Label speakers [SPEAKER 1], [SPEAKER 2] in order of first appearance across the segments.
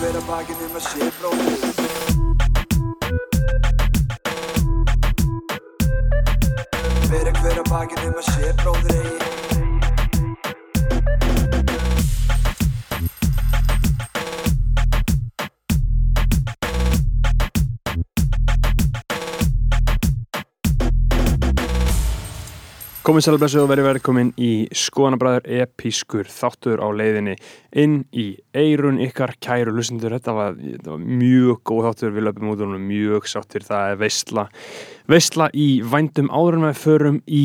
[SPEAKER 1] hver að bakinn um að sé bróðir Fyrir hver að bakinn um að sé bróðir
[SPEAKER 2] Komið sælblessu og verið velkomin í Skoðanabræður episkur þáttur á leiðinni inn í eirun ykkar kæru lusendur. Þetta var, þetta var mjög góð þáttur, við löpum út og mjög sáttir. Það er veistla, veistla í vændum áður en við förum í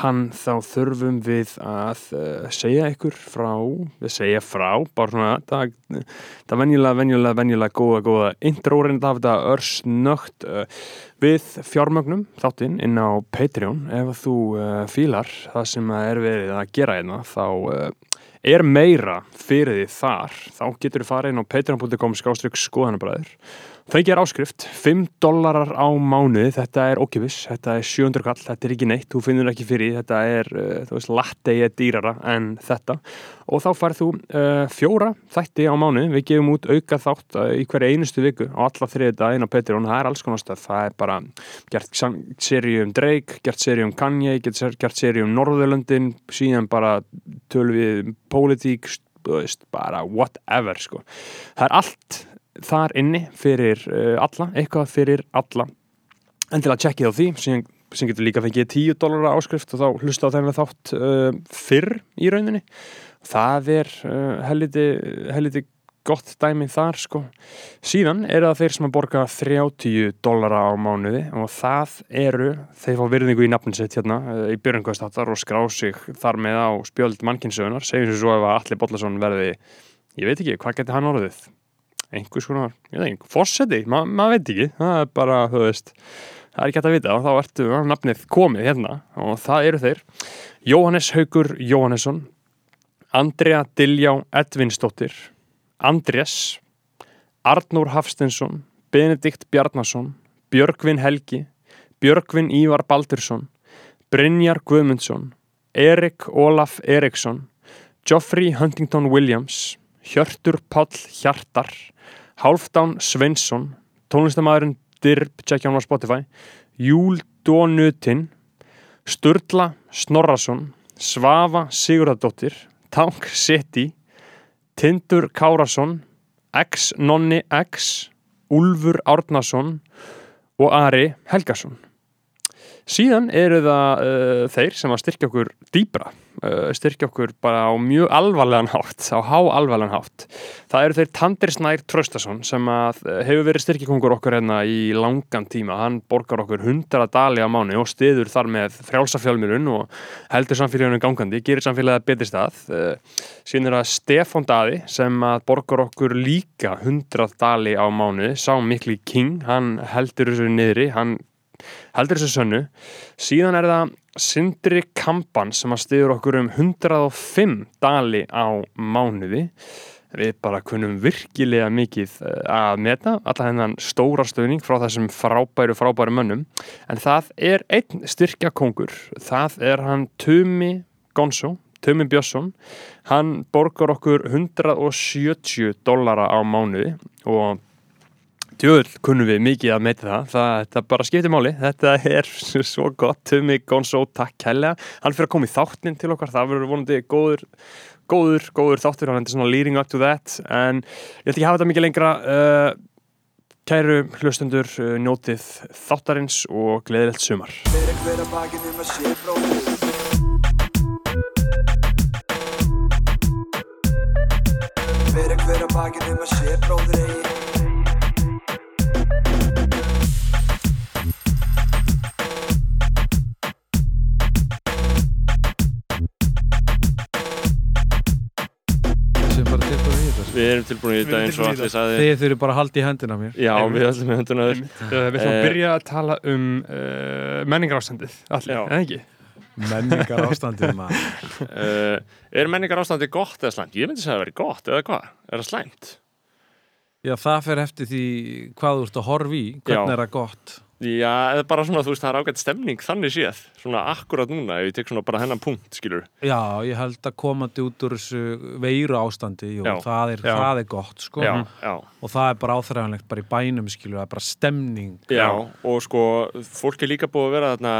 [SPEAKER 2] hann þá þurfum við að uh, segja ykkur frá, við segja frá, bara svona, það, það venjulega, venjulega, venjulega góða, góða intro reynda af þetta örsnögt uh, við fjármögnum þáttinn inn á Patreon. Ef þú uh, fílar það sem er verið að gera hérna þá uh, er meira fyrir því þar. Þá getur þú farið inn á patreon.com skástrygg skoðanabræður það er áskrift 5 dollarar á mánuði þetta er okkifis, þetta er 700 kall þetta er ekki neitt, þú finnur ekki fyrir þetta er uh, þú veist, latte er dýrara en þetta. Og þá farið þú uh, fjóra þætti á mánuði, við gefum út auka þátt uh, í hverja einustu viku á alla þriði dag inn á Patreon, það er alls konar stöð það er bara gert seri um Drake, gert seri um Kanye gert, seri um Norðurlöndin síðan bara tölum við pólitík, þú veist, bara whatever sko, það er allt þar inni fyrir uh, alla, eitthvað fyrir alla. Endilega tjekkið á því sem, sem getur líka fengið 10 dólar áskrift og þá hlusta á þennan þátt uh, fyrr í rauninni. Það er uh, helviti, helviti gott dæmi þar sko. Síðan eru það þeir sem að borga 30 dólara á mánuði og það eru þeir fá virðingu í nafnin sitt hérna í byrjungastáttar og skrá sig þar með á spjöld mannkynsögunar segjum sem svo ef að Alli Bollason verði ég veit ekki, hvað getur hann orðið einhvers konar, ég veit ekki, fórseti Ma, maður veit ekki, það er bara, þú veist það er ekki hægt að vita. Og þá ertu nafnið komið hérna. Og það eru þeir. Jóhannes Haugur Jóhannesson Andrea Diljá Edvinsdóttir Andrés Arnúr Hafstensson Benedikt Bjarnason Björgvin Helgi Björgvin Ívar Baldursson Brynjar Guðmundsson Erik Olaf Eriksson Geoffrey Huntington Williams Hjörtur Páll Hjartar Hálfdán Sveinsson tónlistamæðurinn Dirb, tjekkja hann á Spotify Júl Dónutin Sturla Snorrason Svafa Sigurðardóttir Tank City Tindur Kárasson X Nonni X Úlfur Árnason og Ari Helgason. Síðan eru það uh, þeir sem að styrkja okkur dýbra styrkja okkur bara á mjög alvarlegan hátt á há alvarlegan hátt. Það eru þeir Tandir Snær Traustason sem uh, hefur verið styrkjakongur okkur hérna í langan tíma, hann borgar okkur 100 dali á mánu og stiður þar með frjálsafjálmirun og heldur samfélaginu gangandi, gerir samfélagið betri stað. Síðan er það Stefan Daði sem borgar okkur líka 100 dali á mánu, sá mikli king hann heldur þessu niðri, hann heldur þessu sönnu. Síðan er það Sindri Kampan sem að stiður okkur um 105 dali á mánuði. Við bara kunum virkilega mikið að meta alla hennan stóra stöðning frá þessum frábæru frábæru mönnum. En það er einn styrkja kongur það er hann Tumi Gonzo Tumi Björnsson. Hann borgar okkur 170 dollara á mánuði og Tjóðul kunnum við mikið að meita það, það þetta bara skiptir máli, þetta er svo gott, Tumi Gonzo, takk hella hann fyrir að koma í þáttinn til okkar, það verður vonandi góður, góður, góður þáttur. Hann er svona leading up to that. En ég ætla ekki að hafa þetta mikið lengra. Uh, kæru hlustundur uh, njótið þáttarins og gleðilegt sumar.
[SPEAKER 1] Fyrir hver að bakinn um að sé bróðir Fyrir
[SPEAKER 2] Við erum tilbúin í þetta eins og allir sagði
[SPEAKER 3] Þið þurfum bara að halda í hendina mér
[SPEAKER 2] Já, við ætlum með hundunar
[SPEAKER 4] Við ætlum að
[SPEAKER 2] Eh,
[SPEAKER 4] byrja að tala um uh, menningarástandið allir, eða ekki?
[SPEAKER 3] Menningar ástandið maður
[SPEAKER 2] uh, Er menningar ástandi gott eða slæmt? Ég myndi segja að það veri gott eða hvað? Er það slæmt?
[SPEAKER 3] Já, það fer eftir því hvað þú ert að horfa í Hvernig
[SPEAKER 2] Já.
[SPEAKER 3] er það gott
[SPEAKER 5] Já, eða bara svona, þú veist, það er ágætt stemning þannig séð, svona akkurat núna ef ég tek svona bara hennan punkt, skilur
[SPEAKER 3] Já, ég held að komandi út úr þessu veiru ástandi, jú,
[SPEAKER 5] Já.
[SPEAKER 3] það, er,
[SPEAKER 2] Já.
[SPEAKER 3] það er gott, sko.
[SPEAKER 5] Já, já,
[SPEAKER 3] Og það er bara áþræðanlegt bara í bænum, skilur, það er bara stemning.
[SPEAKER 5] já, og sko fólk er líka búið að vera þarna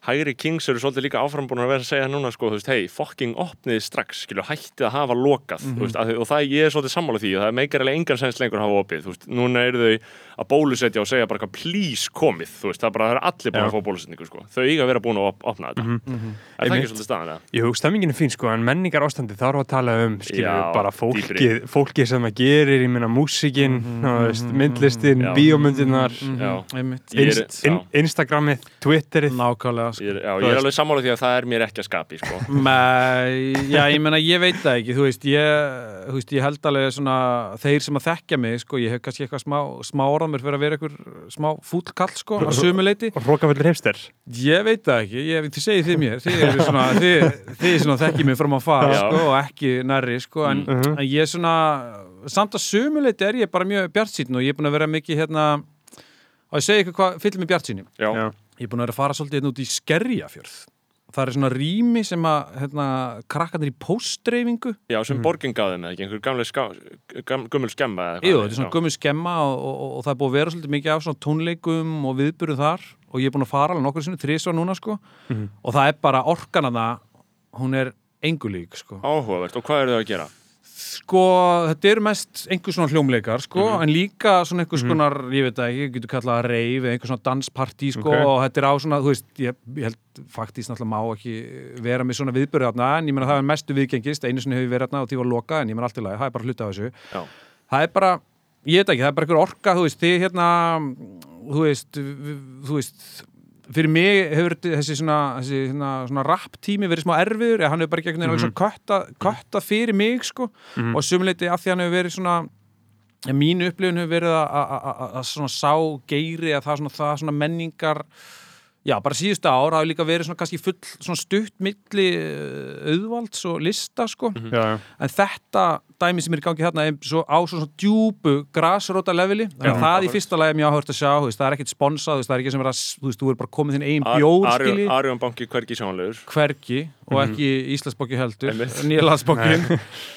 [SPEAKER 5] Hægri Kings eru svolítið líka áfram búin að vera að segja núna sko, þú veist, hei, fucking opnið strax skilur, hættið að hafa lokað
[SPEAKER 3] Mhm.
[SPEAKER 5] þú veist, að, og það ég er svolítið sammála því og það meikar alveg engan sens lengur að hafa opið þú veist, núna eru þau að bólusetja og segja bara eitthvað please komið, þú veist, það er bara það er allir búin
[SPEAKER 2] Já.
[SPEAKER 5] að fá bólusetningu, sko, þau eiga að vera búin að op opna þetta,
[SPEAKER 3] Mhm.
[SPEAKER 5] er það
[SPEAKER 2] Einmitt.
[SPEAKER 5] ekki svolítið staðan eða?
[SPEAKER 2] Jú, stemmingin er fín sko, en menningar ástandi við að tala um, skilur
[SPEAKER 5] Já,
[SPEAKER 2] bara fólkið, fólkið sem það gerir, ég meina músikinn,
[SPEAKER 3] Mhm,
[SPEAKER 2] mm veist, myndlistin,
[SPEAKER 5] Já.
[SPEAKER 2] bíómyndirnar,
[SPEAKER 5] Já.
[SPEAKER 3] Einmitt.
[SPEAKER 5] Ég er-
[SPEAKER 2] inst, in. Instagramið, Twitterið,
[SPEAKER 3] Nákvæmlega, sko.
[SPEAKER 5] Ég er, já, ég er alveg sammála því að það er mér ekki að skapi, sko
[SPEAKER 3] Nei, já, ég meina, ég veit það ekki, þú veist, ég, þú veist, ég held alveg svona, þeir sem að þekkja mig, sko, ég hef kannski eitthvað smá, smá orðamur fyrir að vera eitthvað smá fúllkall, sko, að sumuleiti.
[SPEAKER 2] Rókafellur heimster.
[SPEAKER 3] Ég veit það ekki, ég, þið segið þið mér, þið eru svona, þið, þið svona þekkið mig fram að fara, sko, og ekki nærri, sko, en,
[SPEAKER 2] Mhm.
[SPEAKER 3] en ég svona, samt að sumuleiti er ég bara mjög bjartsýn og ég er búin að vera mikið hérna, og ég segi ykkur hvað fyllir mig bjartsýni.
[SPEAKER 5] Já,
[SPEAKER 2] Já.
[SPEAKER 3] Ég er búin að vera að fara svolítið hérna út í Skerjafjörð. Það er svona rými sem að hérna, krakkarnir í póstdreifingu.
[SPEAKER 5] já, sem borgin gaf þeim eða ekki, einhver gömul skemma eða
[SPEAKER 3] Jú, þetta er svona gömur skemma og, og, og það er búið að vera svolítið mikið af svona tónleikum og viðburðu þar og ég er búin að fara alveg nokkur sinni, þrísvar núna sko og það er bara orkan að það, hún er engulík sko.
[SPEAKER 5] Áhugavert, og hvað eru þau að gera?
[SPEAKER 3] Sko, þetta eru mest einhver svona hljómleikar sko, en líka svona einhvers konar, ég veit það ekki, getur kallað reif eða einhver svona danspartí sko
[SPEAKER 2] Ok.
[SPEAKER 3] og þetta er á svona, þú veist, ég, ég held faktist náttúrulega má ekki vera með svona viðbörðu þarna, en ég meina það er mestu viðgengist, einu sinni hefur verið þarna og því var loka, en ég meina allt í lagi, það er bara hluta af þessu.
[SPEAKER 5] Já.
[SPEAKER 3] Það er bara, ég veit ekki, það er bara einhver orka, þú veist, þið hérna, þú veist, þú veist, fyrir mig hefur þessi svona, þessi svona, svona rap tími verið smá erfiður, eða hann hefur bara veginn mm kötta, kötta fyrir mig, sko, og sumleiti af því hann hefur verið svona, mínu upplifun hefur verið að- að að- að sá geiri að það svona, það svona menningar já, bara síðustu ár hafi líka verið svona kannski full svona stutt milli eh, auðvalds og lista sko.
[SPEAKER 2] Já, já.
[SPEAKER 3] en þetta dæmi sem er í gangi hérna er svo á svona, djúpu grasróta leveli, þannig að það í fyrsta lagi er mjög áhört að sjá, veist, það er ekkert sponsað veist, það er ekki sem er að, þú veist, þú er bara komið þinn eigin bjór, skilji,
[SPEAKER 5] Arjón banki hvergi sjónlegur.
[SPEAKER 3] Hvergi og ekki Íslandsbanki heldur. Nýjalandsbankin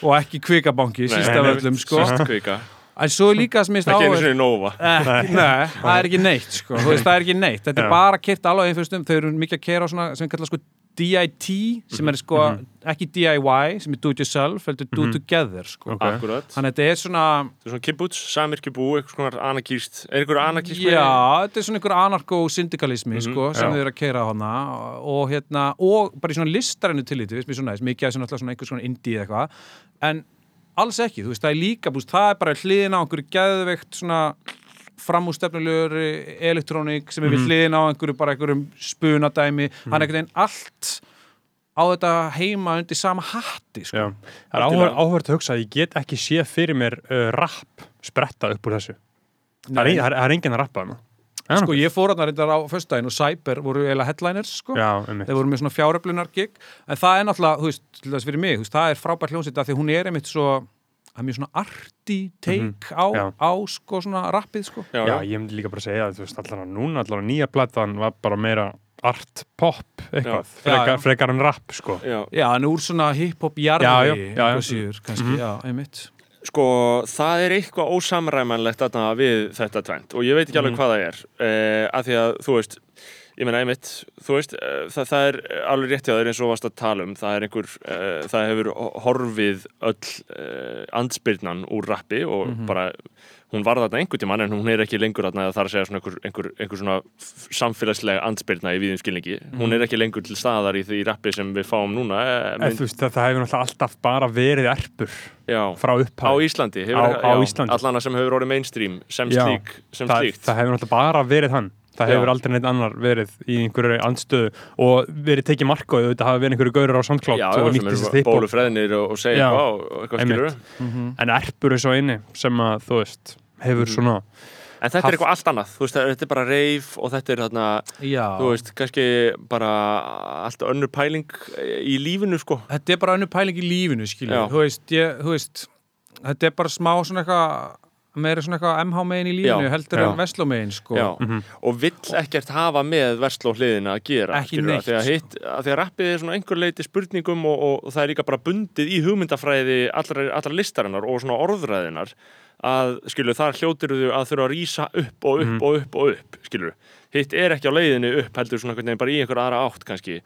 [SPEAKER 3] og ekki Kvikabanki, sísta af öllum sko,
[SPEAKER 5] Sýst kvika
[SPEAKER 3] en svo er líka sem minnst
[SPEAKER 5] Ekki einu
[SPEAKER 3] áhört
[SPEAKER 5] sinni Nova.
[SPEAKER 3] Ekki, nei, það er ekki neitt sko. Þú veist, það er ekki neitt, þetta er bara kert alveg einfyrstum, þau eru mikið að kera á svona sem kallar sko DIT sem er sko ekki DIY sem er do it yourself, heldur do together sko.
[SPEAKER 5] Akkurat.
[SPEAKER 3] Þannig að þetta er svona
[SPEAKER 5] Þetta er svona kibbutz, samirkjubú, eitthvað svona anarkist Er einhver anarkist
[SPEAKER 3] já, þetta er svona einhver anarko-syndikalismi sko, sem
[SPEAKER 2] Já.
[SPEAKER 3] þau eru að kera hana og hérna, og bara í svona listarinnu tilliti, alls ekki, þú veist, það er líka, búst, það er bara hliðin á einhverju geðveikt svona framústefnulegur elektrónik sem er við hliðin á einhverju bara einhverjum spunadæmi, hann er einhvern veginn allt á þetta heima undir sama hatti sko.
[SPEAKER 2] Já. Það er áhver, áhverð að hugsa að ég get ekki sé fyrir mér uh, rapp spretta upp úr þessu. Það
[SPEAKER 3] Nei.
[SPEAKER 2] það er, það er enginn að rappa þarna.
[SPEAKER 3] Sko ég fór hann reyndar á föstudaginn og Cyber voru eiginlega headliners sko.
[SPEAKER 2] Já,
[SPEAKER 3] þeir voru með svona fjáröflunar gig en það er náttúrulega, þú veist, til þess fyrir mig veist, það er frábært hljómsveit af því hún er einmitt svo það er mjög svona arty take á,
[SPEAKER 2] Mhm. Já.
[SPEAKER 3] á sko svona rappið sko
[SPEAKER 5] Já,
[SPEAKER 2] Já,
[SPEAKER 5] já,
[SPEAKER 2] ég myndi líka bara segja að þú veist, allan að núna, allan að nýja platan var bara meira art pop eitthvað, frekar, frekar en rapp, sko.
[SPEAKER 5] já.
[SPEAKER 3] já, en úr svona hip-hop jarði
[SPEAKER 2] Já, já, já, já.
[SPEAKER 3] síður, kannski, já, einmitt
[SPEAKER 5] Sko, það er eitthvað ósamræmanlegt þarna við þetta tvent og ég veit ekki alveg hvað það er. Uh, af því að, þú veist ég meina einmitt, þú veist uh, það, það er alveg rétt hjá þér eins og varst að tala um það er einhver, uh, það hefur horfið öll uh, andspyrnan úr rappi og bara hún var þarna einhvern tímann en hún er ekki lengur þarna það er að segja svona einhver, einhver, einhver svona samfélagslega andspyrna í víðum skilningi hún er ekki lengur til staðar í því rappi sem við fáum núna eh,
[SPEAKER 2] En þú veist, það, það hefur náttúrulega alltaf bara verið erpur
[SPEAKER 5] já,
[SPEAKER 2] frá upphæð.
[SPEAKER 5] Íslandi,
[SPEAKER 2] Á- á Íslandi.
[SPEAKER 5] allana sem hefur orðið mainstream sem,
[SPEAKER 2] Já.
[SPEAKER 5] slík, sem
[SPEAKER 2] það,
[SPEAKER 5] slíkt
[SPEAKER 2] það hefur náttúrulega bara verið hann. Það
[SPEAKER 5] Já.
[SPEAKER 2] hefur aldrei neitt annar verið í einhverju andstöðu og verið tekið marka og þetta hafa verið einhverju gaurar á
[SPEAKER 5] já,
[SPEAKER 2] og
[SPEAKER 5] já,
[SPEAKER 2] nýtt þessi
[SPEAKER 5] eru
[SPEAKER 2] hiphop.
[SPEAKER 5] bólufreðinir og, og segja
[SPEAKER 2] Já.
[SPEAKER 5] eitthvað og eitthvað
[SPEAKER 2] Einmitt.
[SPEAKER 5] skilur
[SPEAKER 2] En erpur er svo eini sem að, þú veist, hefur
[SPEAKER 5] Mhm.
[SPEAKER 2] svona...
[SPEAKER 5] en þetta er eitthvað allt annað, þú veist, þetta er bara reif og þetta er þarna,
[SPEAKER 3] já,
[SPEAKER 5] þú veist, kannski bara allt önnur pæling í lífinu, sko.
[SPEAKER 3] Þetta er bara önnur pæling í lífinu skilja,
[SPEAKER 5] Já.
[SPEAKER 3] þú veist, ég, þú veist þetta er bara smá svona eitthvað meira svona eitthvað MH megin í lífinu
[SPEAKER 5] Já,
[SPEAKER 3] heldur
[SPEAKER 2] já.
[SPEAKER 3] en Vestló megin sko.
[SPEAKER 5] Já, og vill ekkert hafa með versló hliðina að gera
[SPEAKER 3] Ekki
[SPEAKER 5] skilurðu,
[SPEAKER 3] neitt,
[SPEAKER 5] að, hitt, að rappið er svona einhver leiti spurningum og, og, það er líka bara bundið í hugmyndafræði allra, allra listarinnar og svona orðræðinar að skilur þar hljótir þau að þurfa að rýsa upp og upp og upp og upp skilur hitt er ekki á leiðinni upp heldur svona veginn bara í einhver aðra átt kannski.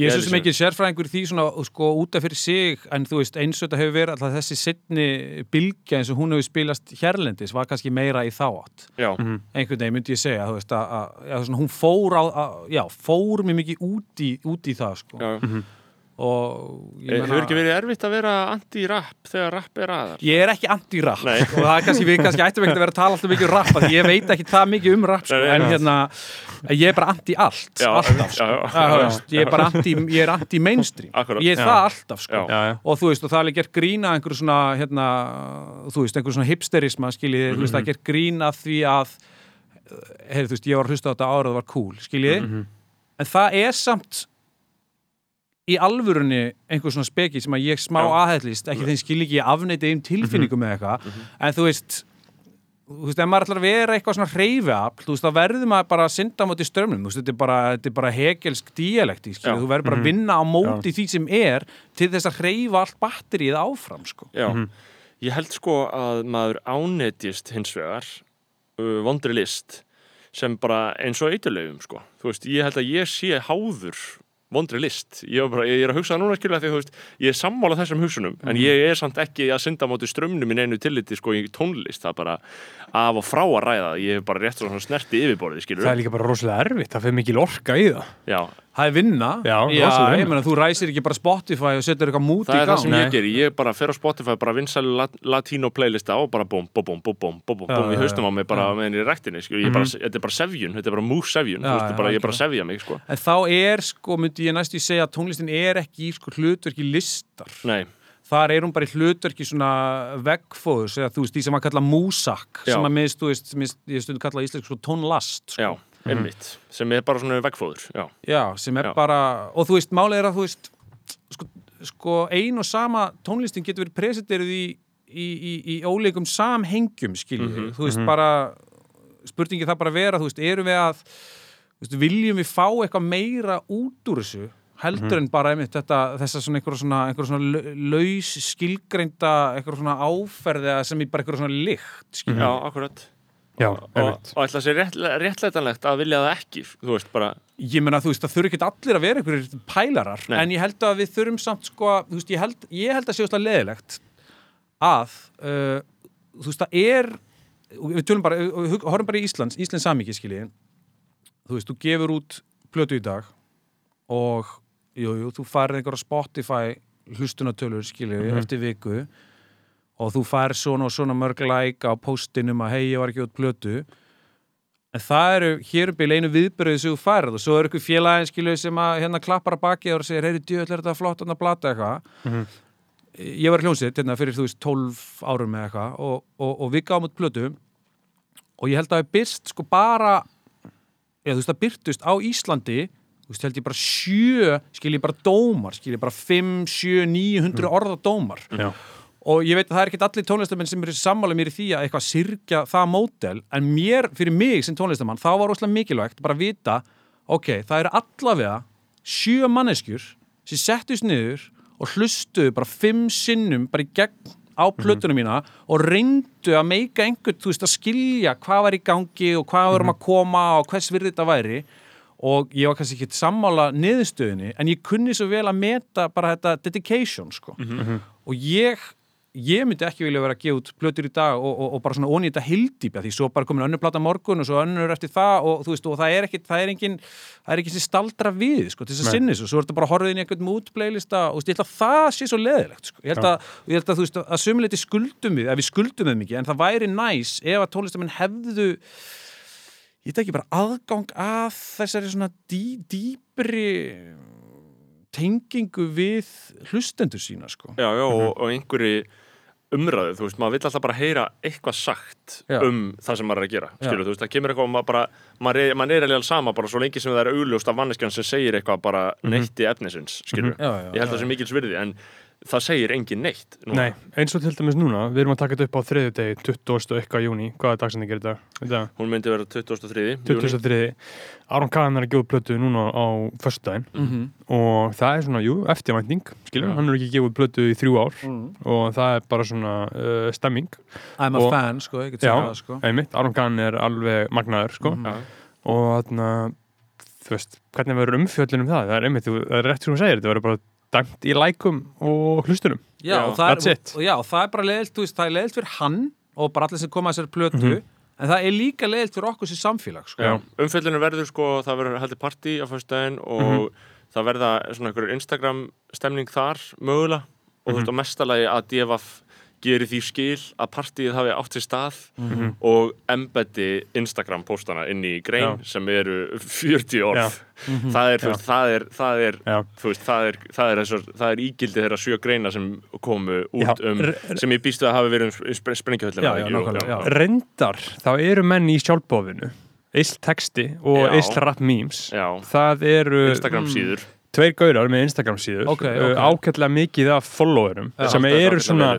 [SPEAKER 3] Ég er svo sem ekki sérfræðingur því svona sko út af fyrir sig en þú veist eins og þetta hefur verið alltaf þessi setni bylgja eins og hún hefur spilast hérlendis var kannski meira í þá átt.
[SPEAKER 5] Já,
[SPEAKER 3] einhvern veginn myndi ég segja þú veist að, að, að svona, hún fór á, að, já, fór mér mikið út í, út í það sko.
[SPEAKER 5] Já.
[SPEAKER 3] ég
[SPEAKER 5] Eh, Hefur ekki verið erfitt að vera anti-rap þegar rap er aðar?
[SPEAKER 3] Ég er ekki anti-rap og það er kannski, við kannski ættum ekki að vera að tala alltaf mikið um rap af því ég veit ekki það mikið um rap sko,
[SPEAKER 5] Nei, nei,
[SPEAKER 3] en hérna, ég er bara anti-allt
[SPEAKER 5] Já,
[SPEAKER 3] alltaf, sko.
[SPEAKER 5] já, já.
[SPEAKER 3] Já, þú veist, ég er bara anti, ég er anti-mainstream
[SPEAKER 5] Akkurat.
[SPEAKER 3] ég er það alltaf sko
[SPEAKER 5] Já.
[SPEAKER 2] Já, já.
[SPEAKER 3] og þú veist, og það er alveg gert grína einhverju svona, hérna, þú veist, einhverju svona hipsterisma, skiljið, þú veist, það er gert grína því að, heyrðu, þú veist, ég var að hlusta á þetta ára og það var cool, skiljið, en það er samt í alvörunni einhver svona speki sem að ég smá
[SPEAKER 5] Já.
[SPEAKER 3] aðhællist, ekki þeim skil ekki ég afneiti einn tilfinningum með eitthvað, en þú veist, þú veist, ef maður ætlar að vera eitthvað svona hreyfiafl, þú veist, þá verður maður bara að synda á móti strömmnum, þú veist, þetta er bara, þetta bara hegelsk díalekti, skilju,
[SPEAKER 5] Já.
[SPEAKER 3] þú verður bara að vinna á móti því sem er til þess að hreyfa allt batterið áfram, sko.
[SPEAKER 5] Já, ég held sko að maður ánetjist hins vegar uh, vondri list sem bara eins og eiturlegum sko. Þú veist, ég held að ég sé háður vondri list. Ég, bara, ég er að hugsa það núna skilja því veist, ég er sammála þessum hugsunum en ég er samt ekki að synda á móti strömmnum í neinu tilliti sko í tónlist. Það bara af og frá að ræða. Ég hef bara rétt svona snerti yfirborðið skilur.
[SPEAKER 2] Það er líka bara rosalega erfitt, það fyrir mikil orka í það
[SPEAKER 5] Já,
[SPEAKER 3] Það er vinna.
[SPEAKER 2] Já,
[SPEAKER 3] Já
[SPEAKER 2] vinna.
[SPEAKER 3] ég meina, þú ræsir ekki bara Spotify og setur eitthvað mút í
[SPEAKER 5] það er það
[SPEAKER 3] gang.
[SPEAKER 5] sem
[SPEAKER 2] Nei.
[SPEAKER 5] ég geri. Ég bara fer á Spotify, bara vinsæli lat latínó playlista og bara búm, búm, búm, búm,
[SPEAKER 3] Já,
[SPEAKER 5] búm, í
[SPEAKER 3] já,
[SPEAKER 5] haustum á mig bara meðan ég er í rektinni, sko. Ég er bara, þetta er bara sevjun, þetta er bara mús sevjun, bara, ég er bara sevja mig, sko.
[SPEAKER 3] En þá er, sko, myndi ég næstu segja að tónlistin er ekki sko, hlutverki listar.
[SPEAKER 5] Nei,
[SPEAKER 3] Þar er hún bara í hlutverki svona veggfóðus, eða þú veist, því sem að kalla músak, sem að minnst, þú veist, minnst, ég stundu kalla íslensk sko tónlast, sko.
[SPEAKER 5] já, einmitt, sem er bara svona vegfóður, já.
[SPEAKER 3] Já, sem er
[SPEAKER 5] Já.
[SPEAKER 3] bara, og þú veist, málið er að þú veist, sko, sko ein og sama tónlistin getur verið presenteruð í, í, í, í óleikum samhengjum, skiljið,
[SPEAKER 5] Mhm,
[SPEAKER 3] þú veist, bara, spurningi það bara vera, þú veist, erum við að, þú veist, viljum við fá eitthvað meira út úr þessu, heldur en bara einmitt þetta, þessa svona einhverja svona, einhverja svona lau- laus skilgreinda, einhverja svona áferði sem í bara einhverja svona lykt, skiljið.
[SPEAKER 5] Já, akkurat.
[SPEAKER 2] Já,
[SPEAKER 5] Og,
[SPEAKER 2] einmitt
[SPEAKER 5] og ætla að sé rétt, réttlætanlegt að vilja það ekki, þú veist, bara,
[SPEAKER 3] Ég meina, þú veist, það þurfi ekki allir að vera einhverjir pælarar,
[SPEAKER 5] Nei.
[SPEAKER 3] en ég held að við þurfum samt, sko, að- þú veist, ég held, ég held að sé úrslega leðilegt að, uh, þú veist, það er, við tölum bara, horfum bara í Íslands, Íslands samíki, skilji, þú veist, þú gefur út plötu í dag og, jú, jú, þú farir einhverja Spotify hlustunatölur, skilji, eftir viku og þú farir svona og svona mörg like á postinum að hei, ég var ekki út plötu. En það eru hér upp í leinu viðbyrðið sem þú færð og svo eru ykkur félagin skilu sem að hérna klappar að baki og segir, heyri, djöðl er þetta flott hann að blata eitthvað. Ég var í hljónsitt hérna fyrir þú veist 12 árum með eitthvað og, og, og við gáum út plötu og ég held að það er byrst sko bara, eða þú veist það byrtust á Íslandi, þú veist held ég bara sjö, skil ég bara dómar, skil ég bara 5, 7, 900 orða dómar.
[SPEAKER 2] Já,
[SPEAKER 3] og ég veit að það er ekkert allir tónlistamenn sem eru sammála mér í því að eitthvað sirkja það mótel en mér, fyrir mig sem tónlistamann þá var óslega mikilvægt bara að vita ok, það eru allavega sjö manneskjur sem settust niður og hlustuðu bara fimm sinnum bara í gegn á plötunum mína og reyndu að meika einhvern, þú veist, að skilja hvað var í gangi og hvað varum að koma og hvers virði þetta væri og ég var kannski ekki sammála niðurstöðinni en ég kunni svo vel að meta bara þetta dedication, sko. Og ég ég myndi ekki vilja vera að gefa út plötur í dag og, og, og bara svona þetta hildýpja því svo bara komin önnur plata morgun og svo önnur eftir það og þú veist og það er ekki það er engin, það er ekki sem staldra við sko til þess að sinni svo, svo er þetta bara horfa inn í einhvern mood playlista og þú veist, ég held að það sé svo leðilegt sko. ég held að, ég held að þú veist að sömuleiti skuldum við, að við skuldum við mikið en það væri næs ef að tónlistamenn hefðu ég veit ekki bara aðgang að þessari svona dý, dýpri tengingu við hlustendur sína sko.
[SPEAKER 5] Já, já, og, og einhverju umræðu, þú veist, maður vill alltaf bara heyra eitthvað sagt
[SPEAKER 3] Já.
[SPEAKER 5] um það sem maður er að gera,
[SPEAKER 3] Já.
[SPEAKER 5] skilur, þú veist, það kemur eitthvað og maður bara, maður er, maður er alveg sama bara svo lengi sem það er augljóst af manneskjan sem segir eitthvað bara neitti efnisins, skilur,
[SPEAKER 3] Já, já,
[SPEAKER 5] ég held
[SPEAKER 3] já,
[SPEAKER 5] það sem mikils virði, en það segir engin neitt núna.
[SPEAKER 2] Nei, eins og til dæmis núna, við erum að taka þetta upp á þriðju degi, 20. og eitthvað júni, hvaða dagsending er þetta? Þetta
[SPEAKER 5] hún myndi vera 2003 júní.
[SPEAKER 2] 23. Aron Kahn er að gefa plötu núna á föstudaginn
[SPEAKER 3] Mhm.
[SPEAKER 2] og það er svona, jú, eftirvænting skilur,
[SPEAKER 5] Já.
[SPEAKER 2] hann er ekki gefið út plötu í þrjú ár
[SPEAKER 3] Mm.
[SPEAKER 2] og það er bara svona uh, stemming,
[SPEAKER 3] I'm a
[SPEAKER 2] Og-
[SPEAKER 3] fan, sko, ég get það, sko
[SPEAKER 2] einmitt, Aron Kahn er alveg magnaður, sko.
[SPEAKER 5] Já.
[SPEAKER 2] og þarna þú veist, hvernig verður umfjöllin um það það er einmitt, þú- það er rétt sem hún segir, þetta verður bara dæmt í lækum og hlustunum
[SPEAKER 3] Já,
[SPEAKER 5] Já,
[SPEAKER 3] og það
[SPEAKER 2] that's
[SPEAKER 3] er,
[SPEAKER 2] it.
[SPEAKER 3] og já, það er bara leiðilt, þú veist, það er leiðilt fyrir hann og bara allir sem koma að þessari plötu
[SPEAKER 2] Mhm.
[SPEAKER 3] en það er líka leiðilt fyrir okkur sem samfélag, sko.
[SPEAKER 2] Já.
[SPEAKER 5] umfjöllinu verður sko, það verður heldur partí á fyrstæðin og það verða svona einhverjur Instagram stemning þar mögulega og þú veist á mestalagi að DFF gerir því skil að partíið hafi átt sér stað og embeddi Instagram póstana inn í grein
[SPEAKER 2] Já.
[SPEAKER 5] sem eru 40 orð
[SPEAKER 3] Mhm.
[SPEAKER 5] það er, þú veist, það er, það er þú veist, það er, það er, þessar, það er ígildi þeirra sjö greina sem komu út
[SPEAKER 2] Já,
[SPEAKER 5] um, sem ég býstu að hafi verið um spre sprengjuhöllina
[SPEAKER 2] reyndar, þá eru menn í sjálfbóðinu Ill texti og. Ill rap memes
[SPEAKER 5] Já.
[SPEAKER 2] það eru
[SPEAKER 5] Instagram síður
[SPEAKER 2] tveir gaurar með Instagram síður
[SPEAKER 3] Ok,
[SPEAKER 2] uh,
[SPEAKER 3] ok.
[SPEAKER 2] ágætlega mikið af followerum
[SPEAKER 3] Já.
[SPEAKER 2] sem eru svona.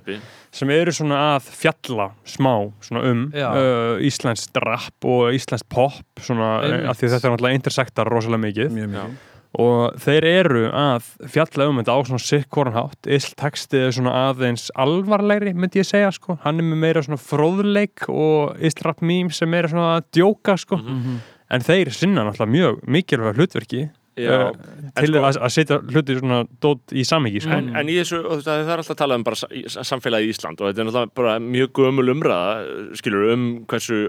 [SPEAKER 2] Sem eru svona að fjalla smá svona um uh, íslenskt rap og íslenskt pop svona, uh, af því þetta er náttúrulega intersektar rosalega mikið.
[SPEAKER 3] Mjög mikið.
[SPEAKER 2] og þeir eru að fjalla um þetta á svona sikkoran hátt. Ill textið er svona aðeins alvarlegri myndi ég segja sko, hann er með meira svona fróðleik og ill rap meme sem meira svona að djóka sko.
[SPEAKER 3] Mhm.
[SPEAKER 2] en þeir sinna náttúrulega mjög mikilvæg hlutverki. Uh, til
[SPEAKER 5] sko-
[SPEAKER 2] að, að setja hluti svona dót í samhengi sko.
[SPEAKER 5] En, en í þessu, þetta, það er alltaf að tala um bara sa- í- Ísland og þetta er náttúrulega bara mjög gömul umræða, skilur, um hversu,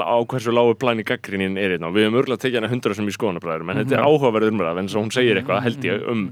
[SPEAKER 5] á hversu lágu plæni gaggrínin er hérna. Og við höfum örgulega tekið hana hundra sem í skoðanabræðurum en þetta er áhugaverð umræða en svo hún segir eitthvað, held ég, um,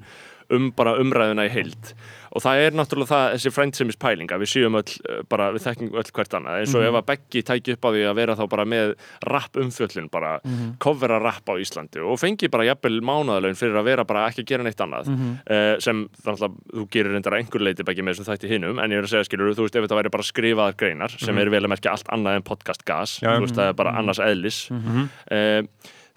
[SPEAKER 5] um bara umræðuna í heild. Og það er náttúrulega það, þessi friendsemis pæling að við séum öll, eh, bara við þekkjum öll hvert annað. Eins og ef að Beggi tæki upp á því að vera þá bara með rap umfjöllun, bara covera rap á Íslandi og fengi bara jafnvel mánaðalaun fyrir að vera bara ekki að gera neitt annað. Uh, sem þannig að þú gerir reyndar einhver leiti Beggi með þessum þætti hinum. En ég er að segja skilur, þú veist, ef þetta væri bara skrifaðar greinar sem eru vel að merkja allt annað en podcast gas,
[SPEAKER 2] Já.
[SPEAKER 5] þú veist, það er bara annars eðlis. Uh,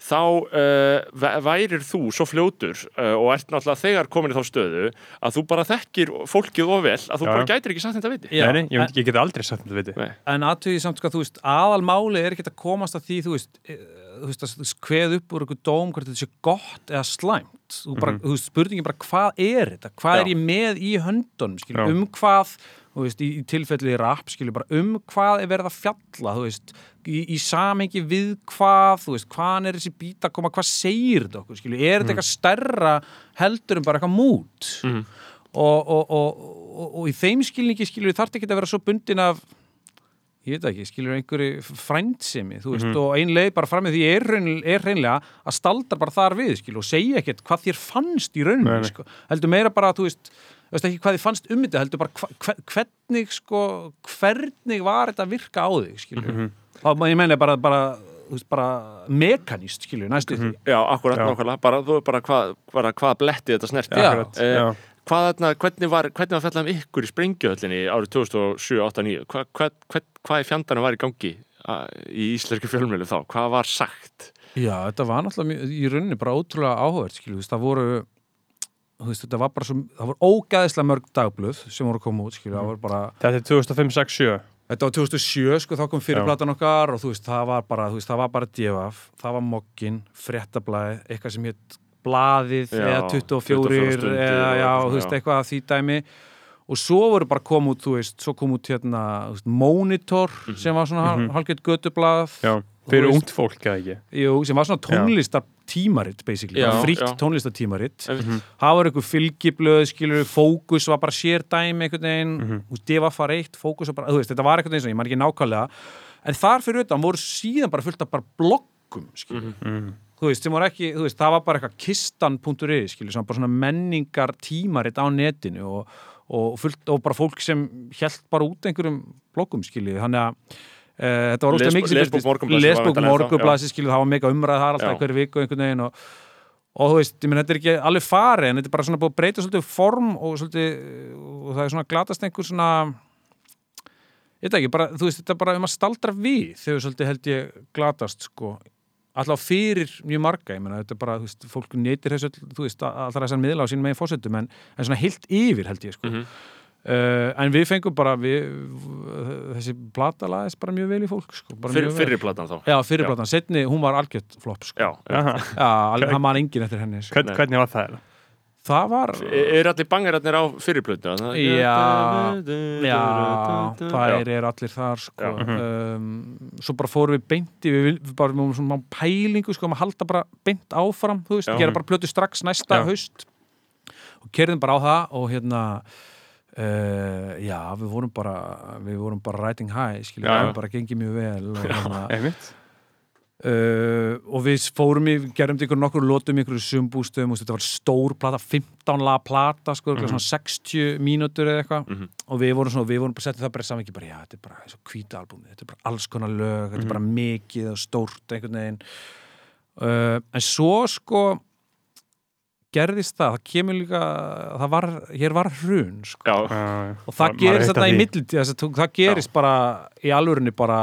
[SPEAKER 5] þá uh, væ- værir þú svo fljótur uh, og ert náttúrulega þegar komin í þá stöðu að þú bara þekkir fólkið of vel að þú
[SPEAKER 2] Já.
[SPEAKER 5] bara gætir ekki sagt þetta viti
[SPEAKER 3] Já,
[SPEAKER 2] Nei, nei, ég, ég get aldrei sagt þetta viti
[SPEAKER 5] Nei.
[SPEAKER 3] En aðtöðið samt sko, þú veist, aðalmáli er ekki að komast að því, þú veist, e, þú veist, að skveð upp úr einhver dóm hvort þetta sé gott eða slæmt. Þú, bara, þú veist, spurningin bara, hvað er þetta? Hvað
[SPEAKER 2] Já.
[SPEAKER 3] er ég með í höndunum, skilur,
[SPEAKER 2] Já.
[SPEAKER 3] um hvað, veist, í, í tilfelli rap, skilur, bara um hvað er verið að fjalla, þú veist, í, í samengi við hvað, þú veist, hvaðan er þessi bít að koma, hvað segir þetta okkur, skilur, er þetta eitthvað stærra heldur en bara eitthvað mút? Og, og, og, og, og í þeim skilningi, skilur, þarf ekki að vera svo bundin af ég veit ekki, skilur einhverju frændsemi, þú veist, og ein leið bara fram með því er, raun, er reynlega að staldra bara þar við, skilur, og segja ekkert hvað þér fannst í
[SPEAKER 2] Nei,
[SPEAKER 3] rauninni,
[SPEAKER 2] nei.
[SPEAKER 3] sko heldur meira bara, þú veist, veist ekki hvað þið fannst um þetta, heldur bara hva, hve- hvernig, sko hvernig var þetta að virka á þig, skilur
[SPEAKER 2] Mhm.
[SPEAKER 3] þá, ég meina bara, bara þú veist, bara mekanist, skilur, næstu því
[SPEAKER 5] Já, akkurat,
[SPEAKER 2] Já.
[SPEAKER 5] nákvæmlega, bara, þú, bara hvað hva, hva bletti þetta snerti
[SPEAKER 3] Já.
[SPEAKER 2] Akkurat,
[SPEAKER 5] Eh,
[SPEAKER 2] já.
[SPEAKER 5] Hvað þarna, hvernig var, hvernig var fjallað um ykkur í sprengjuhöllinni árið 2007-2009? Hvað, hvað, hvað, hvað í fjandarnum var í gangi í íslenski fjölmjölu þá? Hvað var sagt?
[SPEAKER 3] Já, þetta var náttúrulega mjög- í rauninni bara ótrúlega þú veist, það voru þú veist, þetta var bara svo, það voru ógæðislega mörg dagblöð sem voru að koma út, skilur, það voru bara
[SPEAKER 2] Þetta er 2005-6-7
[SPEAKER 3] Þetta var 2007, sko, þá kom fyrirplatan okkar og þú veist, það var bara, þú veist, það var bara DFF, það var Mokkin, Frettablaði, eitthvað sem hétt Blaðið
[SPEAKER 5] Já,
[SPEAKER 3] eða 24,
[SPEAKER 5] 24 stundir
[SPEAKER 3] eða
[SPEAKER 5] og
[SPEAKER 3] já, þú veist, eitthvað að því dæmi. Og svo voru bara kom út, þú veist, svo kom út hérna, veist, Monitor sem var svona mm
[SPEAKER 2] Mhm.
[SPEAKER 3] hálfgeitt götublað.
[SPEAKER 2] Já, fyrir ungt fólk eða ekki?
[SPEAKER 3] Jú, sem var svona tónlistar tímaritt, basically,
[SPEAKER 5] Já,
[SPEAKER 3] frítt
[SPEAKER 5] já.
[SPEAKER 3] tónlistar tímaritt
[SPEAKER 5] Mm
[SPEAKER 3] það var eitthvað fylgiblöð, skilur fókus var bara sér dæmi einhvern veginn.
[SPEAKER 2] Mhm.
[SPEAKER 3] þú veist, Deva far eitt, fókus var bara, veist, þetta var eitthvað eins og ég maður ekki nákvæmlega. En þar fyrir utan voru síðan bara fullt af bara bloggum, skilur
[SPEAKER 2] mm.
[SPEAKER 3] Þú veist, sem voru ekki, þú veist, það var bara eitthvað kistan.is, skilur, sem var bara svona menningar tímaritt á netinu og, og fullt, og bara fólk sem held bara út einhverjum bloggum, skilur. Þannig að Uh, þetta var
[SPEAKER 5] Lesbók-
[SPEAKER 3] mikið
[SPEAKER 5] ennþá,
[SPEAKER 3] morgunblasi skilur það var mega umræð það er alltaf
[SPEAKER 5] Já.
[SPEAKER 3] einhverju viku einhvern veginn og, og þú veist, ég menn þetta er ekki alveg farið en þetta er bara svona búið að breyta svolítið form og svolítið, og það er svona glatast einhver svona ég veit ekki, bara, þú veist, þetta er bara um að staldra við þegar svolítið held ég glatast sko alltaf fyrir mjög marga, ég meina, þetta er bara, þú veist, fólk neytir þessu, þú veist, allra þessar miðla á sínum megin fósettum, en, en svona heilt yfir held ég, sko.
[SPEAKER 5] Mhm.
[SPEAKER 3] Uh, en við fengum bara, við, þessi plata laðist bara mjög vel í fólk, sko. bara
[SPEAKER 5] Fyr,
[SPEAKER 3] mjög vel.
[SPEAKER 5] Fyrri platan þá
[SPEAKER 3] Já, fyrir
[SPEAKER 5] Já.
[SPEAKER 3] platan, setni, hún var algjört flopp, sko.
[SPEAKER 5] Já.
[SPEAKER 3] Já, alveg, hann man engin eftir henni, sko.
[SPEAKER 2] Hvern. Hvernig var það?
[SPEAKER 3] Það var,
[SPEAKER 5] E- Er allir bangararnir á fyrri plötu?
[SPEAKER 3] Já, já, það er allir þar sko.
[SPEAKER 5] Já.
[SPEAKER 3] um, svo bara fórum við beint í við, við bara með svona pælingu sko, um að halda bara beint áfram þú veist,
[SPEAKER 5] Já.
[SPEAKER 3] gera bara plötu strax næsta
[SPEAKER 2] Já.
[SPEAKER 3] haust og kerðum bara á það og hérna uh, já, við vorum bara við vorum bara riding high
[SPEAKER 2] Já, já.
[SPEAKER 3] það bara gengið mjög vel og, hérna,
[SPEAKER 2] Einmitt.
[SPEAKER 3] Uh, og við fórum í, gerum ykkur nokkur lótum í ykkur sumbústum og þetta var stór plata, 15 lag plata sko, mm svona 60 mínútur eða eitthvað.
[SPEAKER 5] Mhm.
[SPEAKER 3] og við vorum svona, við vorum bara settið það bara saman ekki bara, já, þetta er bara eins og hvíta albúmi þetta er bara alls konar lög, þetta er bara mikið og stórt einhvern veginn. Uh, en svo sko gerðist það, það kemur líka það var, hér var hrun sko.
[SPEAKER 5] Já,
[SPEAKER 2] Já, já.
[SPEAKER 3] og það gerist þetta í millitíð það, gerist bara í alvörunni bara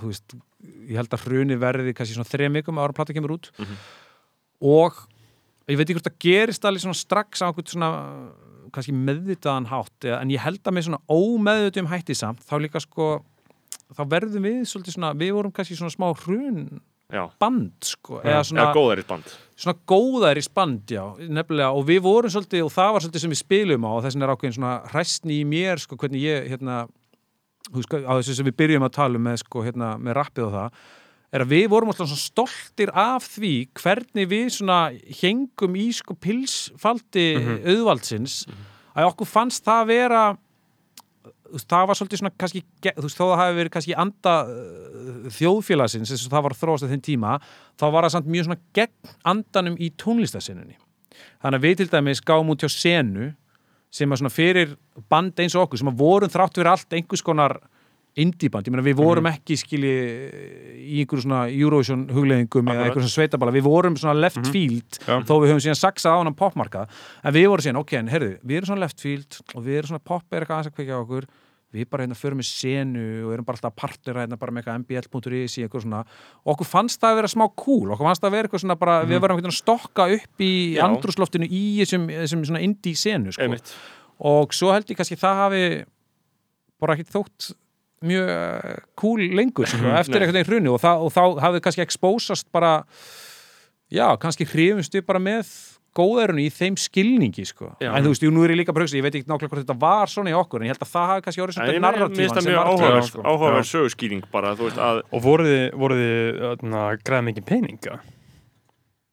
[SPEAKER 3] þú veist, ég held að hruni verði kannski svona þrejum vikum ára plata kemur út.
[SPEAKER 5] Mhm.
[SPEAKER 3] og ég veit ekki hvort það gerist alveg svona strax á einhvern svona kannski meðvitaðan hátt en ég held að með svona ómeðvitum hætti samt þá líka sko þá verðum við svolítið svona, við vorum kannski svona smá hrun
[SPEAKER 5] já.
[SPEAKER 3] band sko, eða svona
[SPEAKER 5] Eða góðarit band
[SPEAKER 3] svona góðar í spand, já, nefnilega. Og við vorum svolítið, og það var svolítið sem við spilum á og þess vegna er ákveðin svona hræstni í mér sko, hvernig ég, hérna veist, á þessu sem við byrjum að tala um með, sko, hérna, með rappið og það er að við vorum alltaf stoltir af því hvernig við svona hengum í sko pilsfaldi auðvaldsins. Að okkur fannst það vera þú veist, það var svolítið svona kannski, þú veist, þó það hafi verið kannski anda uh, þjóðfélagsins eins og það var að þróast að þeim tíma þá var það samt mjög svona gegn andanum í tónlistasinnunni þannig að við til dæmis gáum út hjá senu sem að fyrir band eins og okkur sem að vorum þrátt fyrir allt einhvers konar indie-band, ég meina við vorum ekki skilji í einhverju svona Eurovision hugleðingum eða einhverju svona sveitabala, við vorum svona left field
[SPEAKER 2] Já.
[SPEAKER 3] þó við höfum síðan saksað á hann popmarkað. En við vorum síðan, ok, en herðu, við erum svona left field og við erum svona pop er eitthvað aðeins að kveikja á okkur við bara hérna förum með senu og erum bara alltaf að partnera hérna bara með eitthvað mbl.is í eitthvað svona okkur fannst það að vera smá cool okkur fannst það að vera eitthvað svona bara, við varum eitthvað að stokka upp í
[SPEAKER 5] Já.
[SPEAKER 3] andrúsloftinu í þessum, þessum svona indie senu sko. Og svo held ég kannski það hafi bara ekkit þótt mjög eh, cool lengur sko, eftir
[SPEAKER 5] Nei.
[SPEAKER 3] einhvern veginn hruni og, og þá hafði kannski exposast bara já, kannski hrifumst við bara með góðærunni í þeim skilningi sko.
[SPEAKER 5] Já.
[SPEAKER 3] en þú veist, jú, nú er ég líka hugsa, ég veit ekki nákvæmlega hvort þetta var svona í okkur, en ég held að það hafi kannski orðið svona
[SPEAKER 5] það
[SPEAKER 3] sem
[SPEAKER 5] mjög
[SPEAKER 3] var sko.
[SPEAKER 5] áhugaverð sögurskýring bara,
[SPEAKER 2] Og voruð þið, öðna, græða mikið peninga?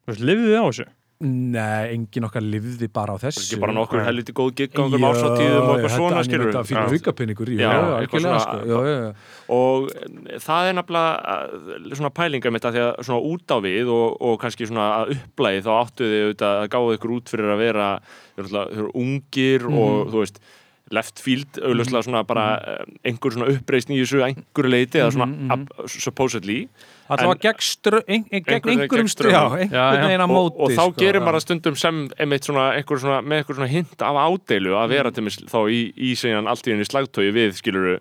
[SPEAKER 2] Lifið þið á þessu?
[SPEAKER 3] Nei, engin okkar lifði bara á þessu
[SPEAKER 5] ekki bara nokkur helviti góð gig á einhverjum ársatíðum og eitthvað svona skilur
[SPEAKER 3] Þetta fyrir jú,
[SPEAKER 5] Já,
[SPEAKER 3] algjörlega sko,
[SPEAKER 5] og eh, það er nefnilega eh, svona pælinga mitt að því að svona út á við og, og kannski svona að upplæði þá áttu þið auðvitað að gáðu ykkur út fyrir að vera eru ungir
[SPEAKER 3] Mhm.
[SPEAKER 5] og þú veist left field, auðvitað svona bara mm einhver svona uppreisn í þessu að einhverju leiti eða svona
[SPEAKER 3] Mhm, mhm.
[SPEAKER 5] supposedly
[SPEAKER 3] Það var gegn,
[SPEAKER 5] Einhvern
[SPEAKER 3] einhverjum einhvern
[SPEAKER 2] Já, já.
[SPEAKER 3] veginn að
[SPEAKER 5] og,
[SPEAKER 3] móti.
[SPEAKER 5] og þá
[SPEAKER 3] sko,
[SPEAKER 5] gerir maður það stundum sem einmitt svona, einhver svona, með einhver svona hint af ádeilu að
[SPEAKER 3] Mm.
[SPEAKER 5] vera til mig þá í, í segjan allt í henni slagtói við skiluru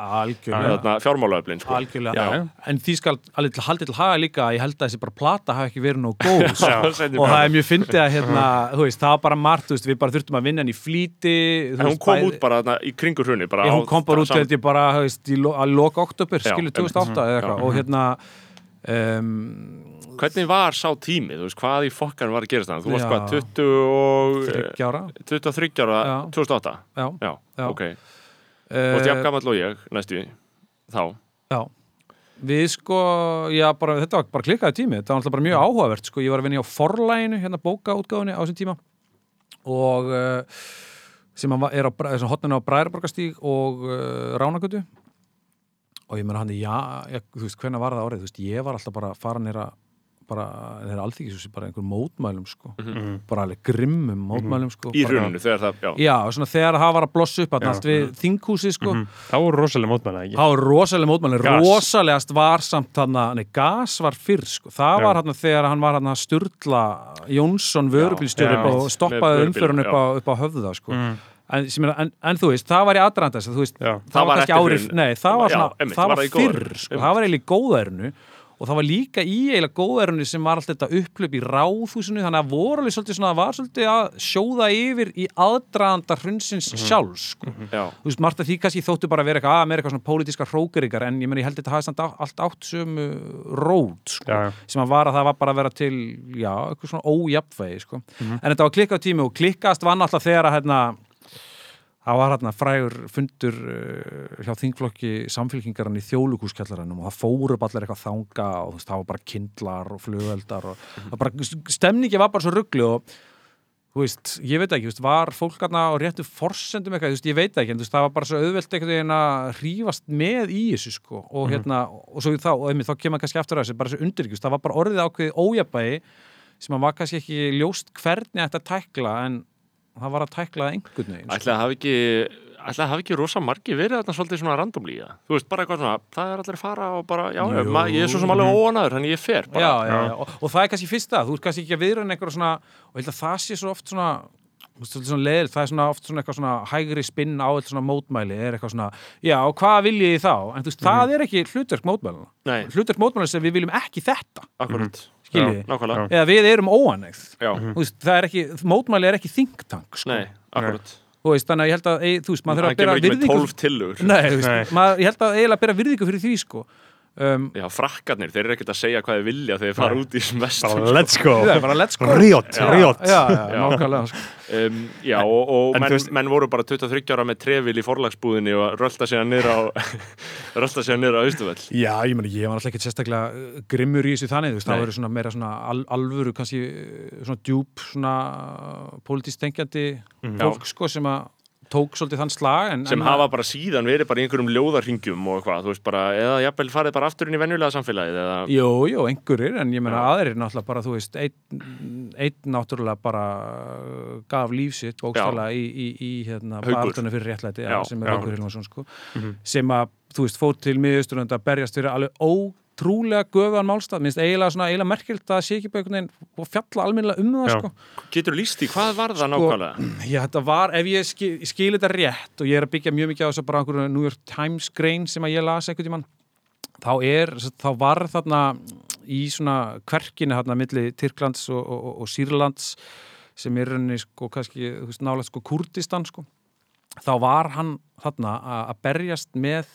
[SPEAKER 5] fjármálaöflin sko.
[SPEAKER 3] Algjörlega.
[SPEAKER 5] Já.
[SPEAKER 2] Já.
[SPEAKER 3] En því skal alveg til haldið til haga líka að ég held að þessi bara plata hafi ekki verið nóg góð sko. Og það er mjög fyndið að hérna, veist, það var bara margt, veist, við bara þurftum að vinna henni í flýti þú
[SPEAKER 5] en hún kom
[SPEAKER 3] bæði-
[SPEAKER 5] út bara þarna, í kringur hrunni
[SPEAKER 3] hún kom bara út, að loka oktober,
[SPEAKER 5] Já,
[SPEAKER 3] skilu,
[SPEAKER 5] einmitt.
[SPEAKER 3] 2008 eða eitthvað, og hérna um,
[SPEAKER 5] hvernig var sá tími, þú veist, hvað í fokkan var að gerast þannig, þú varst hvað, 20 og
[SPEAKER 3] 30 ára.
[SPEAKER 5] 23 ára,
[SPEAKER 3] Já.
[SPEAKER 5] 2008
[SPEAKER 3] Já,
[SPEAKER 5] já,
[SPEAKER 3] Já.
[SPEAKER 5] ok, þú varst
[SPEAKER 3] Eh,
[SPEAKER 5] jafn gamall og ég næstu þá,
[SPEAKER 3] Já. Við sko, já bara, þetta var bara klikkaði tími, þetta var alltaf bara mjög áhugavert sko, ég var að vinna á forlæginu, hérna bókaútgáfunni á þessum tíma. Og uh, sem er á þessum hotninu á Bræðarborgastíg og uh, Ránagötu og ég meina hann, já, ég, þú veist, hvenær var það árið, þú veist, ég var alltaf bara að fara nýra bara, þeirra alþykisúsi, bara einhver mótmælum sko, bara alveg grimmum mótmælum sko,
[SPEAKER 5] í
[SPEAKER 3] bara,
[SPEAKER 5] hruninu þegar það, já,
[SPEAKER 3] Já, svona þegar það var að blossa upp að
[SPEAKER 2] Já.
[SPEAKER 3] allt við þinghúsi sko.
[SPEAKER 2] Það voru rosalega mótmæla, ekki?
[SPEAKER 3] Það var rosalega mótmæli,
[SPEAKER 2] Gas.
[SPEAKER 3] rosalegast var samt þarna, nei, gas var fyrr sko. það
[SPEAKER 2] Já.
[SPEAKER 3] var þarna þegar hann var þarna að sturla Jónsson vörubílstjóri og stoppaði umförun upp, upp á höfða sko.
[SPEAKER 2] Mm.
[SPEAKER 3] en, er, en, en þú veist, það var í aðdrandast þú veist,
[SPEAKER 2] Já.
[SPEAKER 3] það,
[SPEAKER 5] Það var
[SPEAKER 3] kannski árið, nei, það var,
[SPEAKER 5] Já,
[SPEAKER 3] svona,
[SPEAKER 5] einmitt,
[SPEAKER 3] það
[SPEAKER 5] var það
[SPEAKER 3] fyrr sko, það var eiginlega í góðærinu og það var líka í eiginlega góðærunni sem var alltaf þetta upplöp í ráðhúsinu þannig að voru alveg svolítið svona, það var svolítið að sjóða yfir í aðdraðanda hrunsins sjálfs sko.
[SPEAKER 5] Já,
[SPEAKER 3] þú veist, margt af því kannski þóttu bara að vera eitthvað að mér eitthvað svona pólitískar hrókeringar en ég meni, ég held að þetta hafi samt á- allt átt sömu rót, sko,
[SPEAKER 2] Já,
[SPEAKER 3] sem að var að það var bara að vera til, já, eitthvað svona ójafnvegi, sko, en þetta það var hérna frægur fundur uh, hjá þingflokki samfélkingaran í þjóðlugúskjallaranum og það fóru bara allir eitthvað þanga og veist, það var bara kindlar og flugveldar og það bara, stemningi var bara svo ruggli og þú veist, ég veit ekki, veist, var fólk aðna á réttu forsendum eitthvað, veist, ég veit ekki en það var bara svo auðvelt einhvern veginn að hrífast með í þessu, sko, og hérna og svo þá, og einmitt, þá kemur kannski aftur að þessu bara svo undirgjust, það var bara orðið ákveðið ójabægi sem að var kannski ekki ljóst hvernig þetta tækla, en það var að tækla einhvern veginn,
[SPEAKER 5] ætlaði að hafa ekki ætlaði að hafa ekki rosa margi verið þarna svolítið svona það. Þú veist, bara eitthvað svona, það er allir að fara og bara, já,
[SPEAKER 3] Jú.
[SPEAKER 5] ma, ég er svo sem alveg óanaður, þannig ég fer bara.
[SPEAKER 3] já, já, já. Og, og það er kannski fyrsta, þú ert kannski ekki að viðra einhverja svona, og ég held að það sé svo oft svona þú veist, svolítið svona leðil, það er svona oft svona eitthvað svona hægri spinn á eitthvað svona mótmæli er eitthvað svona, já, og hvað viljið þið þá en þú veist, það er ekki hlutverk mótmælina
[SPEAKER 5] Nei,
[SPEAKER 3] hlutverk mótmælina sem við viljum ekki þetta
[SPEAKER 5] akkurat.
[SPEAKER 3] skiljið
[SPEAKER 5] Já, nákvæmlega.
[SPEAKER 3] eða við erum veist, það er ekki, mótmæli er ekki think tank sko.
[SPEAKER 5] nei, akkurat.
[SPEAKER 3] þú veist, þannig að ég held að, þú veist, maður þurfa að bera
[SPEAKER 5] kemur ekki með
[SPEAKER 3] virðingu
[SPEAKER 5] 12 tillögur.
[SPEAKER 3] Nei, þú veist,
[SPEAKER 5] Nei.
[SPEAKER 3] maður, ég held að eiginlega bera virðingu fyrir því, sko um,
[SPEAKER 5] Já, frakkarnir, þeir eru ekkert að segja hvað þeir vilja þegar þeir fara út í sem mest.
[SPEAKER 2] Bara let's go
[SPEAKER 3] bara let's go
[SPEAKER 2] Riot,
[SPEAKER 5] Já.
[SPEAKER 2] Riot
[SPEAKER 3] já, já, sko.
[SPEAKER 5] Um, já, og, og
[SPEAKER 2] En
[SPEAKER 5] menn,
[SPEAKER 2] þú veist-
[SPEAKER 5] menn voru bara 23 ára með trefil í forlagsbúðinni og rölda sig niður á rölda sig niður á Austuvell.
[SPEAKER 3] Já, ég meni, ég var alltaf ekki sérstaklega uh, grimmur í þessu þannig, veist, það verður svona meira svona al, alvöru, kannski uh, svona djúb, svona politísk tengjandi fólk, sko, sem að tók svolítið þann slag en,
[SPEAKER 5] sem
[SPEAKER 3] en
[SPEAKER 5] hafa bara síðan verið bara í einhverjum ljóðarhingjum og eitthvað, þú veist bara, eða jafnvel farið bara aftur inn í venjulega samfélagið eða,
[SPEAKER 3] Jú, jú, einhverjir, en ég meina
[SPEAKER 5] Já.
[SPEAKER 3] aðrir náttúrulega bara, þú veist, einn ein náttúrulega bara uh, gaf lífsitt bókstæla í, í, í hérna, barðunni fyrir réttlæti, já, sem er
[SPEAKER 5] já.
[SPEAKER 3] Haukur Hilmarsson, sko, sem að, þú veist, fór til miðausturlanda að berjast fyrir alveg ótrúlega göfuðan málstað, minnst eiginlega svona, eiginlega merkilt að og fjalla almennilega um það,
[SPEAKER 2] Já.
[SPEAKER 3] sko.
[SPEAKER 5] getur líst í hvað var það
[SPEAKER 3] Sko,
[SPEAKER 5] nákvæmlega?
[SPEAKER 3] Já, þetta var, ef ég skil, skil þetta rétt og ég er að byggja mjög mikið á þess að bara einhverju New York Times grein sem að ég las einhvern tímann þá er, þá var þarna í svona kverkinu þarna milli Tyrklands og, og, og, og Sýrlands sem er henni sko kannski, þú veist, nálega sko Kurdistan sko þá var hann þarna að að berjast með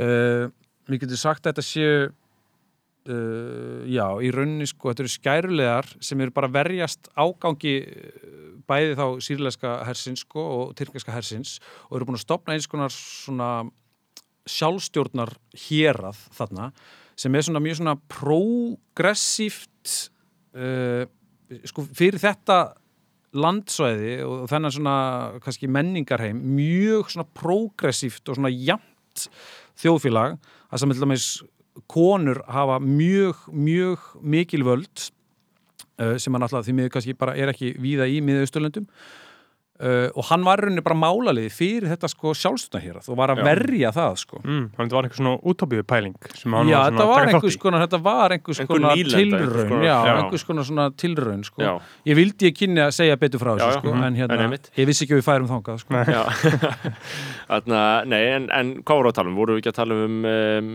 [SPEAKER 3] uh, við getum sagt að þetta séu uh, já, í rauninni sko, þetta eru skærulegar sem eru bara verjast ágangi uh, bæði þá sýrleska hersins sko, og tyrkneska hersins og eru búin að stopna eins konar svona sjálfstjórnar hérað þarna sem er svona mjög svona progressíft uh, sko fyrir þetta landsvæði og þennan svona kannski menningarheim mjög svona progressíft og svona jafnt þjóðfélag að sem til dæmis konur hafa mjög, mjög mikil völd uh, sem hann alltaf því miður kannski bara er ekki víða í miðausturlöndum uh, og hann var í rauninni bara málalið fyrir þetta sko sjálfstundahérað og var að
[SPEAKER 5] Já.
[SPEAKER 3] verja það sko
[SPEAKER 2] mm, Þannig að þetta var einhver svona útópíu pæling sem hann
[SPEAKER 3] Já, þetta
[SPEAKER 2] að
[SPEAKER 3] var einhvers konar, þetta var einhvers
[SPEAKER 5] Einhver
[SPEAKER 3] konar
[SPEAKER 5] einhvers
[SPEAKER 3] tilraun,
[SPEAKER 5] konar-
[SPEAKER 3] já, einhvers konar svona tilraun, sko.
[SPEAKER 5] Já.
[SPEAKER 3] Ég vildi ég kynni að segja betur frá þessu, sko,
[SPEAKER 5] mhm.
[SPEAKER 3] en hérna,
[SPEAKER 5] En einmitt.
[SPEAKER 3] ég vissi ekki að við færum þangað, sko.
[SPEAKER 5] Já, Þarna, nei, en, en hvað voru að tala um? Voru við ekki að tala um, um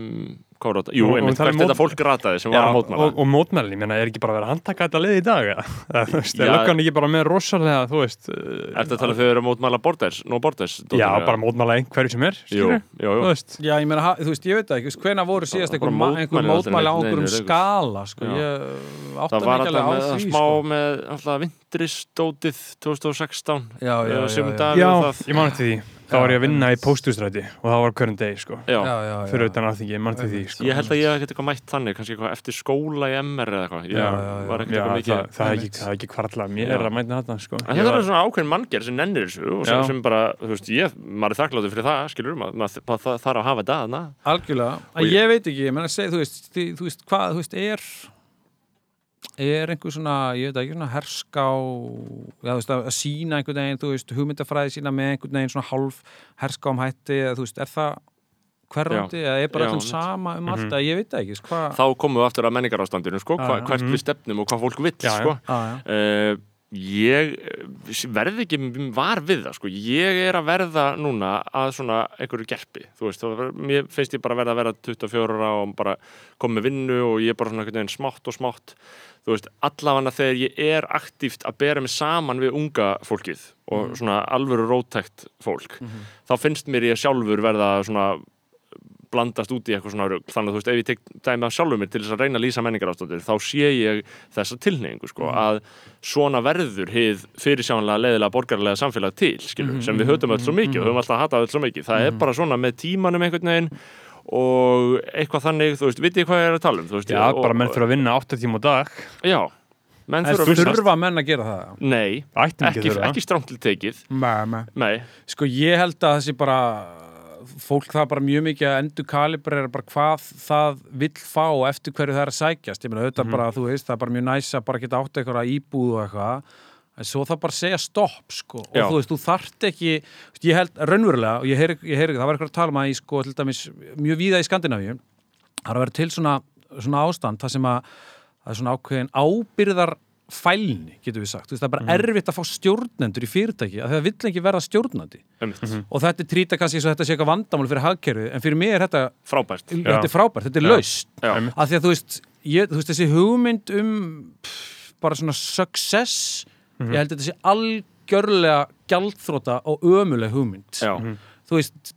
[SPEAKER 5] að um? Jú, einmitt,
[SPEAKER 2] um
[SPEAKER 5] hvert þetta
[SPEAKER 2] mót-
[SPEAKER 5] fólk rataði sem
[SPEAKER 2] Já,
[SPEAKER 5] var að mótmæla.
[SPEAKER 2] og, og mótmælin, ég meina, er ekki bara að vera að handtaka þetta lið í dag eða? Þú veist, er löggan ekki bara með rosalega, þú veist uh,
[SPEAKER 5] Ertu að tala eru að mótmæla borders, no borders?
[SPEAKER 2] Já,
[SPEAKER 5] dóttir,
[SPEAKER 2] bara mótmæla einhverju sem er,
[SPEAKER 5] Jú, jú, jú.
[SPEAKER 2] Þú veist,
[SPEAKER 3] Já, ég meina, þú veist, ég veit það ekki, hvena voru síðast einhver,
[SPEAKER 5] mótmæli
[SPEAKER 3] á einhverjum skala, sko,
[SPEAKER 5] Já.
[SPEAKER 3] ég átta
[SPEAKER 5] Það
[SPEAKER 3] mig
[SPEAKER 5] var
[SPEAKER 3] ekki
[SPEAKER 5] alltaf smá
[SPEAKER 3] sko.
[SPEAKER 5] með alltaf vindristótið 2016
[SPEAKER 3] Já, já, já,
[SPEAKER 2] ég man eftir því þá var ég að vinna í póstustræti og það var hverjum deg, sko
[SPEAKER 5] Já,
[SPEAKER 3] Já, já, já.
[SPEAKER 2] fyrir utan alþingi, ég man eftir því, sko
[SPEAKER 5] Ég held að ég hef ekkert eitthvað mætt þannig, kannski eitthvað eftir skóla í MR eða eitthvað. Ég
[SPEAKER 3] Já, já, já.
[SPEAKER 5] var ekkert
[SPEAKER 2] Já,
[SPEAKER 5] eitthvað
[SPEAKER 2] það,
[SPEAKER 5] mikið.
[SPEAKER 2] það, er ekki, það er ekki kvarla mér
[SPEAKER 5] Já.
[SPEAKER 2] að mæta þetta, sko
[SPEAKER 5] En þetta
[SPEAKER 2] var-
[SPEAKER 5] er svona ákveðin manngjör sem nennir þessu og sem, sem bara, þú veist, ég, maður er þakkláttur fyrir það, skilur, maður, þarf að hafa þetta.
[SPEAKER 3] Algjörlega,
[SPEAKER 5] ég-
[SPEAKER 3] ég veit ekki, ég meina, seg, þú veist, þi, þú veist, hvað, þú veist, er er einhver svona, ég veit ekki, svona herská, já, veist, að, sína einhvern veginn, þú veist, hugmyndafræði sína með einhvern veginn svona hálf herská um hætti, eða þú veist, er það hverjandi, eða er bara
[SPEAKER 5] mitt.
[SPEAKER 3] sama um allt, eða ég veit ekki, hvað
[SPEAKER 5] Þá komum við aftur að menningarástandinu, sko,
[SPEAKER 3] Já,
[SPEAKER 5] hva,
[SPEAKER 3] já.
[SPEAKER 5] hvert við stefnum og hvað fólk vill,
[SPEAKER 2] Já,
[SPEAKER 5] sko.
[SPEAKER 3] Já.
[SPEAKER 5] Uh, ég eh, verð ekki var við það, sko. Ég er að verða núna að svona einhverju gerpi, þú veist, ver- mér finnst ég bara verða að vera 24 ára og bara koma með vinnu og ég er bara svona einhvern veginn smátt og smátt. Þú veist, allavega þegar ég er aktíft að bera mig saman við unga fólkið og svona alvöru rótækt fólk, þá finnst mér ég sjálfur verða svona blandast út í eitthvað svona rugl. Þannig að þú veist, ef ég tek dæmi af sjálfur mér til þess að reyna að lýsa menningarástóttir þá sé ég þessa tilneyingu sko, að svona verður hið fyrirsjánlega leiðilega borgarlega samfélag til skilur, sem við höfum öll svo mikið og höfum alltaf hatað öll svo mikið. Það er bara svona með tímanum einhvern veginn og eitthvað þannig, þú veist, vitið hvað ég er að tala um veist,
[SPEAKER 2] Já,
[SPEAKER 5] og,
[SPEAKER 2] bara menn þurfa að vinna 8 tíma á dag.
[SPEAKER 5] Já,
[SPEAKER 3] En
[SPEAKER 5] þurfa að
[SPEAKER 3] menn að gera það?
[SPEAKER 5] Nei,
[SPEAKER 2] ekki
[SPEAKER 5] ekki, strámt til tekið.
[SPEAKER 3] Nei, Sko ég held að þessi bara fólk það bara mjög mikið að endur kalibrera bara hvað það vill fá og eftir hverju það er að sækjast. Ég meina auðvitað bara, þú veist, það er bara mjög næs að bara geta átt eitthvað íbúð og eitthvað en svo það bara segja stopp sko. Og
[SPEAKER 5] Já.
[SPEAKER 3] þú veist, þú þarft ekki ég held raunverulega, og ég heyri, ég heyri það var eitthvað að tala um að í sko, til dæmis mjög víða í Skandinavíu það er að vera til svona, svona ástand það sem að það er svona ákveðin ábyrðar fælni, getur við sagt, þú veist, það er bara erfitt að fá stjórnendur í fyrirtæki að það vill ekki verða stjórnandi.
[SPEAKER 5] Einmitt,
[SPEAKER 3] og þetta trýta kannski eins og þetta sé eitthvað vandamál fyrir hagkerfið, en fyrir mig er þetta,
[SPEAKER 5] frábært.
[SPEAKER 3] Þetta er frábært, þetta er laust af því að þú veist, ég, þú veist þessi hugmynd um pff, bara svona success ég held að þetta sé algjörlega gjaldþróta og ömuleg hugmynd.
[SPEAKER 5] Já,
[SPEAKER 3] þú veist,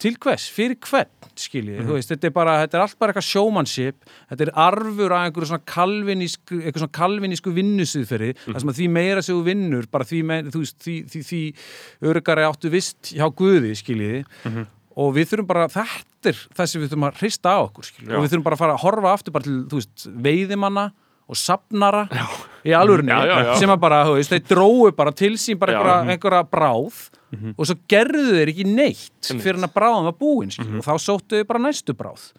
[SPEAKER 3] til hvers, fyrir hvern skiljið, þú veist, þetta er bara þetta er allt bara eitthvað showmanship, þetta er arfur af einhverju svona kalvinísku eitthvað svona kalvinísku vinnusýðferði mm. þar sem að því meira þú vinnur, bara því meira, þú veist, því, því, því örgari áttu vist hjá Guði, skiljiði og við þurfum bara, þetta er það sem við þurfum að hrista á okkur, skiljiði, og við þurfum bara að fara að horfa aftur bara til, þú veist, veiðimanna og sapnara í
[SPEAKER 5] Já, já, já.
[SPEAKER 3] sem að bara, þú veist, þeir dróu bara til sín bara einhverja, einhverja bráð og svo gerðu þeir ekki neitt fyrir en að bráðan var búin mm og þá sóttu þeir bara næstu bráð.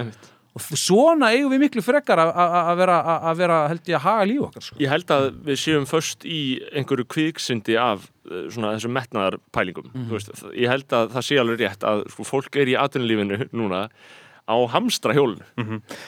[SPEAKER 3] Og svona eigum við miklu frekar að- vera, vera held ég að haga líf okkar sko.
[SPEAKER 5] Ég held að við séum först í einhverju kviksindi af eh, svona þessum metnaðarpælingum.
[SPEAKER 3] Mhm.
[SPEAKER 5] mm veist, ég held að það sé alveg rétt að sko, fólk er í atvinnulífinu núna á hamstra hjólinu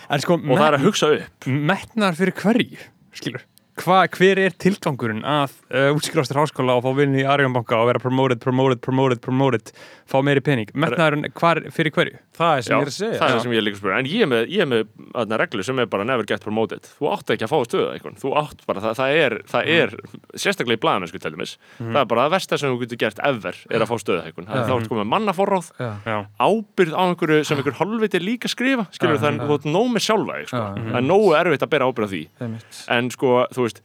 [SPEAKER 2] En sko,
[SPEAKER 5] og það er að hugsa upp.
[SPEAKER 2] metnar fyrir hverju, skilur Hva, hver er tilgangurinn að uh, útskrifastur háskóla og fá vinni í Arjónbanka og vera promoted, promoted, promoted, promoted fá meiri pening, metnaðurinn hvar, fyrir hverju?
[SPEAKER 3] Það er sem
[SPEAKER 5] Já,
[SPEAKER 3] ég er að segja.
[SPEAKER 5] það er það sem ég er líka að spura en ég er með, ég er með aðna, reglu sem er bara never get promoted. Þú átt ekki að fá stöðu eitthvað. Þú átt bara, það, það er, það er sérstaklega í blaðamennsku til dæmis. Það er bara að versta sem þú getur gert ever er að fá stöðu eitthvað. Það er þá sko með mannaforráð ábyrð á einhverju sem einhver halvviti er líka skrifa skilur það er nóg með sjálfa sko. Það er nógu erfitt að bera ábyrð á því.
[SPEAKER 3] Einmitt.
[SPEAKER 5] en sko, þú veist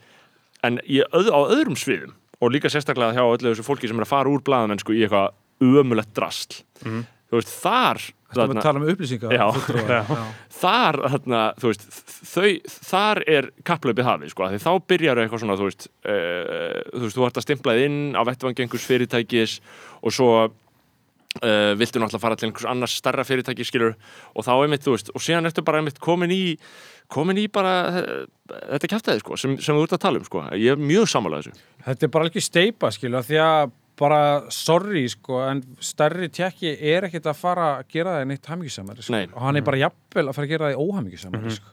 [SPEAKER 5] en í, öð, á öðrum sviðum og líka sérstaklega hjá öllu þessu fólki sem er að fara úr blaðamennsku í eitthvað ömulegt drasl þú veist, þar
[SPEAKER 3] er
[SPEAKER 5] þarna,
[SPEAKER 3] að tala um upplýsingar
[SPEAKER 5] Já.
[SPEAKER 3] fulltrúa.
[SPEAKER 2] Já.
[SPEAKER 5] þar, þarna, þú veist þau, þar er kapplaupið hafið sko, af því þá byrjar eitthvað svona þú veist, uh, þú veist, þú ert að stimplað inn á vettvangi einhvers fyrirtækis og svo uh, viltu náttúrulega fara til einhvers annars starra fyrirtæki skilur og þá einmitt, þú veist, og síðan ertu bara einmitt komin í komin í bara eh, þetta kæftæði sko, sem, sem þú ert að tala um sko ég er mjög sammála þessu
[SPEAKER 3] Þetta er bara ekki steipa, skilu, af því að bara, sorry, sko, en stærri tjekki er ekkert að fara að gera það neitt hamingjusamari, sko.
[SPEAKER 5] Nei.
[SPEAKER 3] Og hann er bara jafnvel að fara að gera það óhamingjusamari, sko.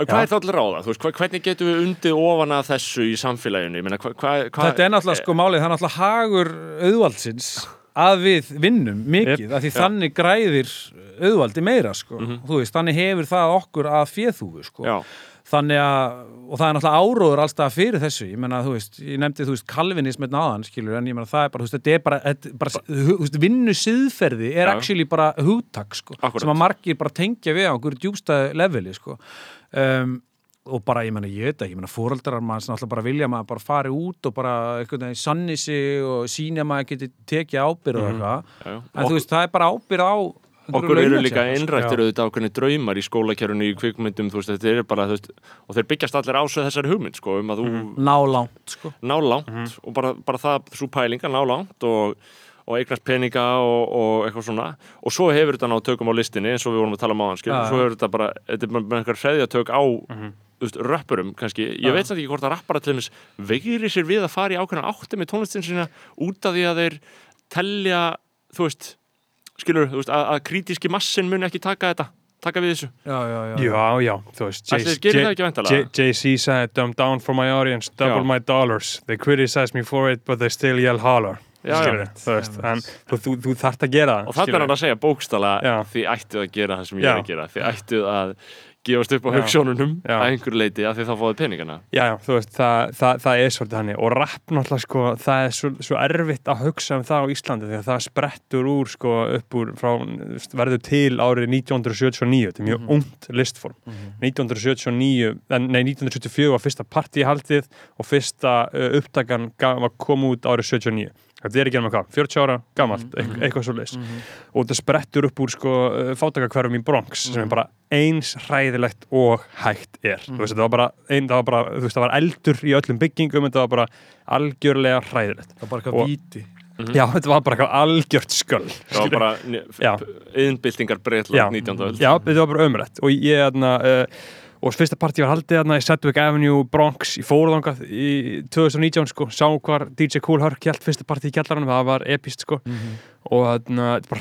[SPEAKER 5] Hvað er það allir ráða? Veist, hvernig getum við undið ofan að þessu í samfélaginu? Meina, hva, hva, hva,
[SPEAKER 3] Þetta er náttúrulega, sko, málið, það er náttúrulega hagur auðvaldsins að við vinnum mikið, af því þannig græðir auðvaldi meira, sko. Þú veist, þannig hefur það okkur að fjöðhúfu, sko.
[SPEAKER 5] Já,
[SPEAKER 3] Þannig að, og það er náttúrulega áróður allstað fyrir þessu, ég menna, þú veist, ég nefndi, þú veist, kalvinism með náðan, skilur, en ég menna, það er bara, þú veist, þetta er bara, er bara þú veist, vinnu siðferði er
[SPEAKER 5] Já.
[SPEAKER 3] actually bara hugtak, sko,
[SPEAKER 5] Akkúrat.
[SPEAKER 3] sem að margir bara tengja við á einhverju djústæðu leveli, sko. Um, og bara, ég menna, ég veit ekki, ég menna, fóreldrar manns náttúrulega bara vilja að maður bara fari út og bara einhvern veginn sanni sig og síni að maður geti tekið ábyrð og eitthvað,
[SPEAKER 5] já, já.
[SPEAKER 3] en þú veist, það er bara ábyrð á
[SPEAKER 5] Okkur eru líka
[SPEAKER 3] sko.
[SPEAKER 5] innrættir auðvitað ákveðni draumar í skólakerfinu í kvikmyndum, þú veist, þetta er bara, veist, og þeir byggjast allir á svo þessari hugmynd, sko, um að þú
[SPEAKER 3] Ná langt, sko.
[SPEAKER 5] ná langt og bara, bara það, svo pælinga, ná langt og, og eignast peninga og, og eitthvað svona, og svo hefur þetta ná tökum á listinni, eins og við vorum að tala um skil,
[SPEAKER 3] Já,
[SPEAKER 5] svo hefur þetta bara, þetta er bara með einhver hreðjatök á, þú veist, röppurum kannski, ég
[SPEAKER 3] Já.
[SPEAKER 5] veit ekki hvort að rappara til þess veigri sér við að fara í ákveðna átti með tónlistin sína út af því að þeir telja, þú veist skilur, þú veist, að, að krítiski massin mun ekki taka þetta taka við þessu
[SPEAKER 3] já, já, já,
[SPEAKER 2] Já, já, þú veist
[SPEAKER 5] það
[SPEAKER 2] Jay-Z said, dumb down for my audience, double
[SPEAKER 5] Já.
[SPEAKER 2] my dollars They criticize me for it, but they still yell holler
[SPEAKER 5] Já, já.
[SPEAKER 2] Skilurðu, þú veist, en þú, þú, þú þarft að gera það
[SPEAKER 5] og þannig er hann að segja bókstala
[SPEAKER 2] Já.
[SPEAKER 5] þið ættuð að gera það sem ég
[SPEAKER 2] Já.
[SPEAKER 5] er að gera þið ættuð að gefast upp á hugssjónunum að einhverju leiti af því þá fáið peningana.
[SPEAKER 2] Já, já, þú veist, það, það, það er svolítið hann og rapp náttúrulega, sko, það er svo, svo erfitt að hugsa um það á Íslandi þegar það sprettur úr, sko, upp úr frá, verður til árið 1979, þetta er mjög
[SPEAKER 3] Mhm.
[SPEAKER 2] ungt listform. 1979, en, nei, 1974 var fyrsta partíhaldið og fyrsta var kom út árið 79 Þetta er ekki ennum hvað, 40 ára gamalt,
[SPEAKER 3] Mhm.
[SPEAKER 2] mm eitthvað svo leis og þetta sprettur upp úr sko fátakakverfum í Bronx sem er bara eins hræðilegt og hægt er. Þú veist, þetta var bara, ein, það var bara þú veist, það var eldur í öllum byggingum þetta var bara algjörlega hræðilegt.
[SPEAKER 3] Það var bara eitthvað víti.
[SPEAKER 2] Já, þetta var bara eitthvað algjört sköll.
[SPEAKER 5] Það var bara yðnbyltingar
[SPEAKER 2] Já.
[SPEAKER 5] Breitland 19. öld.
[SPEAKER 2] Já, þetta var bara ömrætt og ég, þarna uh, og fyrsta partí var haldið þarna í Sedgwick Avenue, Bronx, í fóruðangað í 2019 sko, sá hvar DJ Cool Herc held fyrsta partí í kjallaranum, það var epist sko og þetta er bara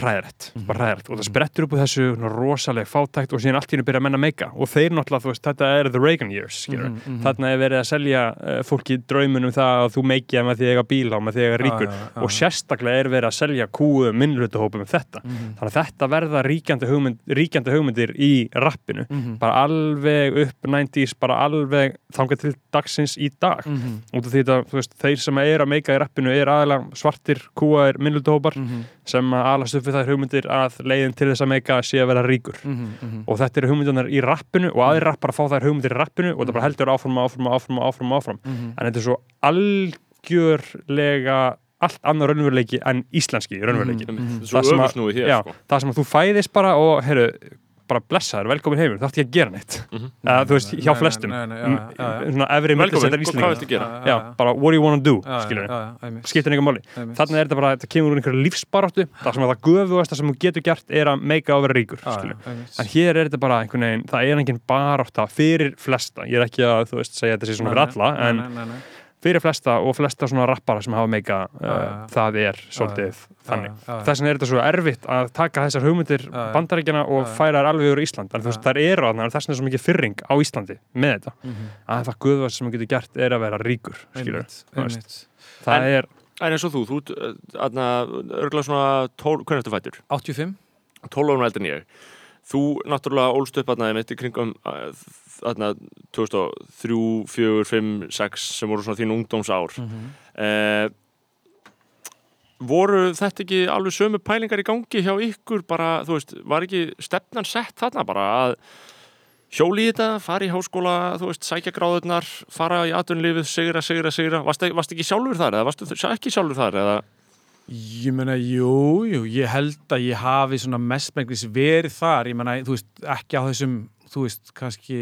[SPEAKER 2] bara hræðrætt og það sprettur upp úr þessu rosalega fátækt og síðan allt í hennu byrja að menna meika. Og þeir náttúrulega, þú veist, þetta er the Reagan years skilur, þarna er verið að selja uh, fólki draumunum það að þú meikja með því að eiga bíla og með því að eiga ríkur.
[SPEAKER 3] Já, já, já.
[SPEAKER 2] og sérstaklega er verið að selja kúum minnlutahópum um þetta. Þannig að þetta verða ríkjandi, hugmynd, ríkjandi hugmyndir í rappinu. Bara alveg upp 90s bara alveg þangað til dagsins í dag. Út af því að þeir sem er að meika í rappinu er aðalega svartir kúaðir minnlutahópar sem að alast upp við þær hugmyndir að leiðin til þess að meika sé að vera ríkur. Og þetta eru hugmyndunar í rappinu og aðrir rappar að fá þær hugmyndir í rappinu og þetta bara heldur áfram, áfram, áfram, áfram, áfram. En þetta er svo algjörlega allt annar raunveruleiki en íslenski raunveruleiki.
[SPEAKER 5] Svo
[SPEAKER 2] Það sem að- Já,
[SPEAKER 5] sko.
[SPEAKER 2] það sem að þú fæðist bara og heyrðu, bara blessaður, velkomin heimur, það ætti ekki að gera neitt. Eða þú veist, hjá
[SPEAKER 3] Nei,
[SPEAKER 2] flestum. Mm, svona efri
[SPEAKER 5] velkomin,
[SPEAKER 2] millisettar
[SPEAKER 5] hvað
[SPEAKER 2] íslendinga
[SPEAKER 5] viltu gera?
[SPEAKER 2] Já, bara what do you wanna do, skilur skiptir einhver máli. Þannig er þetta bara, þetta kemur úr einhverju lífsbaráttu. Það sem að það göfuðasta sem þú getur gert er að meika að vera ríkur, skilur en hér er þetta bara einhvern veginn, það er engin barátta fyrir flesta, ég er ekki að þú veist segja þetta sé svona fyrir alla, en fyrir flesta og flesta svona rappara sem hafa meika uh, það er svolítið þannig, þess vegna er þetta svo erfitt að taka þessar hugmyndir bandaríkjana og færa þær alveg úr Ísland. Þú veist, þær eru að þess vegna er svo mikið fyrring á Íslandi með þetta,
[SPEAKER 3] Mhm.
[SPEAKER 2] að það guðvast sem þú getur gert er að vera ríkur, skilur
[SPEAKER 3] einmitt
[SPEAKER 2] það
[SPEAKER 5] En-
[SPEAKER 2] er,
[SPEAKER 5] en eins og þú, þú aðna, örgulega svona 12, hvernig ertu fættur?
[SPEAKER 3] 85
[SPEAKER 5] 12 árum eldur ég. Þú náttúrulega ólst upp aðna mitt í kringum uh, aðna 2003, 4, 5, 6 sem voru svona þín ungdómsár. Mm voru þetta ekki alveg sömu pælingar í gangi hjá ykkur? Bara, þú veist, var ekki stefnan sett þarna bara að hjóli í þetta, fara í háskóla þú veist, sækja gráðurnar, fara í atvinnlífið sigra, sigra, sigra, varst, varst ekki sjálfur þar eða varstu ekki sjálfur þar eða?
[SPEAKER 3] Ég meina, jú, jú, ég held að ég hafi svona mestmenglis verið þar, ég meina, þú veist, ekki á þessum, þú veist, kannski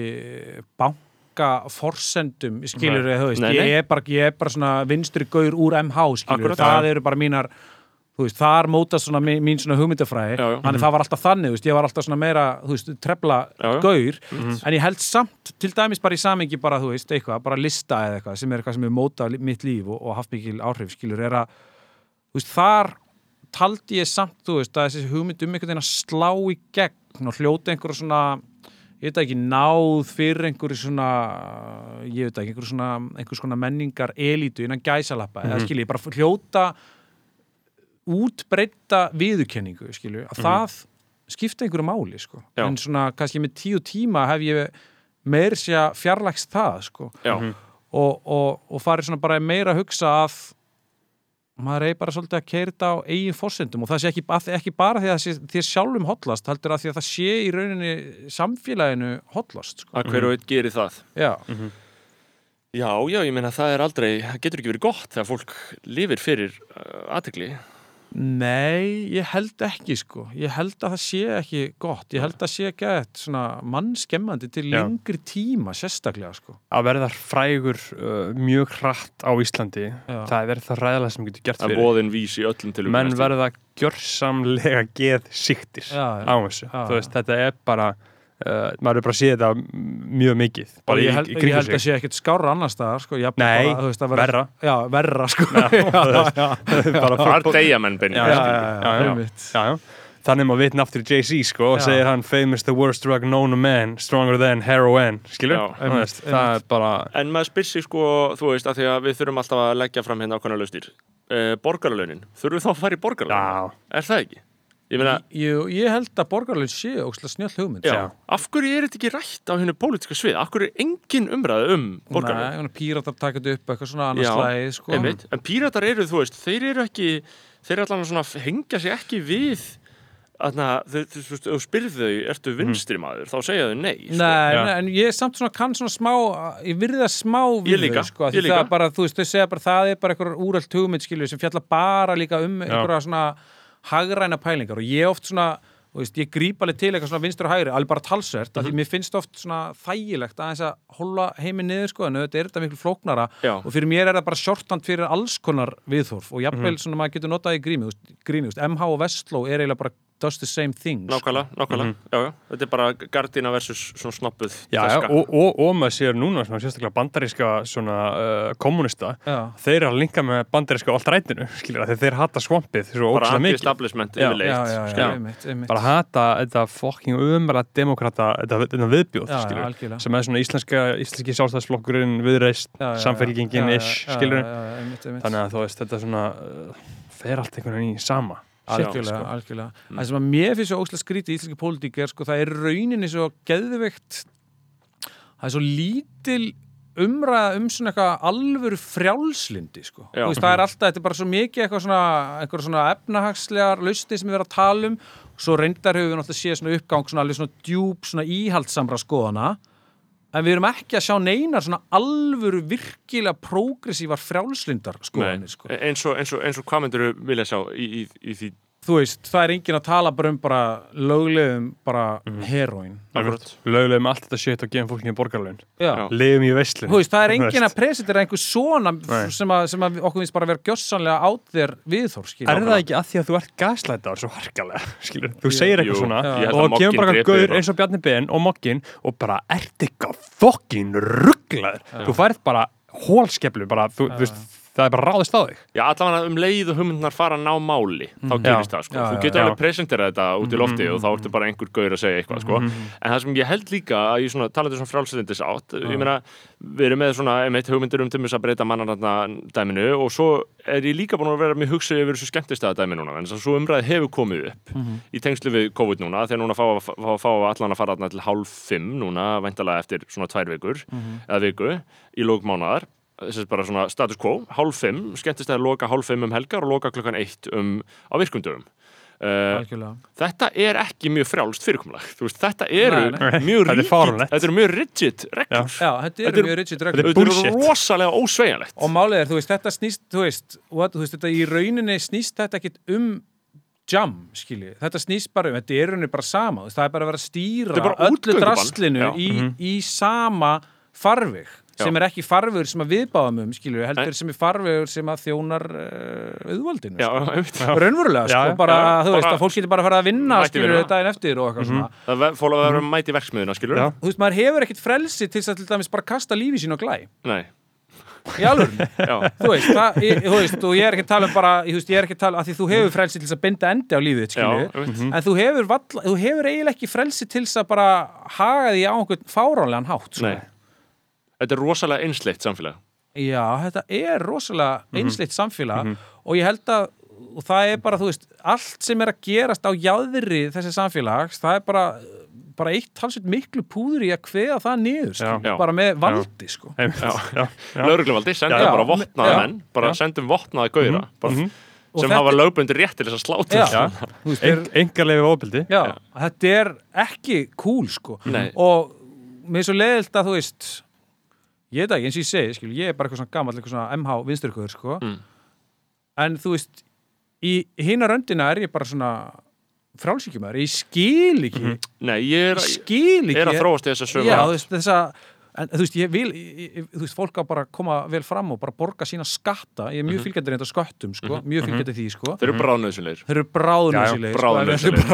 [SPEAKER 3] banka forsendum, skilur þú veist,
[SPEAKER 5] Nei, nei.
[SPEAKER 3] Ég, er bara, ég er bara svona vinstri gaur úr MH, skilur
[SPEAKER 5] Akkúrat,
[SPEAKER 3] það eru bara mínar, þú veist, þar mótast svona mín, mín svona hugmyndafræði,
[SPEAKER 5] Já, já.
[SPEAKER 3] þannig það var alltaf þannig, veist, ég var alltaf svona meira, þú veist, trefla
[SPEAKER 5] Já, já.
[SPEAKER 3] gaur, en ég held samt, til dæmis bara í samingi bara, þú veist, eitthvað, bara lista eða eitthvað, sem er eitthvað sem er mótað mitt líf og, og haft mikil áhrif, skilur, er að þú veist, þar taldi ég samt, þú veist, að þessi hugmynd um einhvern veginn að slá í gegn og hljóta einhverja svona ég veit ekki, náð fyrir einhverju svona ég veit ekki, einhverju svona einhverju svona menningar elítu innan gæsalappa, eða skilji, bara hljóta útbreyta viðurkenningu, skilju, að það skipta einhverju máli, sko.
[SPEAKER 5] Já.
[SPEAKER 3] en svona, kannski með tíu tíma hef ég meir sé að fjarlægst það, sko.
[SPEAKER 5] Já,
[SPEAKER 3] og, og, og farið svona bara meira að hugsa að maður eigi bara svolítið að keira þetta á eigin fórsendum og það sé ekki, ekki bara því að þér sjálfum hotlast, heldur að því að það sé í rauninni samfélaginu hotlast sko.
[SPEAKER 5] að hver og einn gerir það
[SPEAKER 3] Já,
[SPEAKER 5] Já, já, ég meina það er aldrei, það getur ekki verið gott þegar fólk lifir fyrir uh, aðtegli.
[SPEAKER 3] Nei, ég held ekki sko, ég held að það sé ekki gott, ég held að sé ekki eitthvað svona mannskemmandi til
[SPEAKER 2] Já.
[SPEAKER 3] lengri tíma sérstaklega sko.
[SPEAKER 2] að verða frægur uh, mjög hratt á Íslandi
[SPEAKER 3] Já.
[SPEAKER 2] það er það ræðilega sem getur gert
[SPEAKER 5] er
[SPEAKER 2] fyrir
[SPEAKER 5] voðin vís í öllum til
[SPEAKER 2] menn verða gjörsamlega geð
[SPEAKER 3] já.
[SPEAKER 2] á þessu
[SPEAKER 3] Já,
[SPEAKER 2] þú veist, þetta er bara uh, maður er bara að sé þetta mjög mikið bara
[SPEAKER 3] ég
[SPEAKER 2] í,
[SPEAKER 3] held,
[SPEAKER 2] í
[SPEAKER 3] ég
[SPEAKER 2] kringum
[SPEAKER 3] held að
[SPEAKER 2] sig
[SPEAKER 3] sé ekkert skára annar staðar sko,
[SPEAKER 2] Nei,
[SPEAKER 3] bara, veist, vera-
[SPEAKER 2] verra.
[SPEAKER 3] Já, verra sko já, já, já,
[SPEAKER 2] bara
[SPEAKER 5] Þar deyja menn beinni.
[SPEAKER 3] já, já, já,
[SPEAKER 2] já, já.
[SPEAKER 3] einmitt.
[SPEAKER 2] já, já. þannig maður vitna aftur Jay-Z sko og segir hann famous the worst drug known to man stronger than heroin skilur,
[SPEAKER 5] Já.
[SPEAKER 2] það, veist, það er bara
[SPEAKER 5] En maður spyr sig sko, þú veist, að því að við þurfum alltaf að leggja fram hérna ákvæmlega lausnir. Uh, borgarlaunin, þurfum við þá að fara í borgarlaunin?
[SPEAKER 2] já,
[SPEAKER 5] Er það ekki? Ég meina,
[SPEAKER 3] Jú, ég held að borgarlögin sé ókslega snjöll hugmynd
[SPEAKER 5] já,
[SPEAKER 2] Já.
[SPEAKER 5] af hverju er þetta ekki rætt á hennu pólitíska svið? Af hverju er engin umræði um borgarlaun?
[SPEAKER 3] Nei, píratar taka þetta upp eitthvað svona annars slæði sko.
[SPEAKER 5] En píratar eru, þú veist, þeir eru ekki, þeir svona, hengja sig ekki við, þú þú- þú veist, ef þú spyrð þau, ertu vinstri maður, þá segja þau nei. Sko.
[SPEAKER 3] Nei, nei, en ég er samt svona kann svona smá, ég virði það smá við
[SPEAKER 5] Ég líka,
[SPEAKER 3] þau, sko,
[SPEAKER 5] ég
[SPEAKER 3] því
[SPEAKER 5] líka.
[SPEAKER 3] það bara, þú veist, þau segja bara það er bara einhver úröld hugmynd, skilju, sem fjalla bara líka um einhverja svona hagræna pælingar og ég oft svona, þú veist, ég gríp alveg til eitthvað svona vinstur og hægri, alveg bara talsvert, mm
[SPEAKER 5] Mhm.
[SPEAKER 3] því mér finnst oft svona þægilegt aðeins að hóla heiminn niður, sko, en auðvitað er þetta miklu flóknara
[SPEAKER 5] Já.
[SPEAKER 3] og fyrir mér er það bara shorthand fyrir alls konar viðþorf og jafnvel
[SPEAKER 5] Mhm.
[SPEAKER 3] svona maður getur notað í grími, veist, gríni, þú veist, MH og Vestló er eiginlega bara does the same thing, sko.
[SPEAKER 5] Nákvæmlega, nákvæmlega, já, já, þetta er bara gardina versus svona snoppuð
[SPEAKER 2] já, já og, og, og maður sér núna svona, sérstaklega bandaríska svona uh, kommunista
[SPEAKER 3] Já.
[SPEAKER 2] þeir eru að linka með bandaríska allt rætinu skilur þeir, þeir hata svampið svo
[SPEAKER 5] bara anti-establishment yfirleitt
[SPEAKER 3] Já, já, já,
[SPEAKER 5] skilur.
[SPEAKER 3] einmitt, einmitt.
[SPEAKER 2] bara hata þetta fucking umræða demokrata, þetta, þetta viðbjóð
[SPEAKER 3] algjörlega.
[SPEAKER 2] sem er svona íslenska íslenski sjálfstæðsflokkurinn viðreist samfélgingin ish,
[SPEAKER 3] einmitt.
[SPEAKER 2] þannig að þú veist, þetta svona uh, fer allt einhvern veginn í sama
[SPEAKER 3] algjörlega,
[SPEAKER 2] sko.
[SPEAKER 3] algjörlega. Það sem að mér finnst svo óslega skrítið í íslenski pólitík er sko, það er rauninni svo geðveikt það er svo lítil umræða um svona eitthvað alvöru frjálslindi sko. Þú veist, það er alltaf, þetta er bara svo mikið eitthvað svona, eitthvað svona efnahagslegar lausni sem við erum að tala um svo reyndar höfum við náttúrulega séð svona uppgang svona alveg svona djúb, svona íhaldsamra skoðana en við erum ekki að sjá neinar svona alvöru virkilega prógressívar frjálslindar skoðanir sko.
[SPEAKER 5] eins og, eins og, eins og hvað myndir vilja sjá í, í, í því
[SPEAKER 3] þú veist, það er enginn að tala bara um bara löglegum bara heroin
[SPEAKER 5] Akkurat.
[SPEAKER 2] lögulegum allt þetta shit og gefum fólkinni borgarlaun
[SPEAKER 3] Já.
[SPEAKER 5] Já.
[SPEAKER 2] lifum í
[SPEAKER 3] veist, það er enginn að presentera einhver svona sem að, sem að okkur finnst bara vera gjössanlega át þér viðþór, skilja.
[SPEAKER 2] Er það ekki að því að þú ert gaslætaður svo harkalega, skilur? Þú segir eitthvað
[SPEAKER 5] Jú,
[SPEAKER 2] svona
[SPEAKER 5] að
[SPEAKER 2] og kemur bara eitthvað gaur eins og Bjarni Ben og Moggin og bara ert eitthvað fokkin rugglaður. Þú færð bara hólskeplu, bara, þú, þú veist, það er bara ráðist á þig.
[SPEAKER 5] Já, allavega um leið og hugmyndnar fara að ná máli þá gerist það, sko.
[SPEAKER 3] Já,
[SPEAKER 5] þú getur alveg presenterað þetta út í lofti og þá ertu bara einhver gaur að segja eitthvað, sko. en það sem ég held líka að ég svona talandi svona frálsendis átt, ég meina við erum með svona, einmitt, hugmyndir um til þess að breyta mannarna dæminu og svo er ég líka búin að vera mjög hugsið yfir þessu skemmtistæða dæmi núna, en þess að svo umræði hefur komið upp í tengslu við COVID núna, þegar núna fá, fá, fá, fá allan að fara til hálf fimm núna, væntalega eftir svona tvær vikur eða viku í lókmánaðar þess að bara svona status quo, hálf fimm skemmtist að loka hálf fimm um helgar og loka klukkan eitt um, á virkundum uh,
[SPEAKER 3] Algjörlega.
[SPEAKER 5] þetta er ekki mjög frjálst fyrirkomulag, þú veist, þetta eru
[SPEAKER 3] Nei, nei.
[SPEAKER 5] mjög
[SPEAKER 2] Þetta er
[SPEAKER 5] rigid, þetta eru mjög rigid reglur,
[SPEAKER 3] Já, þetta
[SPEAKER 5] Þetta
[SPEAKER 3] eru
[SPEAKER 5] er-
[SPEAKER 3] mjög rigid reglur.
[SPEAKER 2] er
[SPEAKER 5] þetta eru
[SPEAKER 2] bullshit.
[SPEAKER 5] rosalega ósveigjanlegt
[SPEAKER 3] Og málið er, þú veist, þetta snýst, þú veist, what, þú veist, þetta í rauninni snýst þetta ekkit um jam, skilji. Þetta snýst bara um, þetta er í rauninni bara sama, það er bara að vera að stýra
[SPEAKER 5] er
[SPEAKER 3] öllu
[SPEAKER 5] útgöngubann.
[SPEAKER 3] drastlinu
[SPEAKER 5] Já.
[SPEAKER 3] í, í sama farveg sem er ekki farvegur sem að viðbáðum um, skilju, heldur sem er farvegur sem að þjónar uh, auðvaldinu.
[SPEAKER 5] já,
[SPEAKER 3] sko. raunverulega, sko, bara,
[SPEAKER 5] já,
[SPEAKER 3] þú veist,
[SPEAKER 5] bara-
[SPEAKER 3] að fólk getur bara að fara að vinna, skilju,
[SPEAKER 5] vinna.
[SPEAKER 3] daginn eftir og eitthvað svona.
[SPEAKER 5] það fóla að vera mæti verksmiðuna, skilur
[SPEAKER 2] Já.
[SPEAKER 3] Þú veist, maður hefur ekkit frelsi til þess að til dæmis bara kasta lífi sín á glæ.
[SPEAKER 5] nei,
[SPEAKER 3] Í alvörunni.
[SPEAKER 5] já,
[SPEAKER 3] þú veist, það, ég, þú veist, og ég er ekki að tala um bara, ég, þú veist, ég er ekki að tala, að því þú hefur frelsi til þess að binda endi á lífið, skilju,
[SPEAKER 5] einmitt.
[SPEAKER 3] en þú hefur, valla, þú hefur eiginlega ekki frelsi til þess að bara haga því á einhvern fáránlegan hátt, sko.
[SPEAKER 5] Þetta er rosalega einsleitt samfélag
[SPEAKER 3] Já, þetta er rosalega
[SPEAKER 5] Mhm.
[SPEAKER 3] einsleitt samfélag og ég held að og það er bara, þú veist, allt sem er að gerast á jáðri þessi samfélags það er bara, bara eitt talsveit miklu púður í að kveða það niður sko,
[SPEAKER 5] Já.
[SPEAKER 3] bara með valdi, sko.
[SPEAKER 5] Já.
[SPEAKER 2] Já. Já.
[SPEAKER 5] laurugluvaldi, sendum
[SPEAKER 3] Já.
[SPEAKER 5] bara vopnaða
[SPEAKER 3] Já.
[SPEAKER 5] menn bara
[SPEAKER 2] Já.
[SPEAKER 5] sendum vopnaða gauðra bara,
[SPEAKER 3] Og
[SPEAKER 5] sem
[SPEAKER 3] þetta-
[SPEAKER 5] hafa lögbundir rétt til þess að sláta
[SPEAKER 3] Já,
[SPEAKER 2] Já. Engarlega ofbeldi.
[SPEAKER 3] já, þetta er ekki cool, sko
[SPEAKER 5] Nei.
[SPEAKER 3] og mér er svo leiðilt að, þú veist ég veit ekki, eins og ég segi, skil, ég er bara eitthvað svona gamall, eitthvað svona MH vinsturkuður, sko.
[SPEAKER 5] Mm.
[SPEAKER 3] en þú veist í hina röndina er ég bara svona frálsíkjumæður, ég skil ekki.
[SPEAKER 5] Nei, ég er,
[SPEAKER 3] ég skil ekki
[SPEAKER 5] er að þróast í þessa sömu
[SPEAKER 3] já, þú veist, þessa en þú veist, ég vil, ég, þú veist, fólk á bara að koma vel fram og bara borga sína skatta. Ég er mjög fylgjandi reynda sköttum, sko. Mjög fylgjandi því, sko.
[SPEAKER 5] Þeir eru bráðnöðsynleir
[SPEAKER 3] þeir eru bráðnöðsilegir, sko,
[SPEAKER 5] bráðnauðsynlegir.
[SPEAKER 3] ætlum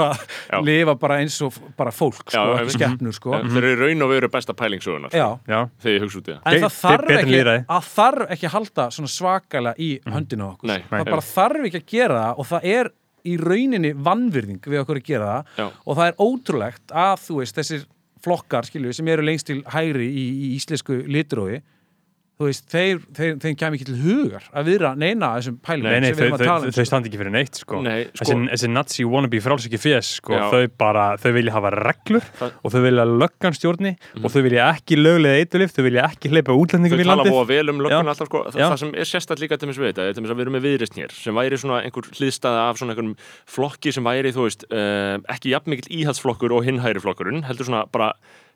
[SPEAKER 3] bara lifa bara eins og bara fólk, sko,
[SPEAKER 5] Já,
[SPEAKER 3] ekki skeppnur, sko.
[SPEAKER 5] Þeir eru í raun og veru besta pælingsugunar
[SPEAKER 3] já,
[SPEAKER 2] Já.
[SPEAKER 5] þegar ég hugsa út í það.
[SPEAKER 3] En það þarf ekki að þarf ekki að halda svona svakalega í höndina á okkur. Það bara þarf ekki að gera og það er í rauninni vannvirðing við okkur að gera það.
[SPEAKER 5] Já.
[SPEAKER 3] og það er ótrúlegt að þú veist þessir flokkar skilju sem eru lengst til hægri í, í íslensku litrói þú veist, þeir, þeir, þeim kæmi ekki til hugar að viðra neina þessum pælum
[SPEAKER 2] Nei, nei,
[SPEAKER 3] sem
[SPEAKER 2] þau,
[SPEAKER 3] við erum að
[SPEAKER 2] þau,
[SPEAKER 3] tala um
[SPEAKER 2] þau standi ekki fyrir neitt sko.
[SPEAKER 5] Nei, sko-
[SPEAKER 2] þessi, þessi nazi wannabe frálsiki fjes sko.
[SPEAKER 5] Já.
[SPEAKER 2] þau bara, þau vilja hafa reglur
[SPEAKER 5] Það-
[SPEAKER 2] og þau vilja löggan stjórni og þau vilja ekki löglega eitulif þau vilja ekki hleypa
[SPEAKER 5] Þau
[SPEAKER 2] útlendingum í
[SPEAKER 5] tala
[SPEAKER 2] landið
[SPEAKER 5] búa vel um löggun
[SPEAKER 2] Já.
[SPEAKER 5] alltaf sko. Þa,
[SPEAKER 2] Já.
[SPEAKER 5] Það sem er sérstætt líka til þess við þetta er til þess að við erum með viðreist hér sem væri svona einhver hliðstæða af svona einhverjum flokki sem væri, þú veist, uh, ekki jafn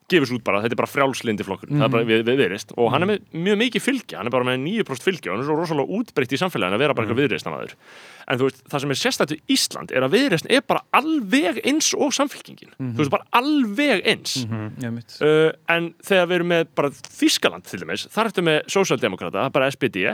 [SPEAKER 5] bara gefis út bara, þetta er bara frjálslindi flokkur það er bara við, við viðreist og hann er með mjög mikið fylgi hann er bara með 9% fylgi og hann er svo rosalega útbreytt í samfélaginu að vera bara eitthvað viðreistnamaður en þú veist, það sem er sérstætt við Ísland er að viðreist er bara alveg eins og samfylkingin, þú veist, bara alveg eins. Uh, en þegar við erum með bara Þískaland til dæmis, þar ertu með sósjaldemokrata, bara SPD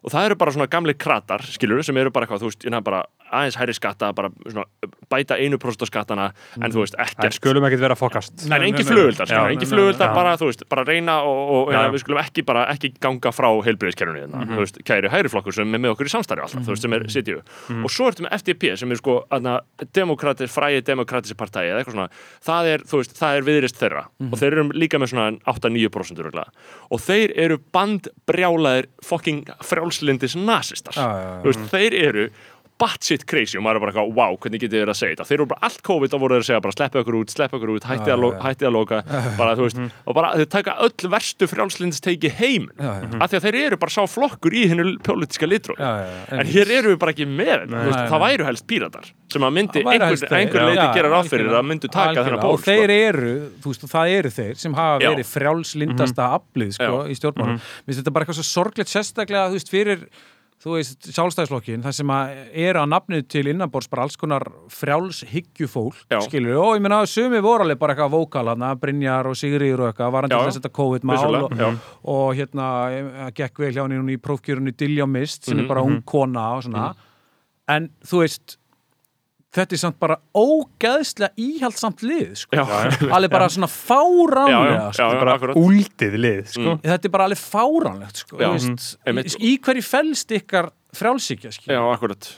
[SPEAKER 5] og það eru bara svona gamli kratar, skilur sem eru bara eitthvað, þú veist, hérna bara aðeins hæri skatta, bara svona bæta einu próst á skattana, en þú veist,
[SPEAKER 2] en
[SPEAKER 5] ekkert
[SPEAKER 2] skulum ekkert vera fokast.
[SPEAKER 3] Nei,
[SPEAKER 5] engin flugöldar,
[SPEAKER 2] nei,
[SPEAKER 5] engin flugöldar bara, þú veist, bara reyna og, og ja, við skulum ekki bara, ekki ganga frá heilbriðiskerfinu hérna, þú veist, kæri hægriflokkur sem er með okkur í samstarfi alltaf, þú veist, sem er sitju og svo ertu með FDP sem er sko, aðna, demokratis, fræði demokratisi partæi eða eitthvað svona, það er, þú veist, það er viðrist þeirra. Og þeir eru líka með svona 8-9% örugglega. og þeir eru bandbrjálaðir fucking frjálslindis nasistar,
[SPEAKER 3] Já, já, já.
[SPEAKER 5] þú veist, þeir eru batshit crazy og maður er bara eitthvað, wow, hvernig þið verið að segja þetta? Þeir eru bara allt COVID og voru þeir að segja bara sleppa ykkur út, sleppa ykkur út, hætti að, lo
[SPEAKER 3] já, já.
[SPEAKER 5] hætti að loka. Bara þú veist, og bara þeir taka öll verstu frjálslindsteiki heim. Af því að þeir eru bara sá flokkur í hennu politiska litrói en hér eru við bara ekki með þetta, veist, það væru helst píratar sem að myndi einhver, einhver leiti gera ráð fyrir að myndu taka þennan ból
[SPEAKER 3] og þeir eru, þú veist, það eru þeir sem hafa verið frjálslindasta aflið sko, í stjórnmálum. Mm -hmm. þetta er bara eitthvað svo sorglegt sérstaklega þú veist, fyrir þú veist, sjálfstæðislokkin það sem að eru að nafnið til innanbors bara alls konar frjálshyggjufólk
[SPEAKER 5] Já.
[SPEAKER 3] skilur, og ég meina að sumi voru alveg bara eitthvað vókal hana, Brynjar og Sigriður og eitthvað, var hann til þess að þetta COVID-mál og,
[SPEAKER 5] já.
[SPEAKER 3] og hérna, eh, gekk vel hjá henni í prófkjörunni Dilja Mist, sem
[SPEAKER 5] Mhm,
[SPEAKER 3] er bara ung kona og svona, en þú veist þetta er samt bara ógeðslega íhaldsamt lið sko.
[SPEAKER 5] Já,
[SPEAKER 3] alveg bara svona
[SPEAKER 5] já,
[SPEAKER 3] fáránlega sko.
[SPEAKER 5] já,
[SPEAKER 2] bara
[SPEAKER 5] akkurat.
[SPEAKER 2] úldið lið sko.
[SPEAKER 3] þetta er bara alveg fáránlegt sko. Veist,
[SPEAKER 5] einmitt.
[SPEAKER 3] í, í hverju felst ykkar frjálsíkja
[SPEAKER 5] Já,
[SPEAKER 3] skilur?
[SPEAKER 5] akkurat.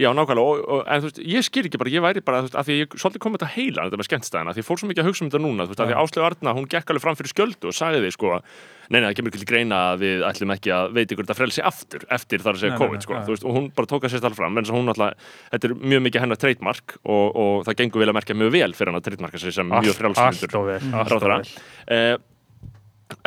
[SPEAKER 5] Já, nákvæmlega, og, og, en þú veist, ég skil ekki bara, ég væri bara, þú veist, af því að ég svolítið kom þetta heila, þetta með skemmtstæðina, því ég fór svo mikið að hugsa um þetta núna, þú veist, því að Áslegu Arna, hún gekk alveg fram fyrir skjöldu og sagði því, sko, nei, nei, það kemur ekki til greina að við ætlum ekki að veit ykkur þetta frelsi aftur, eftir þar að segja
[SPEAKER 3] Nei,
[SPEAKER 5] COVID,
[SPEAKER 3] nei,
[SPEAKER 5] sko,
[SPEAKER 3] já.
[SPEAKER 5] þú veist, og hún bara tók að sérst alveg fram, en þess að hún alltaf, þetta er mjög mikið hennar treytmark og, og það gengur vel að merkja mjög vel fyrir hennar treytmarka sig sem mjög
[SPEAKER 2] allt
[SPEAKER 5] frjálsmyndur
[SPEAKER 2] of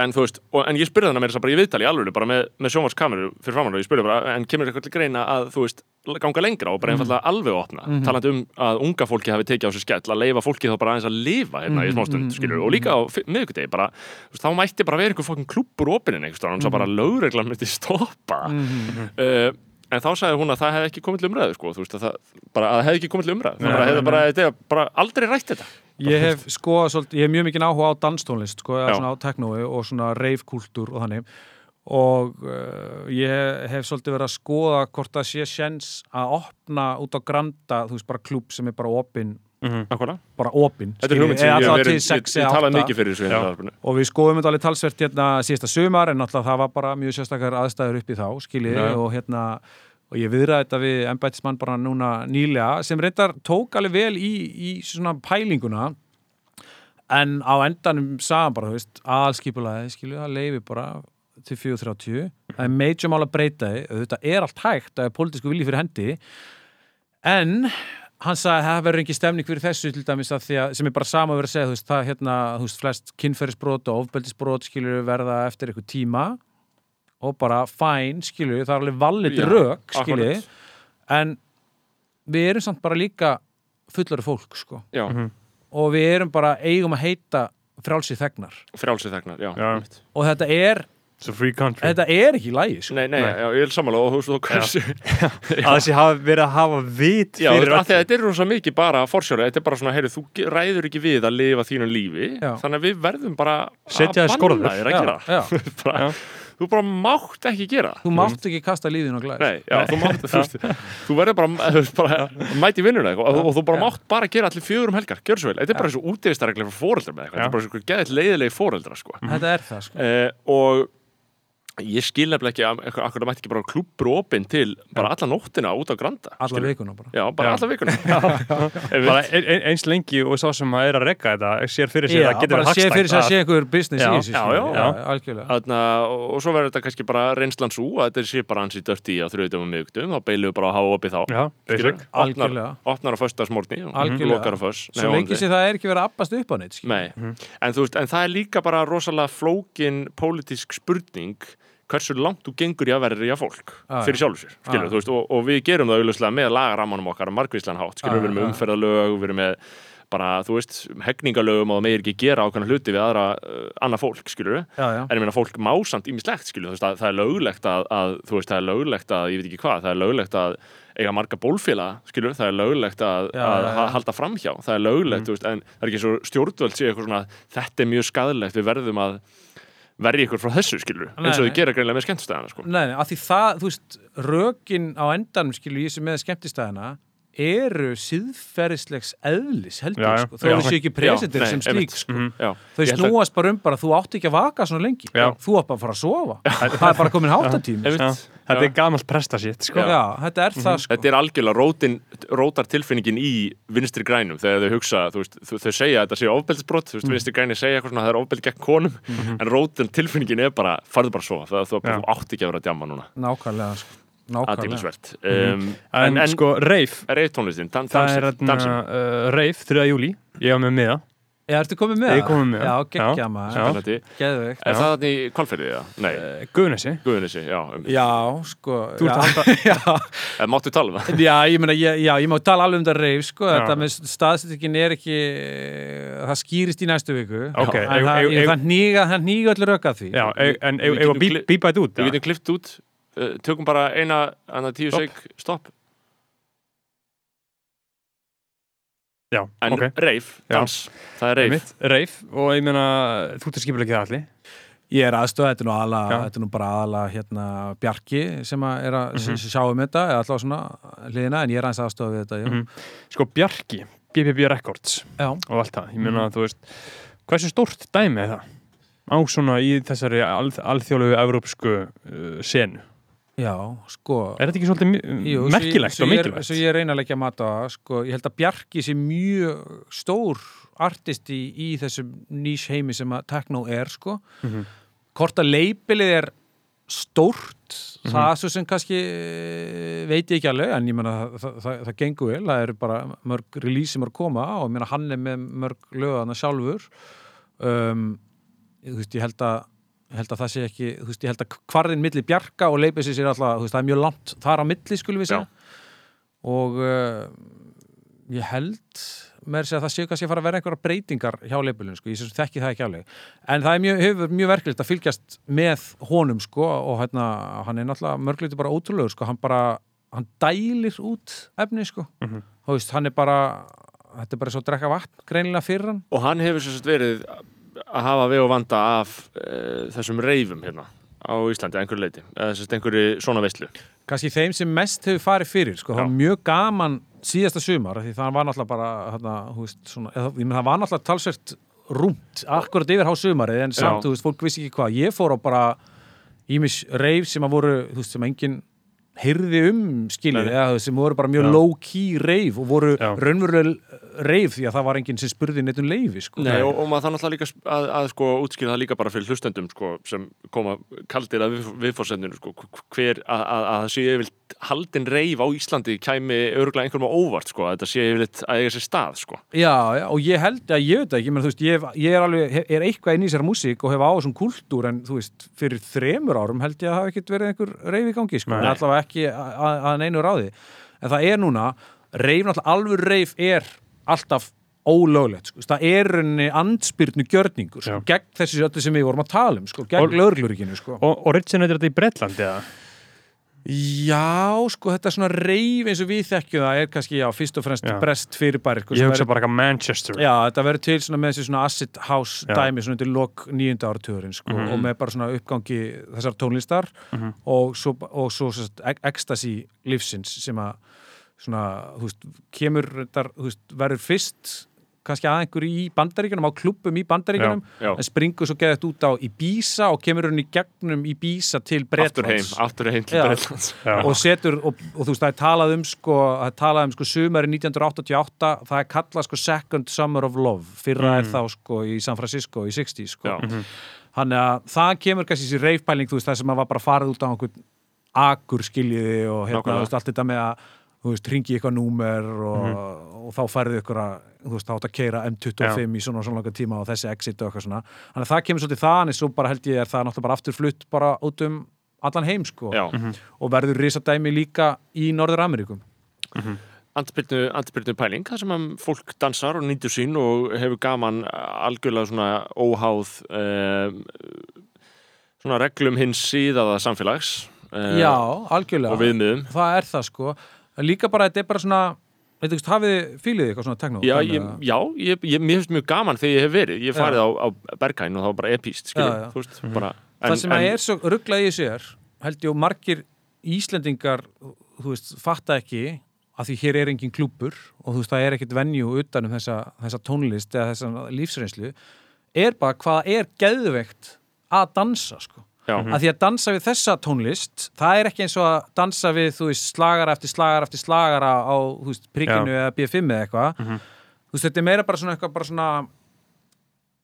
[SPEAKER 5] en þú veist, og, en ég spurði hana meira þess að bara í viðtali alveg, bara með, með sjónvarskameru fyrir framann og ég spurði bara, en kemur eitthvað til greina að þú veist, ganga lengra og bara einfallega alveg opna, talandi um að unga fólki hafi tekið á sig skell, að leifa fólki þá bara aðeins að lifa hérna í smástund, skilur, og líka á miðvikudegi, bara, þú veist, þá mætti bara vera einhver fokkin klúppur opininn einhvers staðar, hann sá bara lögreglan myndi stoppa. Uh, en þá sagði hún að það hefði ekki komið til umræðu sko, þú veist, að það, bara, að það hefði ekki komið til umræðu. Það bara, hefði bara, bara aldrei rætt þetta
[SPEAKER 3] ég hef skoðað svolítið, ég hef mjög mikið áhuga á danstónlist sko, svona á teknói og svona reifkúltúr og þannig og uh, ég hef svolítið verið að skoða hvort það sé sjens að opna út á granda, þú veist, bara klúb sem er bara opinn,
[SPEAKER 5] Akkurat.
[SPEAKER 3] bara opinn
[SPEAKER 5] ég,
[SPEAKER 3] átta.
[SPEAKER 5] mikið fyrir þessu hérna.
[SPEAKER 3] og við skoðum þetta alveg talsvert hérna síðasta sumar en náttúrulega það var bara mjög sérstakar aðstæður upp í þá skiljið
[SPEAKER 5] Já, já.
[SPEAKER 3] og hérna og ég viðraði þetta við embætismann bara núna nýlega sem reyndar tók alveg vel í, í svona pælinguna en á endanum sagðan bara, þú veist, aðalskipulaði skiljið, það leifi bara til 4.30 það er major mál að breyta þið þetta er allt hægt, það er politísku vilji fyrir hendi. En hann sagði að það verður ekki stemning fyrir þessu til dæmis að því að, sem er bara sama að vera að segja þú veist, það hérna, þú veist, flest kynferðisbrot og ofbeldisbrot skilur verða eftir eitthvað tíma og bara fæn, skilur það er alveg valið
[SPEAKER 5] Já,
[SPEAKER 3] rök, skilur
[SPEAKER 5] akkurat.
[SPEAKER 3] en við erum samt bara líka fullari fólk, sko.
[SPEAKER 5] Já,
[SPEAKER 3] og við erum bara eigum að heita frálsið þegnar.
[SPEAKER 5] Frjálsið þegnar, já,
[SPEAKER 2] Já.
[SPEAKER 3] og þetta er,
[SPEAKER 2] It's a free country.
[SPEAKER 3] Þetta er ekki í lagi, sko.
[SPEAKER 5] Nei, nei, já, ég er sammála og þú veist þú hversu
[SPEAKER 2] að þessi hafa verið að hafa vit
[SPEAKER 5] Já,
[SPEAKER 2] fyrir
[SPEAKER 5] af því að þetta er rosa mikið bara forsjóra, þetta er bara svona, heyrðu, þú ge- ræður ekki við að lifa þínu lífi,
[SPEAKER 3] Já.
[SPEAKER 5] þannig að við verðum bara
[SPEAKER 2] Setja þér skorður.
[SPEAKER 5] þér að gera
[SPEAKER 3] já, já.
[SPEAKER 5] það. bara, Þú bara mátt ekki gera
[SPEAKER 3] þú mátt ekki kasta lífinu á glæs.
[SPEAKER 5] Nei, já, þú mátt, þú veist, þú verður bara, bara mæti vinnuna eitthvað og, og þú bara mátt bara gera allir fjögur um helgar, gjör svo vel, þetta er bara eins og útivistarreglir fyrir fóreldra með eitthvað, þetta er bara svona geðið leiðilegi fóreldra, sko.
[SPEAKER 3] þetta er það, sko.
[SPEAKER 5] Eh, og ég skil nefnilega ekki að það mætti ekki bara klúbbur opinn til bara alla nóttina út á Granda
[SPEAKER 3] alla vikuna bara.
[SPEAKER 5] Já, bara
[SPEAKER 2] Já.
[SPEAKER 5] alla vikuna.
[SPEAKER 2] Bara ein, ein, eins lengi og sá sem að er að rekka þetta sér fyrir sér
[SPEAKER 3] Já,
[SPEAKER 2] að getur
[SPEAKER 3] bara
[SPEAKER 2] verið
[SPEAKER 3] sé fyrir sér að
[SPEAKER 2] hagstætt
[SPEAKER 3] sé einhver business
[SPEAKER 2] Já,
[SPEAKER 3] í þessu
[SPEAKER 5] já, já.
[SPEAKER 3] algjörlega.
[SPEAKER 5] Þarna, og svo verður þetta kannski bara reynslan svo að þetta sé bara hansi dörti á þrjöðum og miðugtum, þá beilum við bara að hafa opið þá
[SPEAKER 2] Já, basic.
[SPEAKER 5] opnar,
[SPEAKER 3] Algjörlega.
[SPEAKER 5] opnar á föstasmórni og
[SPEAKER 3] Algjörlega.
[SPEAKER 5] lokar á föss
[SPEAKER 3] svo lengi er
[SPEAKER 5] er hversu langt þú gengur í að verða fólk
[SPEAKER 3] Ah,
[SPEAKER 5] fyrir sjálfur sér, skilur,
[SPEAKER 3] Ah.
[SPEAKER 5] þú veist, og, og við gerum það auðvitað með lagaramanum okkar að margvíslan hátt, skilur,
[SPEAKER 3] Ah,
[SPEAKER 5] við erum með umferðalög, við erum með bara, þú veist, hegningalögum og það meir ekki gera ákveðna hluti við aðra uh, annað fólk, skilur
[SPEAKER 3] já, já.
[SPEAKER 5] en ég meina fólk má samt ímislegt, skilur, þú veist, að, það er löglegt að, að, þú veist, það er löglegt að, ég veit ekki hvað, það er löglegt að eiga marga bólfélaga, skilur, það er löglegt að,
[SPEAKER 3] Já,
[SPEAKER 5] að
[SPEAKER 3] já.
[SPEAKER 5] ha- halda framhjá, það er löglegt, þú veist, en það er ekki svo stjórnvöld sé eitthvað svona, þetta er mjög skadilegt, við verðum að verja ykkur frá þessu, skilur,
[SPEAKER 3] Nei,
[SPEAKER 5] eins og þau gera greinlega með skemmtstæðana, sko.
[SPEAKER 3] Nei, nei, af því það, þú veist, rökin á endanum, skilur ég sem með skemmtistæðina eru síðferðislegs eðlis, heldur
[SPEAKER 2] Já,
[SPEAKER 3] sko. þó
[SPEAKER 2] Já.
[SPEAKER 3] eru séu ekki
[SPEAKER 5] nei,
[SPEAKER 3] sem slík, sko.
[SPEAKER 2] Mhm.
[SPEAKER 5] Já,
[SPEAKER 3] Þau
[SPEAKER 5] að-
[SPEAKER 3] snúast bara um bara, þú átt ekki að vaka svona lengi.
[SPEAKER 2] Já.
[SPEAKER 3] Þú átt bara að fara að sofa. það er bara komin
[SPEAKER 5] einmitt.
[SPEAKER 2] Já, Þetta er gamalt prestasitt sko.
[SPEAKER 3] Þetta er það, sko.
[SPEAKER 5] Þetta er algjörlega rótin, rótar tilfinningin í vinstri grænum þegar þau hugsa, þú veist, þau, segja að þetta sé ofbeldisbrot, þú veist, vinstri græni segja eitthvað svona að það er ofbeld gegn konum, en rótin tilfinningin er bara, farðu bara svo, það, þú, átt ekki að vera að djamma núna,
[SPEAKER 3] Nákvæmlega, sko. Nákvæmlega.
[SPEAKER 5] aðtílisvert. Um,
[SPEAKER 2] En, sko, reif
[SPEAKER 5] reif tónlistin, dan,
[SPEAKER 2] Það er þarna,
[SPEAKER 5] dansinn.
[SPEAKER 2] uh, reif 3. júli Ég á með miða
[SPEAKER 3] Já, ertu komið með
[SPEAKER 2] Ég komið með
[SPEAKER 3] Já,
[SPEAKER 2] það.
[SPEAKER 3] geggja maður. Geðveikt.
[SPEAKER 5] Er það þannig í kvalferðið, já? Nei,
[SPEAKER 2] uh, Guðnesi
[SPEAKER 5] Guðunissi, já. Um,
[SPEAKER 3] Já, sko.
[SPEAKER 2] Þú ert
[SPEAKER 3] já,
[SPEAKER 5] Eh, Máttu tala um það?
[SPEAKER 3] já, ég meina, ég, já, ég má tala alveg um þetta reif, sko.
[SPEAKER 2] Já.
[SPEAKER 3] Þetta með staðsettingin er ekki, það skýrist í næstu viku.
[SPEAKER 2] Ok,
[SPEAKER 3] En það, ég, það það hníga öllu röka því.
[SPEAKER 2] Já, en
[SPEAKER 5] Við
[SPEAKER 2] eigum við
[SPEAKER 5] getum
[SPEAKER 2] að bí-
[SPEAKER 5] kli-
[SPEAKER 2] bípa þetta út
[SPEAKER 5] Uh, tökum bara eina, annað tíu seg, stopp.
[SPEAKER 2] Já,
[SPEAKER 5] En
[SPEAKER 2] ok
[SPEAKER 5] reif,
[SPEAKER 2] Já.
[SPEAKER 5] dans, það er reif.
[SPEAKER 2] Einmitt, Reif og ég meina þú ert að það allir
[SPEAKER 3] Ég er aðstöð, þetta er nú, aðla,
[SPEAKER 2] Já.
[SPEAKER 3] þetta er nú bara aðala hérna, Bjarki sem að er að mm sjá um þetta, eða alltaf svona hliðina, en ég er aðeins aðstöð við þetta, já.
[SPEAKER 2] Mhm. Sko Bjarki, BBB Records
[SPEAKER 3] Já,
[SPEAKER 2] og allt það, ég meina þú veist hversu stórt dæmi er það á svona í þessari al, alþjóðlegu evrópsku uh, senu
[SPEAKER 3] já, sko.
[SPEAKER 2] Er þetta ekki svolítið
[SPEAKER 3] Jú,
[SPEAKER 2] merkilegt
[SPEAKER 3] svo
[SPEAKER 2] og
[SPEAKER 3] ég, er-
[SPEAKER 2] mikilvægt?
[SPEAKER 3] Svo ég reyna að leggja mat á það, sko, ég held að Bjarki sé mjög stór artisti í þessum nýs heimi sem að techno er, sko.
[SPEAKER 2] Mhm.
[SPEAKER 3] Hvort að leipilið er stórt,
[SPEAKER 2] Mhm.
[SPEAKER 3] það svo sem kannski eh, veit ég ekki alveg, en ég meina það, það, það, gengur vel, það eru bara mörg release sem er að koma og ég meina hann er með mörg lögðana sjálfur um, þú veist, ég held að ég held að það sé ekki, þú veist, ég held að hvarðin milli bjarga og leipið sér alltaf, þú veist, það er mjög langt þar á milli, skulum við segja. Og uh, ég held með þess að það séu kannski að fara að vera einhverja breytingar hjá leipilinu, sko, ég sem þekki það ekki alveg. En það er mjög, mjög verkeflitt að fylgjast með honum, sko, og hérna hann er náttúrulega mörgluti bara ótrúlegur, sko. Hann bara, hann dælir út efni, sko,
[SPEAKER 2] Mhm.
[SPEAKER 3] þú veist, hann er bara þetta er bara svo að drekka vatn, greinilega fyrir hann.
[SPEAKER 5] Og hann hefur svo verið að hafa við og vanda af uh, þessum reifum hérna á Íslandi einhverju leiti, eða einhverju svona veislu.
[SPEAKER 3] kannski þeim sem mest hefur farið fyrir sko, það var mjög gaman síðasta sumar því það var náttúrulega bara hérna, veist, svona, eða, ég menn það var náttúrulega talsvert rúmt, akkurat yfir há sumarið en samt,
[SPEAKER 5] Já.
[SPEAKER 3] þú veist, fólk vissi ekki hvað ég fór á bara ímis reif sem að voru, þú veist, sem enginn heyrði um veist, sem voru bara mjög
[SPEAKER 2] Já.
[SPEAKER 3] low-key reif og voru
[SPEAKER 2] Já.
[SPEAKER 3] Reif því að það var enginn sem spurði neitt um leifi sko.
[SPEAKER 5] Nei, og, og maður þannig alltaf líka að, að sko, útskýra það líka bara fyrir hlustendum sko, sem koma kaldir að við, viðfórsendinu sko, hver að, að, að það sé yfirleitt haldin reif á Íslandi kæmi örgulega einhverjum á óvart sko, að þetta sé yfirleitt að eiga sér stað sko.
[SPEAKER 3] Já, já, og ég held að ég veit það ekki, þú veist, ég, hef- ég er alveg, hef- er eitthvað inn í þessari músík og hef á þessum kultúr en þú veist, fyrir þremur árum held ég að hafa ekkert verið einhver reyf í gangi, sko, allavega ekki að, að- að neinu ráði, en það er núna reyf, náttúrulega alveg reyf er alltaf ólöglegt, sko, það er henni andspyrnu gjörningur, sko, gegn þessu öllu sem við vorum að tala um, sko, gegn lögreglurikinu, sko.
[SPEAKER 2] Og, og Ritzinett er þetta í Bretlandi eða?
[SPEAKER 3] Já, sko, þetta er svona reyf eins og við þekkjum það er kannski, já, fyrst og fremst
[SPEAKER 2] Já.
[SPEAKER 3] brest fyrirbæri, sko,
[SPEAKER 2] Ég hugsa bara eitthvað Manchester
[SPEAKER 3] Já, þetta verður til svona með þessi svona acid house
[SPEAKER 2] Já.
[SPEAKER 3] dæmi svona undir lok nýjunda áratugurinn sko,
[SPEAKER 2] Mhm.
[SPEAKER 3] og með bara svona uppgangi þessar tónlistar
[SPEAKER 2] Mhm.
[SPEAKER 3] og svo, og svo sest, ecstasy lífsins sem að svona, þú veist, kemur þar, þú veist, verður fyrst kannski að einhverju í bandaríkjunum á klubbum í bandaríkjunum
[SPEAKER 5] Já, já.
[SPEAKER 3] en springur svo geðið út á Ibiza og kemur hann í gegnum Ibiza til
[SPEAKER 5] aftur heim, aftur heim til
[SPEAKER 3] Já.
[SPEAKER 5] Bretlands
[SPEAKER 4] Já.
[SPEAKER 3] og setur, og, og þú veist, það er talað um sko, það er talað um sko sumari 1988 það er kallað sko Second Summer of Love fyrra er þá sko í San Francisco í 60 sko
[SPEAKER 5] Já.
[SPEAKER 3] þannig að það kemur kannski þessi reifpæling þú veist, það sem að var bara farið út á einhvern akur skiljiði og hérna, þú veist, allt þetta með að þú veist, ringi eitthvað númer og, og þá færðu ykkur að þú veist, þá átt að keira M25 í svona og svona langa tíma og þessi exit og eitthvað svona. Þannig að það kemur svolítið það, en svo bara held ég er það náttúrulega bara aftur flutt bara út um allan heim sko.
[SPEAKER 5] Já,
[SPEAKER 3] og verður risadæmi líka í Norður Ameríkum
[SPEAKER 5] andspyrnu, andspyrnu pæling þar sem að fólk dansar og nýtur sín og hefur gaman algjörlega svona óháð um, svona reglum hins síðaða samfélags uh,
[SPEAKER 3] Já, algjörlega.
[SPEAKER 5] og viðmiðum.
[SPEAKER 3] Það er það sko En líka bara, þetta er bara svona ekki, hafið fílið eitthvað svona teknó
[SPEAKER 5] Já, ég, já ég, ég, mér finnst mjög gaman þegar ég hef verið. Ég farið á, á Berghain og það var bara epíst skilur,
[SPEAKER 3] Já, já.
[SPEAKER 5] veist, bara
[SPEAKER 3] Það sem að er svo rugglaði í sér held ég og margir Íslendingar þú veist, fatta ekki að því hér er engin klúpur og þú veist, það er ekkit venju utan um þessa, þessa tónlist eða þessa lífsreynslu er bara hvað er geðveikt að dansa sko
[SPEAKER 5] Já.
[SPEAKER 3] að því að dansa við þessa tónlist það er ekki eins og að dansa við þú veist, slagara eftir slagara eftir slagara á veist, prikkinu eða B5 eða eitthvað. Þú veist, þetta er meira bara svona eitthvað bara svona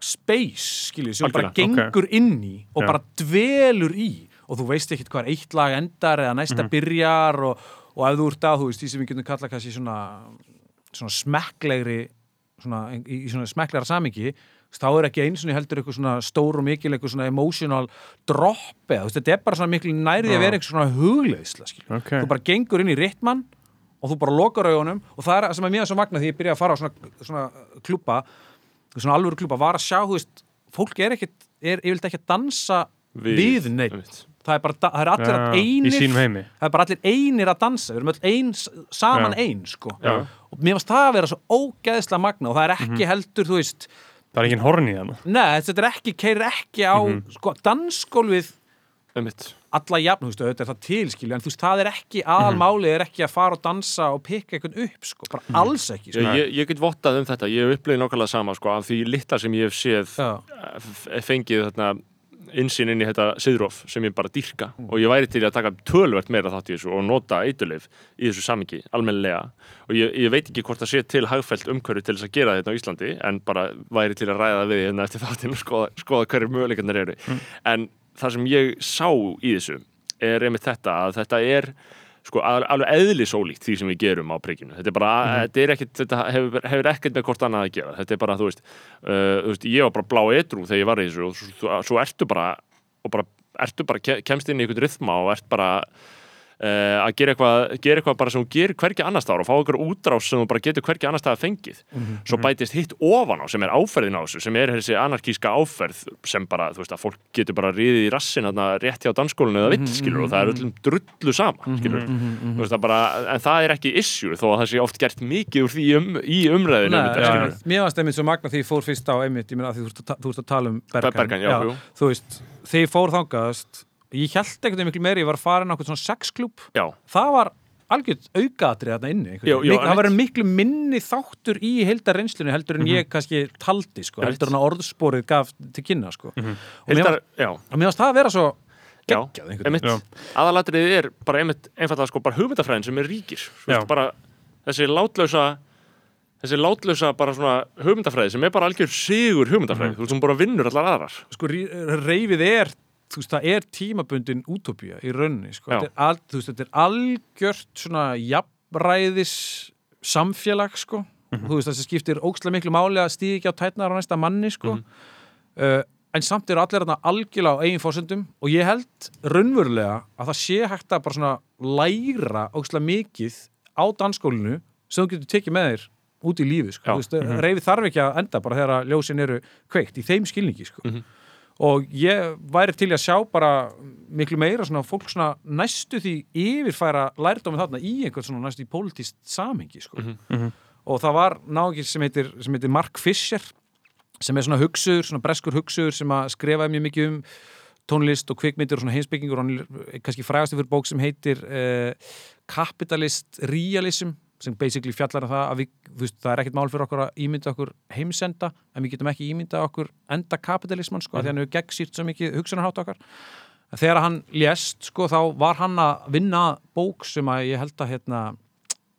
[SPEAKER 3] space, skiljið, sem bara gengur inn í og
[SPEAKER 4] Já.
[SPEAKER 3] bara dvelur í. Og þú veist ekkit hvað eitt lag endar eða næsta byrjar og, og ef þú ert að, þú veist, því sem við getum kallað kannski svona, svona smekklegri svona, í, í svona smekklegra samingi þá er ekki eins og heldur eitthvað svona stór og mikil eitthvað svona emotional drop eða, þetta er bara svona mikil nærið að vera eitthvað svona hugleðsla, skilur
[SPEAKER 4] Ok.
[SPEAKER 3] þú bara gengur inn í ritman og þú bara lokar augunum og það er sem er mjög svo magna því ég byrja að fara á svona, svona klúpa svona alvöru klúpa, var að sjá, þú veist fólk er ekkit, er yfirleitt ekki að dansa við, neitt
[SPEAKER 5] einmitt.
[SPEAKER 3] það er bara, það er allir
[SPEAKER 4] í
[SPEAKER 3] einir
[SPEAKER 4] sínum heimi
[SPEAKER 3] það er bara allir einir að dansa, við erum öll ein, saman
[SPEAKER 4] Já.
[SPEAKER 3] ein, sko
[SPEAKER 5] Já.
[SPEAKER 3] og mér varst það að vera svo ógeðslega magna og það er ekki heldur, þú veist
[SPEAKER 4] það er engin horn í hana
[SPEAKER 3] neða, þetta er ekki, keirir ekki á sko, dansgólfið alla jafn, þú veist, auðvitað er það tilskilja en þú veist, það er ekki, aðalmálið er ekki að fara og dansa og pikka einhvern upp, sko, bara alls ekki, sko.
[SPEAKER 5] ég, ég, ég get vottað um þetta, ég hef upplegið nákvæmlega sama sko, af því litla sem ég hef séð
[SPEAKER 3] Já.
[SPEAKER 5] f- fengið þarna insýn inn í þetta siðróf sem ég bara dýrka. Og ég væri til að taka tölvert meira þátt í þessu og nota eiturleif í þessu samingi, almennilega. Og ég, ég veit ekki hvort það sé til hagfælt umhverju til þess að gera þetta á Íslandi en bara væri til að ræða við hérna eftir þáttinn og skoða, skoða hverju möguleikarnir eru. En það sem ég sá í þessu er einmitt þetta að þetta er sko al- alveg eðlisólíkt því sem við gerum á prikkinu þetta er bara, þetta hefur, hefur ekkert með hvort annað að gera. Þetta er bara, þú veist, uh, þú veist ég var bara blá edrú þegar ég var í þessu og svo, svo ertu bara, og bara ertu bara, ke- kemst inn í einhvern rytma og ert bara að gera eitthvað, gera eitthvað bara sem þú gerir hvergi annars staðar og fá einhver útrás sem þú bara getur hvergi annars staðar fengið. Svo bætist hitt ofan á sem er áferðin á þessu sem er þessi anarkíska áferð sem bara, þú veist, að fólk getur bara riðið í rassin þarna rétt hjá dansskólinu eða vill, skilur, og það er öllum drullu sama, skilur, þú veist, það bara en það er ekki issue, þó að það sé oft gert mikið úr því um, í umræðinu um
[SPEAKER 3] ja. mér varst einmitt svo magna því ég fór fyrst á einmitt, ég meina að þú ert að, að tala um Berghain,
[SPEAKER 5] Berghain, já, jú.
[SPEAKER 3] þú veist, þegar ég fór þangast ég held veginn miklu meiri, ég var inn á eitthvað svona sexklúb,
[SPEAKER 5] Já,
[SPEAKER 3] það var algjört aukaðatrið þarna inni
[SPEAKER 5] Já, já,
[SPEAKER 3] Mik- það var
[SPEAKER 5] einmitt.
[SPEAKER 3] miklu minni þáttur í heildar reynslunni heldur en ég kannski taldi sko, heldur en að orðsporið gaf til kynna sko.
[SPEAKER 5] Hildar,
[SPEAKER 3] varst,
[SPEAKER 5] já,
[SPEAKER 3] og mér varst það að vera svo geggjað
[SPEAKER 5] aðalatriðið er bara einmitt einfallega sko bara hugmyndafræðin sem er ríkir. Þú veist, bara þessi látlausa þessi látlausa bara svona hugmyndafræði sem er bara algjör sigur hugmyndafræði. Þú veist, hún bara vinnur allar aðrar.
[SPEAKER 3] Sko, reyfið er þú veist, það er tímabundin útópía í rauninni, sko, þetta er, al, veist, þetta er algjört svona jafnræðis samfélag, sko. Þú veist, þessi skiptir ókslega miklu máli að stíði ekki á tætnar á næsta manni, sko. Uh, en samt eru allir þarna algjörlega á eigin fórsendum og ég held raunverulega að það sé hægt að bara svona læra ókslega mikið á dansskólinu sem þú getur tekið með þér út í lífi, sko,
[SPEAKER 5] Já.
[SPEAKER 3] þú veist, reyfið þarf ekki að enda bara þegar að ljósin eru kveikt í þeim skilningi, sko og ég væri til að sjá bara miklu meira svona fólk svona næstu því yfirfæra lærdómið þarna í einhvern svona næstu í pólitíst samhengi sko. og það var náðingir sem heitir, sem heitir Mark Fisher sem er svona hugsuður, svona breskur hugsuður sem að skrifaði mjög mikið um tónlist og kvikmyndir og svona heimsbyggingur og hann er kannski frægastu fyrir bók sem heitir uh, Capitalist Realism sem basically fjallar um það að við, veist, það er ekkert mál fyrir okkur að ímynda okkur heimsenda en við getum ekki ímynda okkur enda kapitalisman sko, mm. því hann hefur gegnsýrt svo mikið hugsunarhátt okkar þegar hann lést, sko, þá var hann að vinna bók sem að ég held að hérna,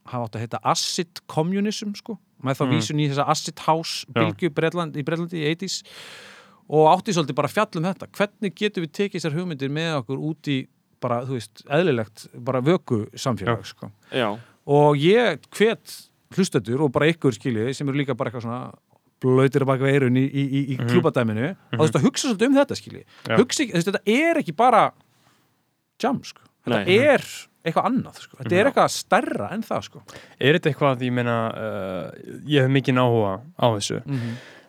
[SPEAKER 3] hafa átt að heita Acid Communism, sko með þá
[SPEAKER 2] Mm.
[SPEAKER 3] vísun í þessa Acid House
[SPEAKER 2] Já.
[SPEAKER 3] bylgju Bretland, í Bretlandi í 80s og átti svolítið bara að fjalla um þetta hvernig getum við tekið þessar hugmyndir með okkur út í bara, þú veist, eðlilegt bara vöku samfélag, sko
[SPEAKER 5] Já,
[SPEAKER 3] og ég hvet hlustendur og bara ykkur skiljið sem eru líka bara eitthvað svona blöytir baka veirun í, í, í, í klúbadæminu og þú veist að hugsa svolítið um þetta skiljið.
[SPEAKER 2] Já.
[SPEAKER 3] hugsa ekki, þú veist, þetta er ekki bara jam sko, þetta
[SPEAKER 5] Nei.
[SPEAKER 3] er eitthvað annað sko, þetta er eitthvað stærra en það sko.
[SPEAKER 2] Er þetta eitthvað, ég meina, uh, ég hef mikið áhuga á þessu,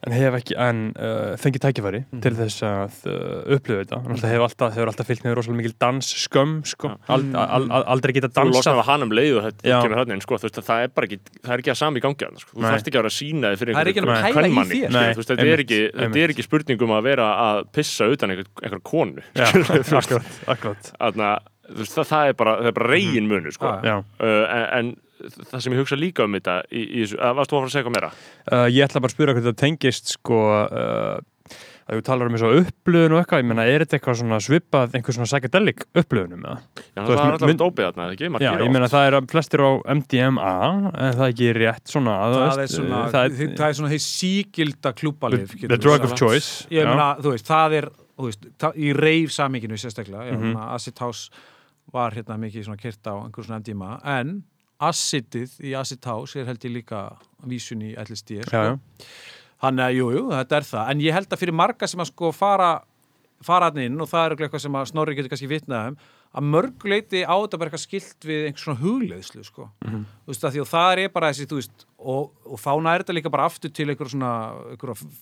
[SPEAKER 2] en hef ekki, en uh, fengið tækifæri til þess að uh, upplifa þetta. Náttúrulega hefur alltaf, hefur alltaf fyllt með rosalega mikil dansskömm, sko, ald, al, al, aldrei geta
[SPEAKER 5] þú losnar
[SPEAKER 2] dansað.
[SPEAKER 5] af hann um leið og þetta kemur hann inn, sko, þú veist, að það er bara ekki það er ekki að sami í gangi sko, þú
[SPEAKER 2] Nei.
[SPEAKER 5] þarft ekki að vera að sína þig fyrir
[SPEAKER 3] Það er
[SPEAKER 5] þú veist, þetta er ekki, þetta er ekki spurningum að vera að pissa utan einhver, konu þú þú veist, það, það er bara, það er bara regin munu, sko. Uh, en, en það sem ég hugsa líka um þetta í, í þessu, að varst þú að fara að segja eitthvað meira?
[SPEAKER 2] Uh, ég ætla bara að spura hvernig þetta tengist sko uh, að þú talar um þessu upplöðun og eitthvað, ég meina, er þetta eitthvað svona svipað einhver svona psychedelic upplöðunum eða?
[SPEAKER 5] Já, það
[SPEAKER 2] veist,
[SPEAKER 5] er alltaf
[SPEAKER 2] mynd-
[SPEAKER 5] dópið þarna, ekki?
[SPEAKER 2] Já, ég
[SPEAKER 5] oft.
[SPEAKER 2] meina það er flestir á MDMA en það er ekki rétt svona að,
[SPEAKER 3] það,
[SPEAKER 2] þú
[SPEAKER 3] er
[SPEAKER 2] veist,
[SPEAKER 3] svona,
[SPEAKER 2] uh,
[SPEAKER 3] það,
[SPEAKER 2] það
[SPEAKER 3] er, svona heið síkilda klúbalif
[SPEAKER 2] the drug of choice
[SPEAKER 3] ég
[SPEAKER 2] já.
[SPEAKER 3] meina, þú veist, það er veist, það, í reif saminginu sérstaklega
[SPEAKER 2] Mhm.
[SPEAKER 3] meina, Acid House var hérna mikið svona kyrt á einhver svona MDMA en acidið í Acid House er held ég líka vísun í LSD
[SPEAKER 2] já,
[SPEAKER 3] sko. Þannig að jú, jú, þetta er það. En ég held að fyrir marga sem að sko fara fara hann inn og það er eitthvað sem að Snorri getur kannski vitnað um að mörguleiti á þetta bara eitthvað skilt við einhvers svona hugleiðslu sko.
[SPEAKER 2] Mhm.
[SPEAKER 3] þú veist að því og það er bara þessi þú veist og, og þá næri þetta líka bara aftur til einhver svona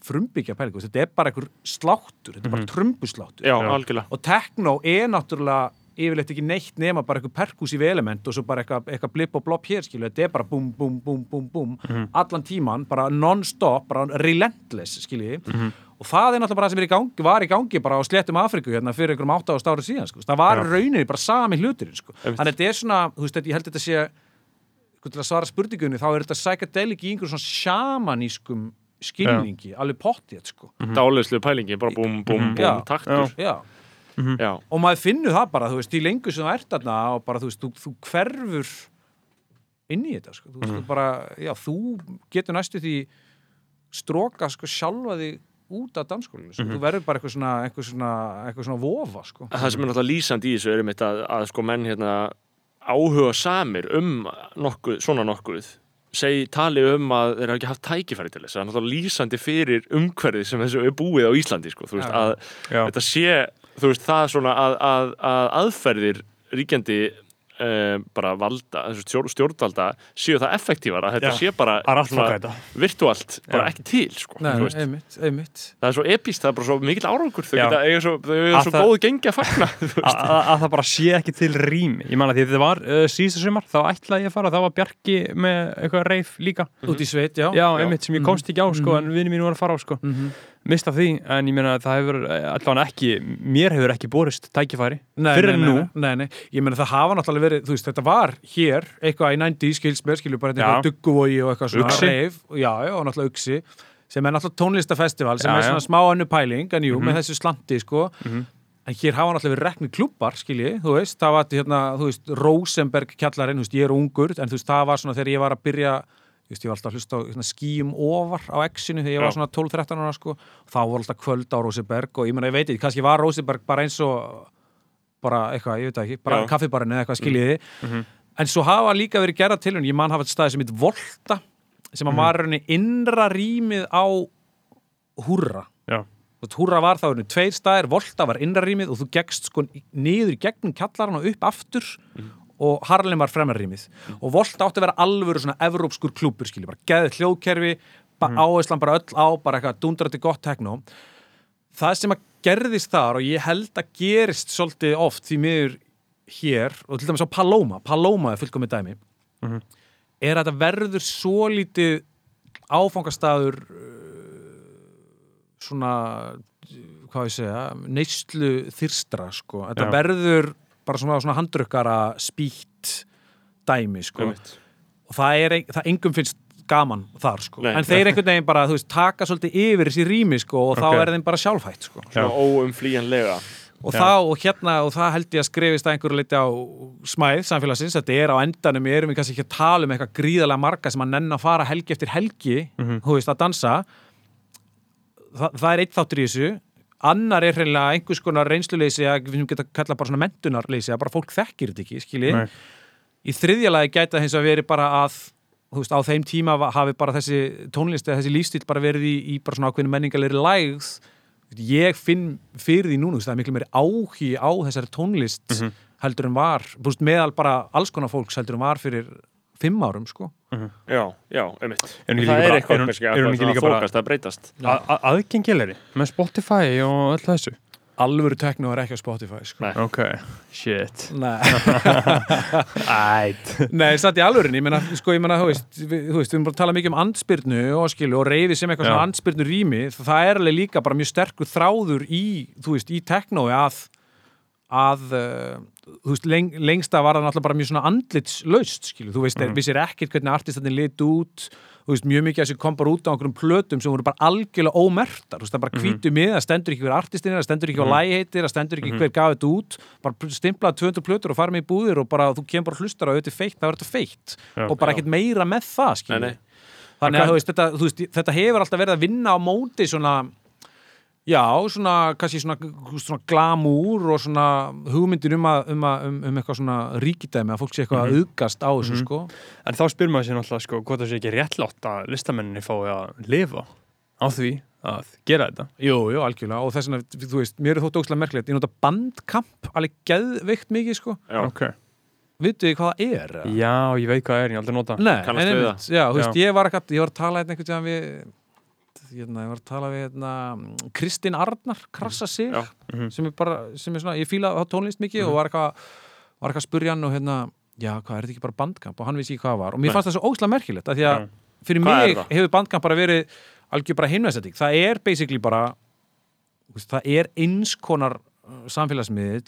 [SPEAKER 3] frumbyggja pælingu þetta er bara einhver sláttur, þetta er
[SPEAKER 2] Mhm.
[SPEAKER 3] bara trumbusláttur
[SPEAKER 5] Já, algjörlega
[SPEAKER 3] og techno er náttúrulega yfirleitt ekki neitt nema bara eitthvað perkusív element og svo bara eitthvað, eitthvað blip og blopp hér skilu, þetta er bara búm, búm, búm, búm, búm allan tíman, bara non-stop bara relentless, skilji og það er náttúrulega bara það sem í gangi, var í gangi bara á sléttum Afriku hérna fyrir einhverjum átta ára stári síðan, sko, það var
[SPEAKER 2] Já.
[SPEAKER 3] rauninni bara sami hluturinn, sko, þannig að þetta er svona þú veist, þetta- ég held að þetta sé sko, til að svara spurningunni, þá er þetta psychedelic í einhverjum svona shamanískum skilningi, alveg pottið, sko.
[SPEAKER 5] Dáleyslu pælingin, bara búm, búm, búm,
[SPEAKER 3] Já.
[SPEAKER 5] taktur.
[SPEAKER 3] Já,
[SPEAKER 5] Já,
[SPEAKER 3] og maður finnur það bara, þú veist, í lengur sem þú ert þarna og bara, þú veist, þú, þú hverfur inn í þetta, sko, þú veist, þú bara já, þú getur næstu því stróka, sko, sjálfa þig út af dansskólinu, sko, þú verður bara eitthvað svona eitthvað svona, eitthvað svona vofa, sko.
[SPEAKER 5] Það sem er náttúrulega lýsandi í þessu er einmitt að, að sko menn hérna áhuga samir um nokkuð, svona nokkuð. Segi, tali um að þeir hafa ekki haft tækifæri til þess, það er náttúrulega lýsandi fyrir umhverfið sem þessu er búið á Íslandi sko, þú veist, að
[SPEAKER 2] Já.
[SPEAKER 5] þetta sé, þú veist, það svona að, að, að aðferðir ríkjandi Uh, bara valda, stjórnvalda séu það effektívar að þetta
[SPEAKER 2] Já.
[SPEAKER 5] sé bara
[SPEAKER 2] Það
[SPEAKER 5] virtualt bara ekki til sko,
[SPEAKER 3] Nei,
[SPEAKER 5] þú veist.
[SPEAKER 3] einmitt, einmitt
[SPEAKER 5] það er svo epíst, það er bara svo mikill árangur þau eiga svo, þau eiga
[SPEAKER 2] Að
[SPEAKER 5] svo
[SPEAKER 2] það-
[SPEAKER 5] góðu gengi að fagna þú
[SPEAKER 2] Að,
[SPEAKER 5] veist.
[SPEAKER 2] að, að það bara sé ekki til rými ég man að því þetta var uh, síðasta sumar þá ætlaði ég að fara, þá var Bjarki með eitthvað reif líka
[SPEAKER 3] út í sveit, já,
[SPEAKER 2] já, einmitt sem ég komst ekki á sko,
[SPEAKER 3] Mhm.
[SPEAKER 2] en vinni mínu var að fara á sko.
[SPEAKER 3] Mhm.
[SPEAKER 2] mist af því, en ég meina að það hefur eh, allavega ekki, mér hefur ekki borist tækifæri,
[SPEAKER 3] Nei,
[SPEAKER 2] fyrir
[SPEAKER 3] nei,
[SPEAKER 2] nú
[SPEAKER 3] nei, nei, ég meina það hafa náttúrulega verið þú veist, þetta var hér, eitthvað í 90 skils mér, skilju bara
[SPEAKER 2] Já.
[SPEAKER 3] eitthvað dugguvogi og eitthvað svona reif, já, já, og náttúrulega uksi sem er náttúrulega tónlistafestival sem
[SPEAKER 2] Já,
[SPEAKER 3] er
[SPEAKER 2] já.
[SPEAKER 3] svona smá önnu pæling, en jú,
[SPEAKER 2] Mhm.
[SPEAKER 3] með þessu slanti, sko
[SPEAKER 2] Mhm.
[SPEAKER 3] en hér hafa náttúrulega verið rekni klubbar, skilji þú veist, það var hérna, þú veist, Rosenberg kjallarinn, þú veist, það þegar ég var alltaf að hlusta á hérna, skýjum ofar á X-inu þegar ég var svona 12-13 ára sko. þá voru alltaf kvöld á Rosenberg og ég meina, ég veit ekki, kannski var Rosenberg bara eins og bara eitthvað, ég veit það ekki, bara kaffibarinn eða eitthvað skiljiði.
[SPEAKER 2] Mhm.
[SPEAKER 3] en svo hafa líka verið gerða tilhörn ég man hafa þetta staði sem heit Volta sem að var rauninni innra rýmið á Húrra Húrra var þá rauninni tveir staðir Volta var innra rýmið og þú gekkst sko niður gegnum kjallaran og upp aftur og Harlem var fremra rýmið og Volta átti að vera alvöru svona evrópskur klúpur skilji, bara geðið hljóðkerfi ba áherslan bara öll á, bara eitthvað dundrati gott tekno það sem að gerðist þar og ég held að gerist svolítið oft því miður hér og til dæmis á Paloma, Paloma er fullkomið dæmi
[SPEAKER 2] Mhm.
[SPEAKER 3] er að þetta verður svo lítið áfangastaður uh, svona hvað ég segja, neyslu þyrstra sko, þetta
[SPEAKER 2] Já.
[SPEAKER 3] verður bara svona, svona handrukkara spýtt dæmi sko og það er, það engum finnst gaman þar sko.
[SPEAKER 5] Nei.
[SPEAKER 3] en þeir einhvern veginn bara, þú veist, taka svolítið yfir þessi rými sko, og þá
[SPEAKER 2] Ok.
[SPEAKER 3] er þeim bara sjálfhætt sko.
[SPEAKER 5] Svona óumflýjanlega
[SPEAKER 3] og þá, og hérna, og það held ég að skrifist að einhverju leiti á smæð samfélagsins, þetta er á endanum, við erum við kannski ekki að tala um eitthvað gríðarlega marga sem að nenn að fara helgi eftir helgi,
[SPEAKER 2] Mhm.
[SPEAKER 3] þú veist, að dansa Þa, það er eitt þáttur í þessu annar er hreinlega einhvers konar reynsluleysi að við geta kalla bara svona mentunarleysi að bara fólk þekkir þetta ekki, skilji. Í þriðja lagi gæta hins að veri bara að þú veist, á þeim tíma hafi bara þessi tónlist eða þessi lífstíl bara verið í, í bara svona ákveðinu menningalegri lægð. Ég finn fyrir því núna, þú veist, það er miklu meiri áhugi á þessari tónlist
[SPEAKER 2] Mhm.
[SPEAKER 3] heldur en var, þú veist, meðal bara alls konar fólks heldur en var fyrir fimm árum, sko.
[SPEAKER 5] Já, já, einmitt.
[SPEAKER 2] Ekki
[SPEAKER 5] það
[SPEAKER 2] líka
[SPEAKER 5] er eitthvað
[SPEAKER 2] er hún-
[SPEAKER 5] kannski að
[SPEAKER 2] ekki líka bara-
[SPEAKER 5] þokast að breytast?
[SPEAKER 2] Aðgengilegri með Spotify og öll þessu?
[SPEAKER 3] Alvöru tekno er ekki á Spotify, sko.
[SPEAKER 5] Nei.
[SPEAKER 2] ok, shit.
[SPEAKER 3] Nei,
[SPEAKER 2] æt.
[SPEAKER 3] Nei, satt í alvörinni, ég meina, sko, ég meina, þú veist, við, þú veist, við erum bara að tala mikið um andspyrnu og skilu og reyfi sem eitthvað
[SPEAKER 2] Já.
[SPEAKER 3] svona andspyrnu rými, það er alveg líka bara mjög sterkur þráður í, þú veist, í teknói að, að, uh, þú veist, leng, lengsta var það náttúrulega bara mjög svona andlitslaust, skilu, þú veist, mm. vissir ekkert hvernig artistatinn lit út, þú veist, mjög mikið að sem kom bara út á einhverjum plötum sem voru bara algjörlega ómertar, þú veist, það bara hvítu með, það stendur ekki hver artistin er, það stendur ekki hvað lagi heitir, það stendur ekki hver gaf þetta út, bara stimplaði 200 plötur og farið með í búðir og bara þú kemur bara hlustar á er feitt, það er þetta feitt.
[SPEAKER 2] Já.
[SPEAKER 3] og bara ekkert meira með það,
[SPEAKER 5] nei.
[SPEAKER 3] þannig að þú veist, þetta, þú veist, þetta hefur alltaf verið að vinna á móti svona já, svona, kannski svona, svona glamúr og svona hugmyndir um, að, um, að, um, um eitthvað svona ríkidæmi að fólk sé eitthvað að auðgast á þessu, sko.
[SPEAKER 2] En þá spyr maður sér náttúrulega sko hvort það sé ekki réttlátt að listamenninni fái að lifa á því að gera þetta?
[SPEAKER 3] Jú, jú, algjörlega, og þess vegna, þú veist, mér er þótt ógslag merkilegt, ég nota bandkamp alveg geðveikt mikið, sko.
[SPEAKER 5] Já.
[SPEAKER 2] ok,
[SPEAKER 3] Vittu þið hvað það er?
[SPEAKER 2] já, ég veit hvað það er, ég aldrei nota
[SPEAKER 3] Nei, en einmitt, já, þú veist, ég var ekkert, ég var að tala hérna við hérna, ég var að tala við hérna, Kristín Arnar, krassa sig
[SPEAKER 5] Já.
[SPEAKER 2] Mhm.
[SPEAKER 3] sem er bara, sem er svona, ég fíla á tónlist mikið og var eitthvað, var eitthvað að spurja hann og hérna, já, hvað er þetta ekki bara bandkamp? Og hann vissi ekki hvað var. Og mér
[SPEAKER 5] Nei.
[SPEAKER 3] fannst það svo óslega merkilegt að því að fyrir
[SPEAKER 5] Hvað
[SPEAKER 3] mig hefur bandkamp bara verið algjör bara heimvæðsetting, það er basically bara það er eins konar uh, samfélagsmiðl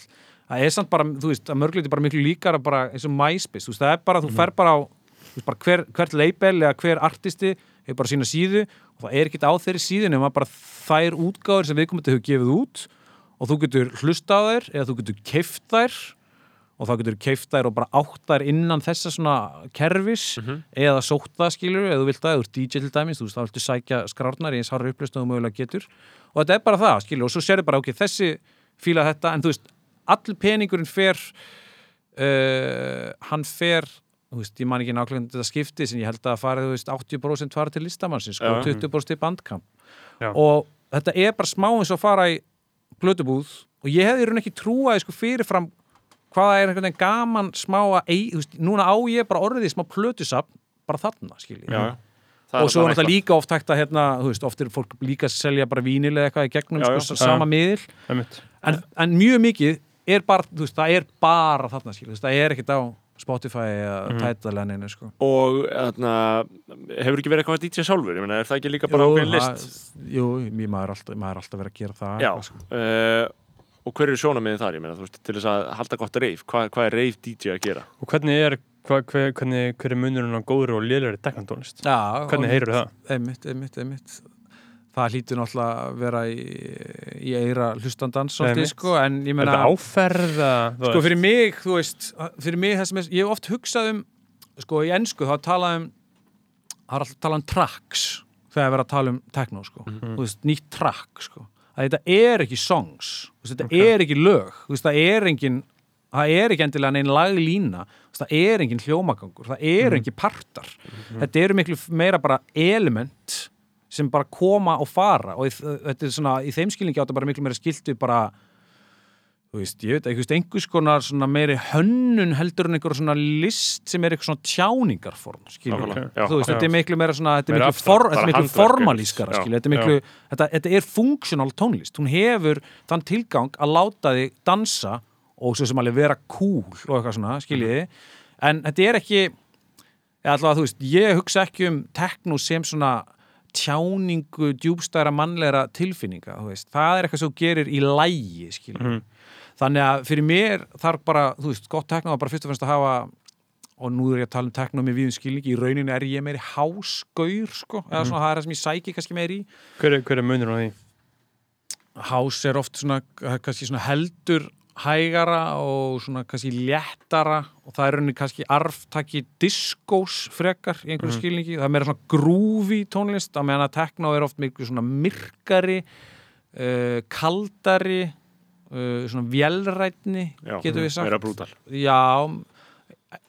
[SPEAKER 3] það er samt bara, þú veist, að mörgleiti bara miklu líkara bara eins og MySpace, þú veist, það er bara, þú fer bara á þú veist, bara hver, hvert label eða hver artisti hefur bara sína síðu og það er ekkert á þeirri síðunum að bara þær útgáður sem viðkomandi hefur gefið út og þú getur hlusta á þær eða þú getur keift þær og þá getur keift þær og bara átt þær innan þessa svona kerfis eða sótt það skilur, eða þú vilt það, eða þú ert DJ til dæmis, þú veist, þá viltu sækja skrárnar í eins harra upplöst og þú mögulega getur. Og þetta er bara það, skilur, og svo sérðu bara, ok, þessi fíla þetta, en þú veist, all peningurinn fer uh, hann fer þú veist, ég man ekki nákvæmlega þetta skipti sem ég held að farið, þú veist, 80% fara til listamannsins sko,
[SPEAKER 5] Já.
[SPEAKER 3] og 20% í bandkamp
[SPEAKER 2] Já.
[SPEAKER 3] og þetta er bara smá eins og fara í blötubúð og ég hefði raun ekki trúaði sko fyrirfram hvaða er einhvern veginn gaman smá að þú veist, núna á ég bara orðið smá plötusafn bara þarna, skilji
[SPEAKER 5] já, já. Það
[SPEAKER 3] og svo er náttúrulega líka oft hægt að hérna, þú veist, oft er fólk líka að selja bara vínileg eða eitthvað í gegnum
[SPEAKER 5] Já, já.
[SPEAKER 3] sko, sama miðil en, en mjög mikið er bara, þú veist, það er bara þarna, skilji, það er ekkert á Spotify eða mm. Tidal eða neinu, sko
[SPEAKER 5] og þarna, hefur ekki verið eitthvað að DJ sjálfur, ég meina, er það ekki líka bara ákveðin list?
[SPEAKER 3] Jú, mér maður er alltaf, maður alltaf verið að gera það
[SPEAKER 5] Já,
[SPEAKER 3] sko.
[SPEAKER 5] uh, og hver eru sjónamiðin þar, ég meina, þú veist, til þess að halda gott reif, hvað, hvað er reif DJ að gera?
[SPEAKER 2] og hvernig er hva, hver, hvernig, hver er munurinn á góður og lélæri dekkantónlist
[SPEAKER 3] Já,
[SPEAKER 2] hvernig heyrur það?
[SPEAKER 3] einmitt, einmitt, einmitt það hlýtur náttúrulega að vera í, í eira hlustandans sko, en ég
[SPEAKER 2] þú
[SPEAKER 3] sko fyrir mig, þú veist fyrir mig það sem er, ég hef oft hugsað um sko í ennsku þá talað um það er alltaf talað um tracks þegar er verið að tala um techno sko. Þú veist, nýtt track sko. Að þetta er ekki songs, veist, þetta er ekki lög veist, það er engin það er ekki endilega neinn laglína það er engin hljómagangur, það er engin partar. Þetta eru miklu meira bara element sem bara koma og fara. Og þetta er svona, í þeim skilningi átt að bara miklu meira skiltu bara þú veist, ég veit ekki, þú veist, einhvers konar svona meiri hönnun heldur en einhver svona list sem er eitthvað svona tjáningarform skilur
[SPEAKER 2] Ok.
[SPEAKER 5] já.
[SPEAKER 3] þú veist,
[SPEAKER 2] Já.
[SPEAKER 3] þetta er miklu meira svona þetta er miklu, for, miklu formalískara skilur, þetta er miklu, þetta, þetta er functional tónlist. Hún hefur þann tilgang að láta þig dansa og svo sem alveg vera cool og eitthvað svona, skiljiði en þetta er ekki eða allavega, þú veist, ég hugsa ekki um tekno sem svona tjáningu djúbstæra mannlegra tilfinninga, það er eitthvað sem gerir í lægi, skiljið þannig að fyrir mér þarf bara, þú veist, gott tekno var bara fyrst og fremst að hafa og nú er ég að tala um teknómi við um skilningi, í rauninni er ég meiri hásgaur sko, eða svona það er það sem ég sæki kannski meiri
[SPEAKER 2] Hver er, hver er munur á því?
[SPEAKER 3] hás er oft svona, kannski svona heldur hægara og svona kannski léttara og það er rauninni kannski arftaki diskós frekar í einhverju skilningi, það er meira svona grúfi tónlist, á meðan að tekno er oft miklu svona myrkari uh, kaldari uh, svona vélrætni
[SPEAKER 5] Já,
[SPEAKER 3] getur við sagt.
[SPEAKER 5] meira brútal.
[SPEAKER 3] Já,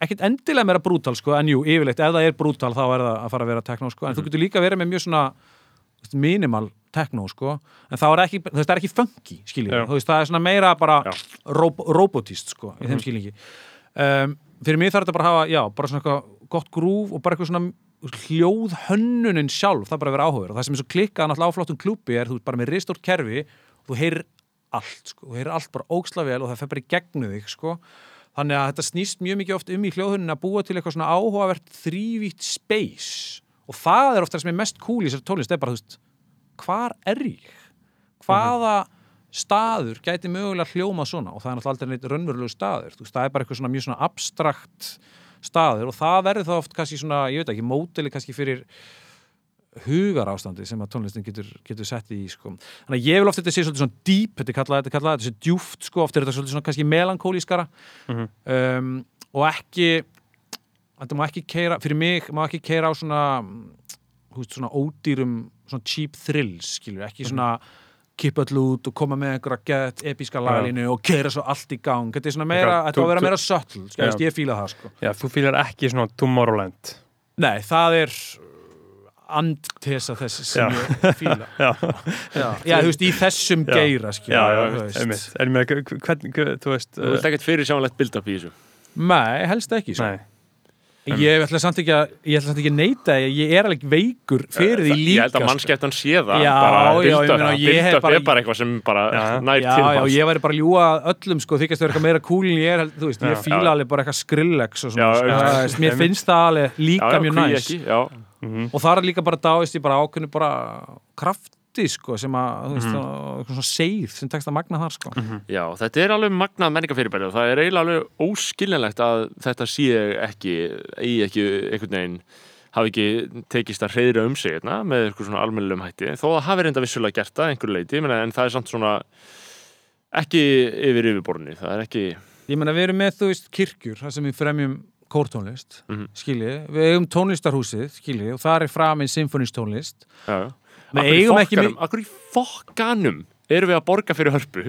[SPEAKER 3] ekkert endilega meira brútal sko, en jú, yfirleitt, ef það er brútal þá er það að fara að vera tekno sko, en þú getur líka verið með mjög svona minimal tekno sko, en þá er ekki, það er ekki funky, skiljið, það er svona meira bara rob robotist sko, í þeim skilningi. Um, fyrir mig þarf þetta bara að hafa, já, bara svona eitthvað gott grúf og bara eitthvað svona hljóð hönnunin sjálf, það bara að vera áhugur og það sem er svo klikkað náttúrulega á flottum klúpi er þú bara með ristórt kerfi og þú heyrir allt, sko, þú heyrir allt bara óksla vel og það fer bara í gegnu þig, sko. Þannig að þetta snýst mjög mikið oft um í hljóðhunin að búa til eitthvað svona áhugavert þrývítt space og það er ofta það sem er mest cool í þessari tónlist, er bara, þú veist hvar er ég? Hvaða staður gæti mögulega hljóma svona? Og það er náttúrulega aldrei neitt raunverulegu staður þú veist, það er bara eitthvað svona mjög svona abstrakt staður. Og það verður þá oft kannski svona, ég veit ekki, mótili kannski fyrir hugar ástandi sem að tónlistin getur, getur sett í sko. þannig að ég vil oft þetta sé svolítið svona deep þetta er kallað, þetta er kallað, þetta sé djúft sko, oft er þetta svolítið svona kannski melankólískara. Um, og ekki þetta má ekki keira, fyrir mig má ekki keira á svona hú veist, svona ódýrum, svona cheap thrills skilur, ekki svona kippa öll út og koma með einhverja gett episka lagalínu og keira svo allt í gang þetta er svona meira, þetta á að vera meira sko, veist, ég fíla það sko
[SPEAKER 2] Já, þú fýlar ekki svona Tomorrowland
[SPEAKER 3] Nei, það er andtesa þess sem
[SPEAKER 2] Já.
[SPEAKER 3] ég fíla
[SPEAKER 2] Já,
[SPEAKER 3] já. já, þú veist, í þessum
[SPEAKER 2] Já.
[SPEAKER 3] geira
[SPEAKER 2] já,
[SPEAKER 3] þú veist.
[SPEAKER 2] einmitt En með, hvernig, þú veist
[SPEAKER 5] Þú vilt ekkert fyrir sjáanlegt build-up í þessu
[SPEAKER 3] Nei, helst ekki sko.
[SPEAKER 2] Nei,
[SPEAKER 3] Ég ætla samt ekki að ég ætla samt ekki að neita því að ég er alveg veikur fyrir því
[SPEAKER 5] Það-
[SPEAKER 3] líka
[SPEAKER 5] Ég held að
[SPEAKER 3] sko.
[SPEAKER 5] mannskeptan sé það
[SPEAKER 3] Já,
[SPEAKER 5] bara
[SPEAKER 3] já,
[SPEAKER 5] build-up
[SPEAKER 3] bara-
[SPEAKER 5] er bara eitthvað sem bara
[SPEAKER 2] Já.
[SPEAKER 5] nær
[SPEAKER 3] Já,
[SPEAKER 5] til
[SPEAKER 3] já,
[SPEAKER 5] manns
[SPEAKER 3] ég væri bara að öllum sko, þykast vera eitthvað meira cool en ég er, þú veist, ég
[SPEAKER 2] Já.
[SPEAKER 3] fíla
[SPEAKER 5] Já.
[SPEAKER 3] alveg bara eitthvað Skrillex og svona,
[SPEAKER 5] Já,
[SPEAKER 3] sko,
[SPEAKER 5] já,
[SPEAKER 3] mér finnst það alveg líka
[SPEAKER 5] Já, já,
[SPEAKER 3] mjög
[SPEAKER 5] hví
[SPEAKER 3] næs
[SPEAKER 5] ekki, já.
[SPEAKER 3] og það er líka bara dáist ég bara ákveðinu bara krafti sko, sem að, þú veist,
[SPEAKER 5] Mhm.
[SPEAKER 3] mm. svona seið sem tekst að magna þar sko.
[SPEAKER 5] Já, þetta er alveg magnað menningafyrirbæri og það er eiginlega alveg óskiljanlegt að þetta sé ekki, eigi ekki einhvern veginn hafi ekki tekist að hreyðra um sig hérna, með eitthvað svona almennilegum hætti þó það hafi reynda vissulega gert það að einhverju leiti en það er samt svona ekki yfir yfirborðinni það er ekki,
[SPEAKER 3] ég meina, við erum með, þú veist, kirkjur þar sem við fremjum kórtónlist
[SPEAKER 5] Mhm.
[SPEAKER 3] skilji, við eigum tónlistarhúsið skilji, og það er framinn symfonistónlist
[SPEAKER 5] já, í
[SPEAKER 3] eigum ekki
[SPEAKER 5] fokkanum- Akkur í fokkanum erum við að borga fyrir hörpu?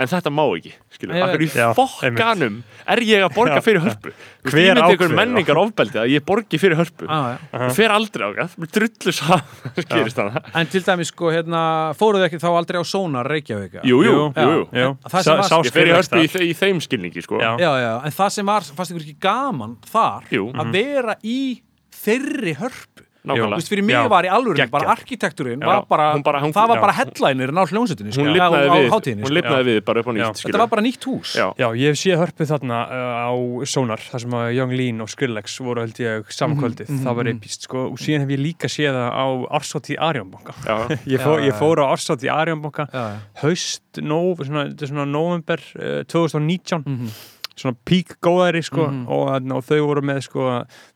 [SPEAKER 5] En þetta má ekki, skilur
[SPEAKER 3] Ég
[SPEAKER 5] Akkur í fokkanum er ég að borga fyrir hörpu?
[SPEAKER 2] Hver
[SPEAKER 5] ákveður menningar ofbeldi að ég borgi fyrir hörpu.
[SPEAKER 3] Ah, já.
[SPEAKER 5] Ég fer aldrei á það, mér drullu saman skýrist það
[SPEAKER 3] en til dæmis, sko, hérna fóruð ekki þá aldrei á Sónar Reykjavík
[SPEAKER 5] Jú, jú, jú,
[SPEAKER 3] Já.
[SPEAKER 5] jú.
[SPEAKER 2] jú.
[SPEAKER 3] Það sem var-
[SPEAKER 5] Ég í hörpu í, í þeim skilningi, sko.
[SPEAKER 2] Já.
[SPEAKER 3] já, já, en það sem var, fannst ykkur ekki gaman þar,
[SPEAKER 5] Jú.
[SPEAKER 3] að vera í þeirri hörpu Þú
[SPEAKER 5] Nákvæmlega
[SPEAKER 3] veist, fyrir mig
[SPEAKER 2] Já,
[SPEAKER 3] var í alvöru, bara arkitekturinn bara,
[SPEAKER 5] hún bara- hún-
[SPEAKER 3] það var
[SPEAKER 2] já.
[SPEAKER 3] bara headlinerinn á hljónsettinni
[SPEAKER 5] Hún
[SPEAKER 3] sko,
[SPEAKER 5] lifnaði
[SPEAKER 3] á, á
[SPEAKER 5] við,
[SPEAKER 3] hátíðinni,
[SPEAKER 5] hún
[SPEAKER 3] sko.
[SPEAKER 5] lifnaði við bara upp á nýtt,
[SPEAKER 3] Þetta
[SPEAKER 5] skilur
[SPEAKER 3] var bara nýtt hús.
[SPEAKER 5] Já,
[SPEAKER 2] Já, ég hef séð hörpu þarna uh, á Sonar, þar sem að Young Lean og Skrillex voru held ég samkvöldið,
[SPEAKER 3] Mhm,
[SPEAKER 2] það var
[SPEAKER 3] mhm.
[SPEAKER 2] epist sko, og síðan hef ég líka séð það á Ársóti Arjónbanka.
[SPEAKER 5] já,
[SPEAKER 2] Ég, fó, ég fór á
[SPEAKER 3] Já, já.
[SPEAKER 2] haust, nóv, svona, þetta er svona november uh, 2019,
[SPEAKER 3] Mhm.
[SPEAKER 2] Svona pík góðæri sko,
[SPEAKER 3] Mhm.
[SPEAKER 2] og, þarna- og þau voru með sko,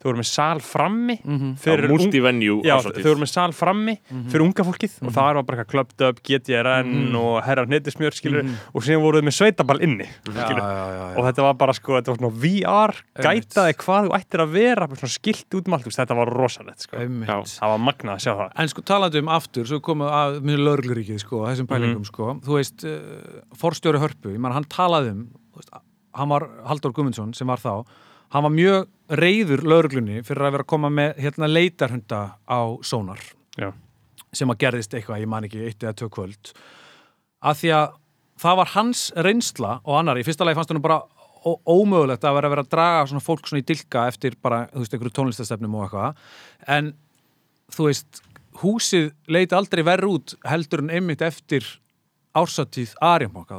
[SPEAKER 2] þau voru með sal frammi
[SPEAKER 3] Mhm.
[SPEAKER 2] fyrir ung-
[SPEAKER 5] multivenue
[SPEAKER 2] Já, voru með sal frammi fyrir unga fólkið og það var bara eitthvað Clubbed Up, GTRN
[SPEAKER 3] Mhm.
[SPEAKER 2] og Herra Hnettismjör skilur
[SPEAKER 3] Mhm.
[SPEAKER 2] og síðan voruð með sveitaball inni
[SPEAKER 3] já, já, já.
[SPEAKER 2] og þetta var bara sko, þetta var svona VR gætaði hvað þú ættir að vera skilt út um allt, þetta var rosalegt sko. Það var magnað að sjá það
[SPEAKER 3] En sko talandi um aftur, svo komum við að mjög lörgluríkið sko, þessum
[SPEAKER 2] Mhm.
[SPEAKER 3] pælingum sko, þú veist, uh, forstjóri Hörpu, ég man hann talaði um, þú veist, hann var Halldór Gumundsson sem var þá, hann var mjög reyður lörglunni fyrir að vera að koma með hérna leitarhunda á Sónar.
[SPEAKER 2] Já.
[SPEAKER 3] sem að gerðist eitthvað, ég man ekki, eitt eða tvö kvöld, að því að það var hans reynsla og annar, í fyrsta lagi fannst hann bara ómögulegt að vera að vera að draga svona fólk svona í dilka eftir bara, þú veist, einhverju tónlistastefnum og eitthvað, en þú veist, húsið leiti aldrei verð út heldur en einmitt eftir ársatíð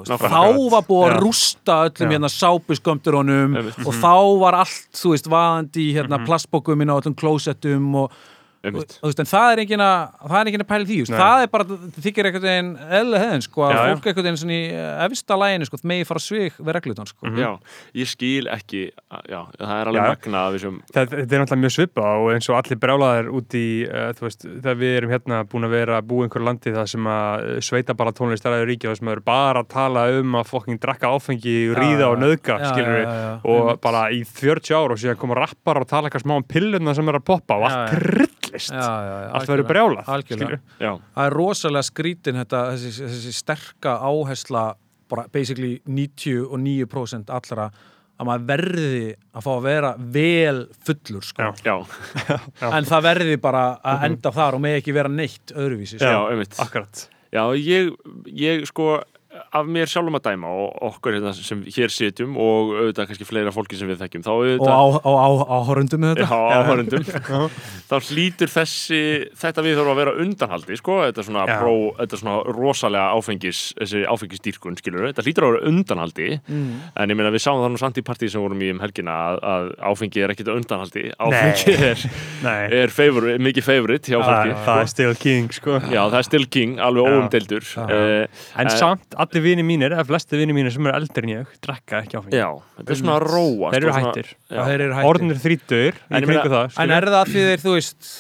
[SPEAKER 5] Nákvæmlega.
[SPEAKER 3] þá var búið að rústa öllum hérna sápuskömmturunum
[SPEAKER 5] Einmitt.
[SPEAKER 3] og þá var allt, þú veist, vaðandi í hérna plastbókum inn á öllum klósettum og
[SPEAKER 5] einmitt
[SPEAKER 3] þú veist, en það er engin að það er engin að pæla því, þú veist, það er bara það þykir einhvern veginn eðlilega hefðin sko, að
[SPEAKER 2] Já, já.
[SPEAKER 3] fólk einhvern veginn svona í eh, efsta læginu sko, megi fara svig við reglutan sko.
[SPEAKER 2] Mhm.
[SPEAKER 5] Já, ég skil ekki já, það er alveg
[SPEAKER 2] Já.
[SPEAKER 5] magna
[SPEAKER 2] Það, þetta er náttúrulega mjög svipað og eins og allir brjálaðir út í, uh, þú veist, þegar við erum hérna búin að vera að búa einhverju landi það sem að uh, sveita bara tónlist aðeins ríki og þar sem að eru bara að tala um að fokking drakka áfengi, ríða og
[SPEAKER 3] Já, já, já, já.
[SPEAKER 2] og bara í 40 ár og síðan koma rappar og tala eitthvað smá um pilluna sem er að poppa og
[SPEAKER 3] Já,
[SPEAKER 2] allt
[SPEAKER 3] já,
[SPEAKER 2] allt verður
[SPEAKER 3] algjörlega.
[SPEAKER 2] brjálað,
[SPEAKER 3] það er rosalega skrítin þetta, þessi, þessi sterka áhersla bara basically 99% allra að maður verði að fá að vera vel fullur sko.
[SPEAKER 2] Já.
[SPEAKER 5] já,
[SPEAKER 3] en það verði bara að enda þar og með ekki vera neitt öðruvísi sko.
[SPEAKER 5] já,
[SPEAKER 2] Akkurat.
[SPEAKER 5] Já, ég, ég sko af mér sjálfum að dæma og okkur hérna sem hér sitjum og auðvitað kannski fleira fólki sem við þekkjum
[SPEAKER 3] og
[SPEAKER 5] auðvitað.
[SPEAKER 3] Þetta
[SPEAKER 5] áhörundum þá hlýtur þessi þetta við þurfum að vera undanhaldi sko, þetta er svona, pró, þetta er svona rosalega áfengis, þessi áfengisdýrkun skilur, þetta hlýtur að vera undanhaldi.
[SPEAKER 3] Mm.
[SPEAKER 5] en ég meina við sáum það nú samt í partíi sem vorum í um helgina að, að áfengi er ekkit undanhaldi. Áfengi er,
[SPEAKER 2] Nei,
[SPEAKER 5] er favor, mikið favorite hjá fólki
[SPEAKER 2] það er still king, sko.
[SPEAKER 5] Já, það er still king, alveg óumdeldur uh,
[SPEAKER 2] En
[SPEAKER 5] Eh,
[SPEAKER 2] samt, allir vini mínir, eða flesti vini mínir sem eru eldri en ég, drekka ekki áfengi.
[SPEAKER 5] Já, þetta er svona að róa
[SPEAKER 2] Þeir eru
[SPEAKER 5] svona,
[SPEAKER 2] hættir.
[SPEAKER 5] Já.
[SPEAKER 3] þeir eru hættir
[SPEAKER 2] Orðnir þrítur
[SPEAKER 5] En
[SPEAKER 3] er það að því þeir, þú veist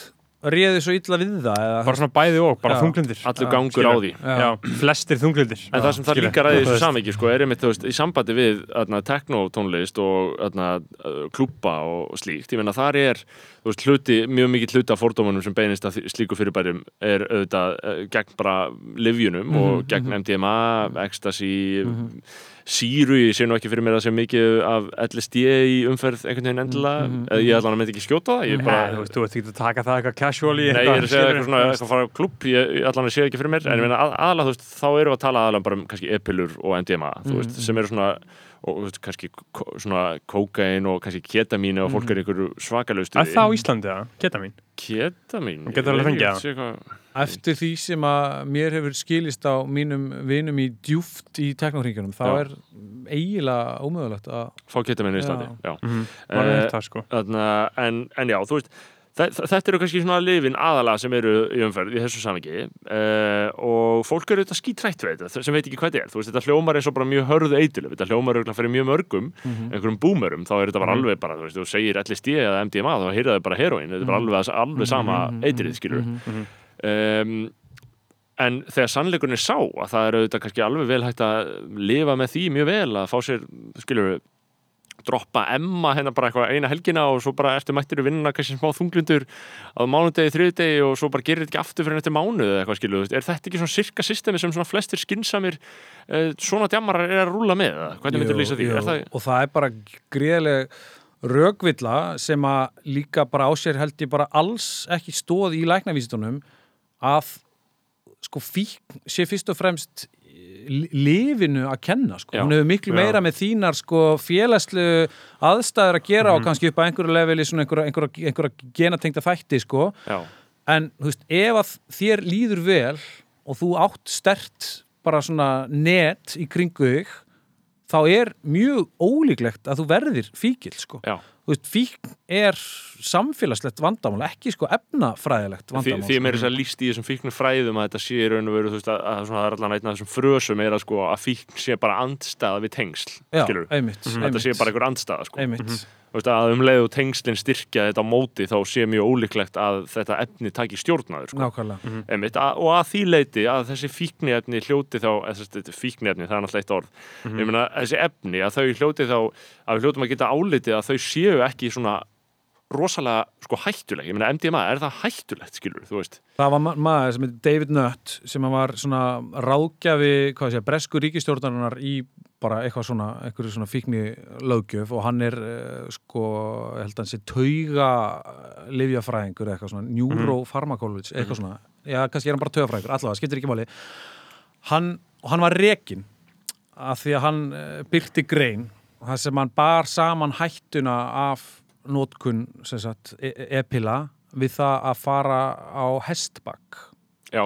[SPEAKER 3] réðu svo illa við það eða,
[SPEAKER 2] bara svona bæði og, bara
[SPEAKER 3] Já.
[SPEAKER 2] þunglindir.
[SPEAKER 5] Allur
[SPEAKER 3] Já,
[SPEAKER 5] gangur á því.
[SPEAKER 2] Já, flestir þunglindir.
[SPEAKER 5] En það sem það líka ræði þessu samviki sko, er einmitt, veist, í sambandi við teknotónlist og atna, klúpa og slíkt, ég meina þar er veist, hluti, mjög mikið hluti af fordómanum sem beinist að slíku fyrirbærum er auðvitað uh, gegn bara livjunum og gegn MDMA, ecstasy síru, ég sé nú ekki fyrir mér að sé mikið af LSD í umferð einhvern veginn endilega, eða ég ætla að myndi ekki skjóta það,
[SPEAKER 2] Nei,
[SPEAKER 5] bara
[SPEAKER 2] þú veist, þú ert ekki að taka það eitthvað casually.
[SPEAKER 5] Nei, ég er að segja eitthvað svona, eitthvað að fara á klubb, ég, ég allan að segja ekki fyrir mér, en ég meina að, aðalega, þú veist, þá erum við að tala aðalega bara um kannski epilur og MDMA, þú veist, sem eru svona, og kannski svona kókain og kannski ketamín og fólk er einhverju svakalegu
[SPEAKER 2] Er
[SPEAKER 5] stuði.
[SPEAKER 2] það á Íslandi, mín.
[SPEAKER 5] Ketamín?
[SPEAKER 2] Getur alveg fengið það.
[SPEAKER 5] það.
[SPEAKER 3] eftir því sem að mér hefur skilist á mínum vinum í djúft í teknohringjunum þá
[SPEAKER 5] Já.
[SPEAKER 3] er eiginlega ómögulegt að
[SPEAKER 5] Fá ketamín í Íslandi, já.
[SPEAKER 2] Mm Var
[SPEAKER 5] Eh,
[SPEAKER 2] það, sko.
[SPEAKER 5] Þarna, en, en já, þú veist, þetta eru kannski svona lifin aðalega sem eru í umferð í þessu samviki uh, og fólk eru þetta skítrætt við þetta sem veit ekki hvað þetta er. Þú veist, þetta hljómar eins og bara mjög hörðu eitilöf, þetta hljómar auðvitað fyrir mjög mörgum, einhverjum búmerum, þá er þetta bara alveg bara, þú veist, þú segir LSD eða MDMA, þá heyrða þau bara heroin, þetta er bara alveg, alveg sama eitilið, skilur. Um, en þegar sannleikurinn er sá að það er auðvitað kannski alveg vel hægt að lifa með því mjög vel að fá sér, skilur droppa emma hérna bara eitthvað eina helgina og svo bara eftir mættir vinnuna kannski smá þunglindur á mánudegi, þriðdegi og svo bara gerir þetta ekki aftur fyrir eftir mánuð eða eitthvað skilu, er þetta ekki svona sirka systemi sem svona flestir skinsamir uh, svona djamarar er að rúla með hvernig myndir lýsa því?
[SPEAKER 3] Jú,
[SPEAKER 5] það,
[SPEAKER 3] og það er bara greiðleg rögvilla sem að líka bara á sér held ég bara alls ekki stóð í læknavísitunum að sko fíkn sé fyrst og fremst lifinu að kenna sko.
[SPEAKER 5] Já.
[SPEAKER 3] hún hefur miklu
[SPEAKER 2] Já.
[SPEAKER 3] meira með þínar sko félagslu aðstæður að gera og kannski upp á einhverju leveli einhverja, einhverja, einhverja genatengda þætti sko
[SPEAKER 5] já,
[SPEAKER 3] en veist, ef að þér líður vel og þú átt stert bara svona net í kringu þig þá er mjög ólíklegt að þú verðir fíkil sko.
[SPEAKER 5] já.
[SPEAKER 3] veist, fíkn er samfélagslegt vandamál, ekki sko efnafræðilegt
[SPEAKER 5] Því,
[SPEAKER 3] vandamál
[SPEAKER 5] því meira
[SPEAKER 3] sko.
[SPEAKER 5] þess að líst í þessum fíknu fræðum að þetta sé í raun og veru, þú veist, að, að svona, það er allan einn af þessum frösum er að sko að fíkn sé bara andstæða við tengsl,
[SPEAKER 3] Já,
[SPEAKER 5] skilur
[SPEAKER 3] einmitt,
[SPEAKER 5] þetta
[SPEAKER 3] einmitt,
[SPEAKER 5] sé bara einhver andstæða, sko.
[SPEAKER 3] Einmitt.
[SPEAKER 5] Þú veist, að um leið og tengslinn styrkja þetta á móti þá sé mjög ólíklegt að þetta efni taki stjórnaður, sko.
[SPEAKER 3] Nákvæmlega.
[SPEAKER 5] Einmitt, að, og að því leiti að þessi fíkniefni hljóti þá, þessi þetta fíkniefni, það er náttúrulega eitt orð. Ég meina þessi efni, að þau hljóti þá að við hljótum að geta álitið að þau séu ekki svona rosalega sko hættuleg, ég meina MDMA, er það hættulegt skilur, þú veist,
[SPEAKER 3] Það var ma maður sem heitir David Nutt sem að var svona ráðgjafi hvað sé, bresku ríkistjórnarinnar í bara eitthvað svona, eitthvað svona fíkni löggjöf og hann er uh, sko, ég held að hann sé tauga livjafræðingur eitthvað svona, neurofarmakology eitthvað svona, já, kannski er hann bara taugafræðingur allavega, skiptir ekki máli. Hann, hann var rekin af því að hann uh, byrti grein það sem hann bar saman hættuna af nótkun sem sagt, e epila við það að fara á hestbakk
[SPEAKER 5] já,